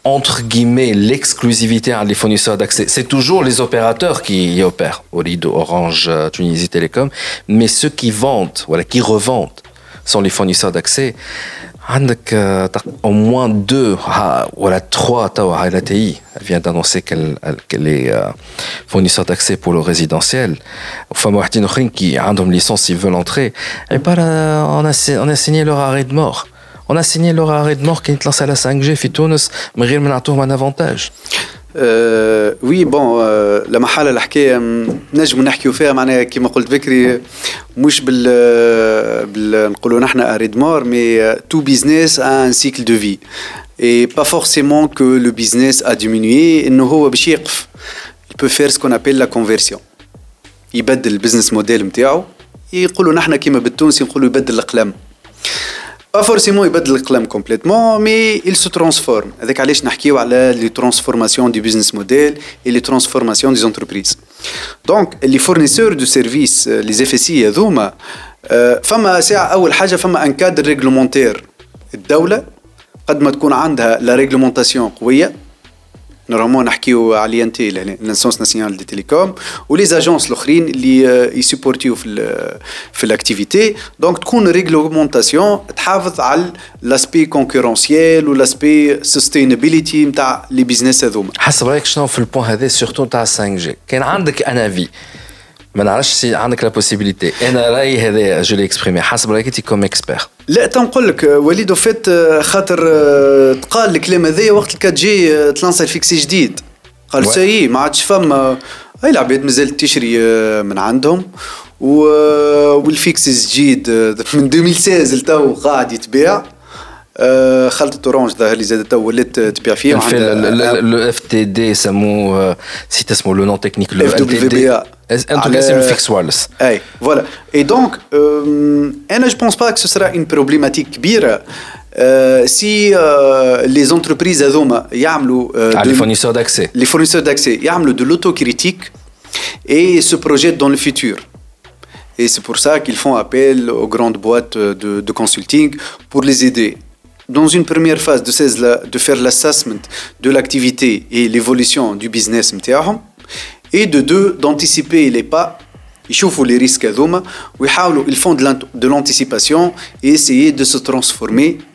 entre guillemets, l'exclusivité à les fournisseurs d'accès. C'est toujours les opérateurs qui y opèrent, Orido, Orange, Tunisie Télécom, mais ceux qui vendent, voilà, qui revendent, sont les fournisseurs d'accès. عندك au moins deux voilà trois توا LTI elle vient d'annoncer qu'elle qu'elle est fournisseur d'accès pour le résidentiel فما واحدين اخرين qui عندهم licence ils veulent entrer et pas on a on a signé leur arrêt de mort on a signé leur arrêt de mort qui est lancé à la 5G في تونس من غير ما نعطوهم un avantage أه وي بون أه لما حال الحكايه نجم نحكيو فيها معناها كيما قلت بكري مش بال بال نقولوا نحن اريد مور مي تو بيزنس ان سيكل دو في اي با فورسيمون كو لو بيزنس ا ديمينوي انه هو باش يقف il peut faire ce qu'on appelle la conversion يبدل البزنس موديل نتاعو يقولوا نحن كيما بالتونسي نقولوا يبدل القلم با فورسيمون يبدل القلم كومبليتمون مي il se transforme هذاك علاش نحكيو على لي ترانسفورماسيون دي بيزنس موديل اي لي ترانسفورماسيون دي زونتربريز دونك لي فورنيسور دو سيرفيس لي زيف سي هذوما فما ساعه اول حاجة فما ان كادر ريغلومونتير الدولة قد ما تكون عندها لا ريغلومونتاسيون قويه نورمالمون نحكيو على ليانتي لانسونس ناسيونال دي تيليكوم ولي زاجونس الأخرين اللي يسيبورتيو في في الأكتيفيتي. دونك تكون ريغلومونتاسيون تحافظ على لاسبي كونكورونسيال ولاسبي سستينابيليتي نتاع لي بيزنس هذوما. حسب رأيك شنو في البوان هذا سورتو نتاع 5 جي كان عندك ان افي ما نعرفش سي عندك لا بوسيبيليتي أنا رأيي هذا جو لي اكسبريمي حسب رأيك أنت كوم اكسبير لا تنقول لك وليد فات خاطر تقال الكلام هذايا وقت الكات جي تلانسا الفيكسي جديد. قال سي ما عادش فما. هاي العباد مازالت تشري من عندهم. و... والفيكس الجديد من 2016 لتو قاعد يتباع. خلطة اورانج ظهر لي زاد تو ولات تبيع فيه لو اف تي دي يسموه سيت اسمه لو نون تكنيك لو اف دبليو بي ا En tout cas, c'est le fixe wireless. Hey, voilà. Et donc, euh, je ne pense pas que ce sera une problématique كبيرة euh, si euh, les entreprises هذوما يعملوا euh, ah, les fournisseurs d'accès les fournisseurs d'accès يعملوا de l'autocritique et se projettent dans le futur. Et c'est pour ça qu'ils font appel aux grandes boîtes de, de consulting pour les aider dans une première phase de, de faire l'assessment de l'activité et l'évolution du business نتاعهم et de deux d'anticiper les pas يشوفوا les risques هذوما ويحاولوا ils font de l'anticipation et essayer de se transformer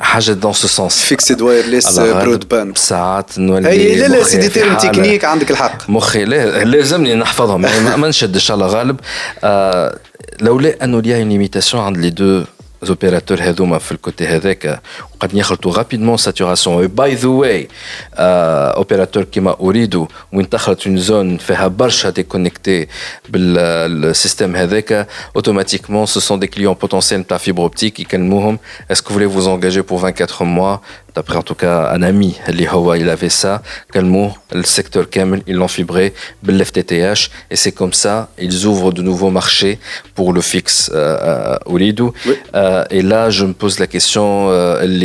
حاجة دون سو سونس فيكسد وايرلس برود باند ساعات نولي اي لا لا سي دي تيرم تكنيك عندك الحق. مخي لا لازمني نحفظهم. يعني ما نشدش على غالب. آه لولا أنه ليا اون ليميتاسيون عند لي دو زوبيراتور هذوما في الكوتي هذاك قد يخلطوا rapidement saturation et by the way opérateur كيما اريدو وين تخلط une zone فيها برشا déconnecté بالسيستم هذاك automatiquement ce sont des clients potentiels de la fibre optique يكلموهم est-ce que vous voulez vous engager pour 24 mois d'après en tout cas un ami اللي هو il avait ça كلموه le secteur كامل ils l'ont fibré بالFTTH et c'est comme ça ils ouvrent de nouveaux marchés pour le fixe اريدو et là je me pose la question les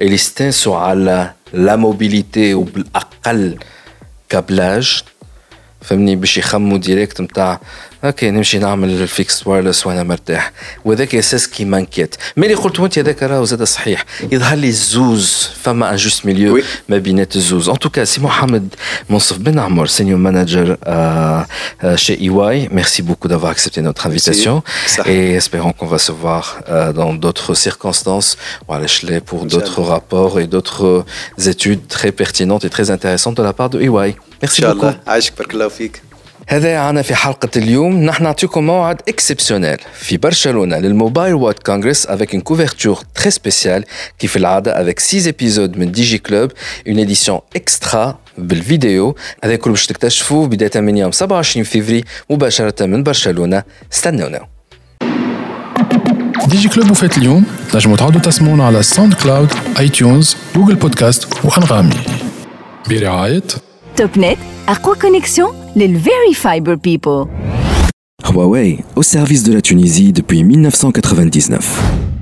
اللي ستانسوا على لا موبيليتي وبالاقل كابلاج فهمني باش يخموا ديريكت نتاع اوكي نمشي نعمل الفيكس وايرلس وانا مرتاح وذاك اساس كي مانكيت مي اللي قلت وانت هذاك راهو زاد صحيح يظهر لي الزوز فما ان جوست ميليو ما بينات الزوز ان توكا سي محمد منصف بن عمر سينيور مانجر chez EY merci beaucoup d'avoir accepté notre invitation et espérons qu'on va se voir euh, dans d'autres circonstances voilà, pour d'autres rapports et d'autres études très pertinentes et très intéressantes de la part de EY merci beaucoup هذا عنا في حلقة اليوم. نحن نعطيكم موعد اكسبسيونيل في برشلونة للموبايل وورد كونغرس avec une couverture très spéciale كيف العادة avec 6 épisodes من دي جي كلوب une édition extra بالفيديو. هذا كل باش تكتشفوه بداية من يوم 27 فيفري مباشرة من برشلونة. استنونا. دي جي كلوب وفات اليوم. نجموا تعودوا تسمعونا على ساوند كلاود اي تيونز جوجل بودكاست وأنغامي. برعاية توب نت أقوى كونيكسيون les Very Fiber People. Huawei, au service de la Tunisie depuis 1999.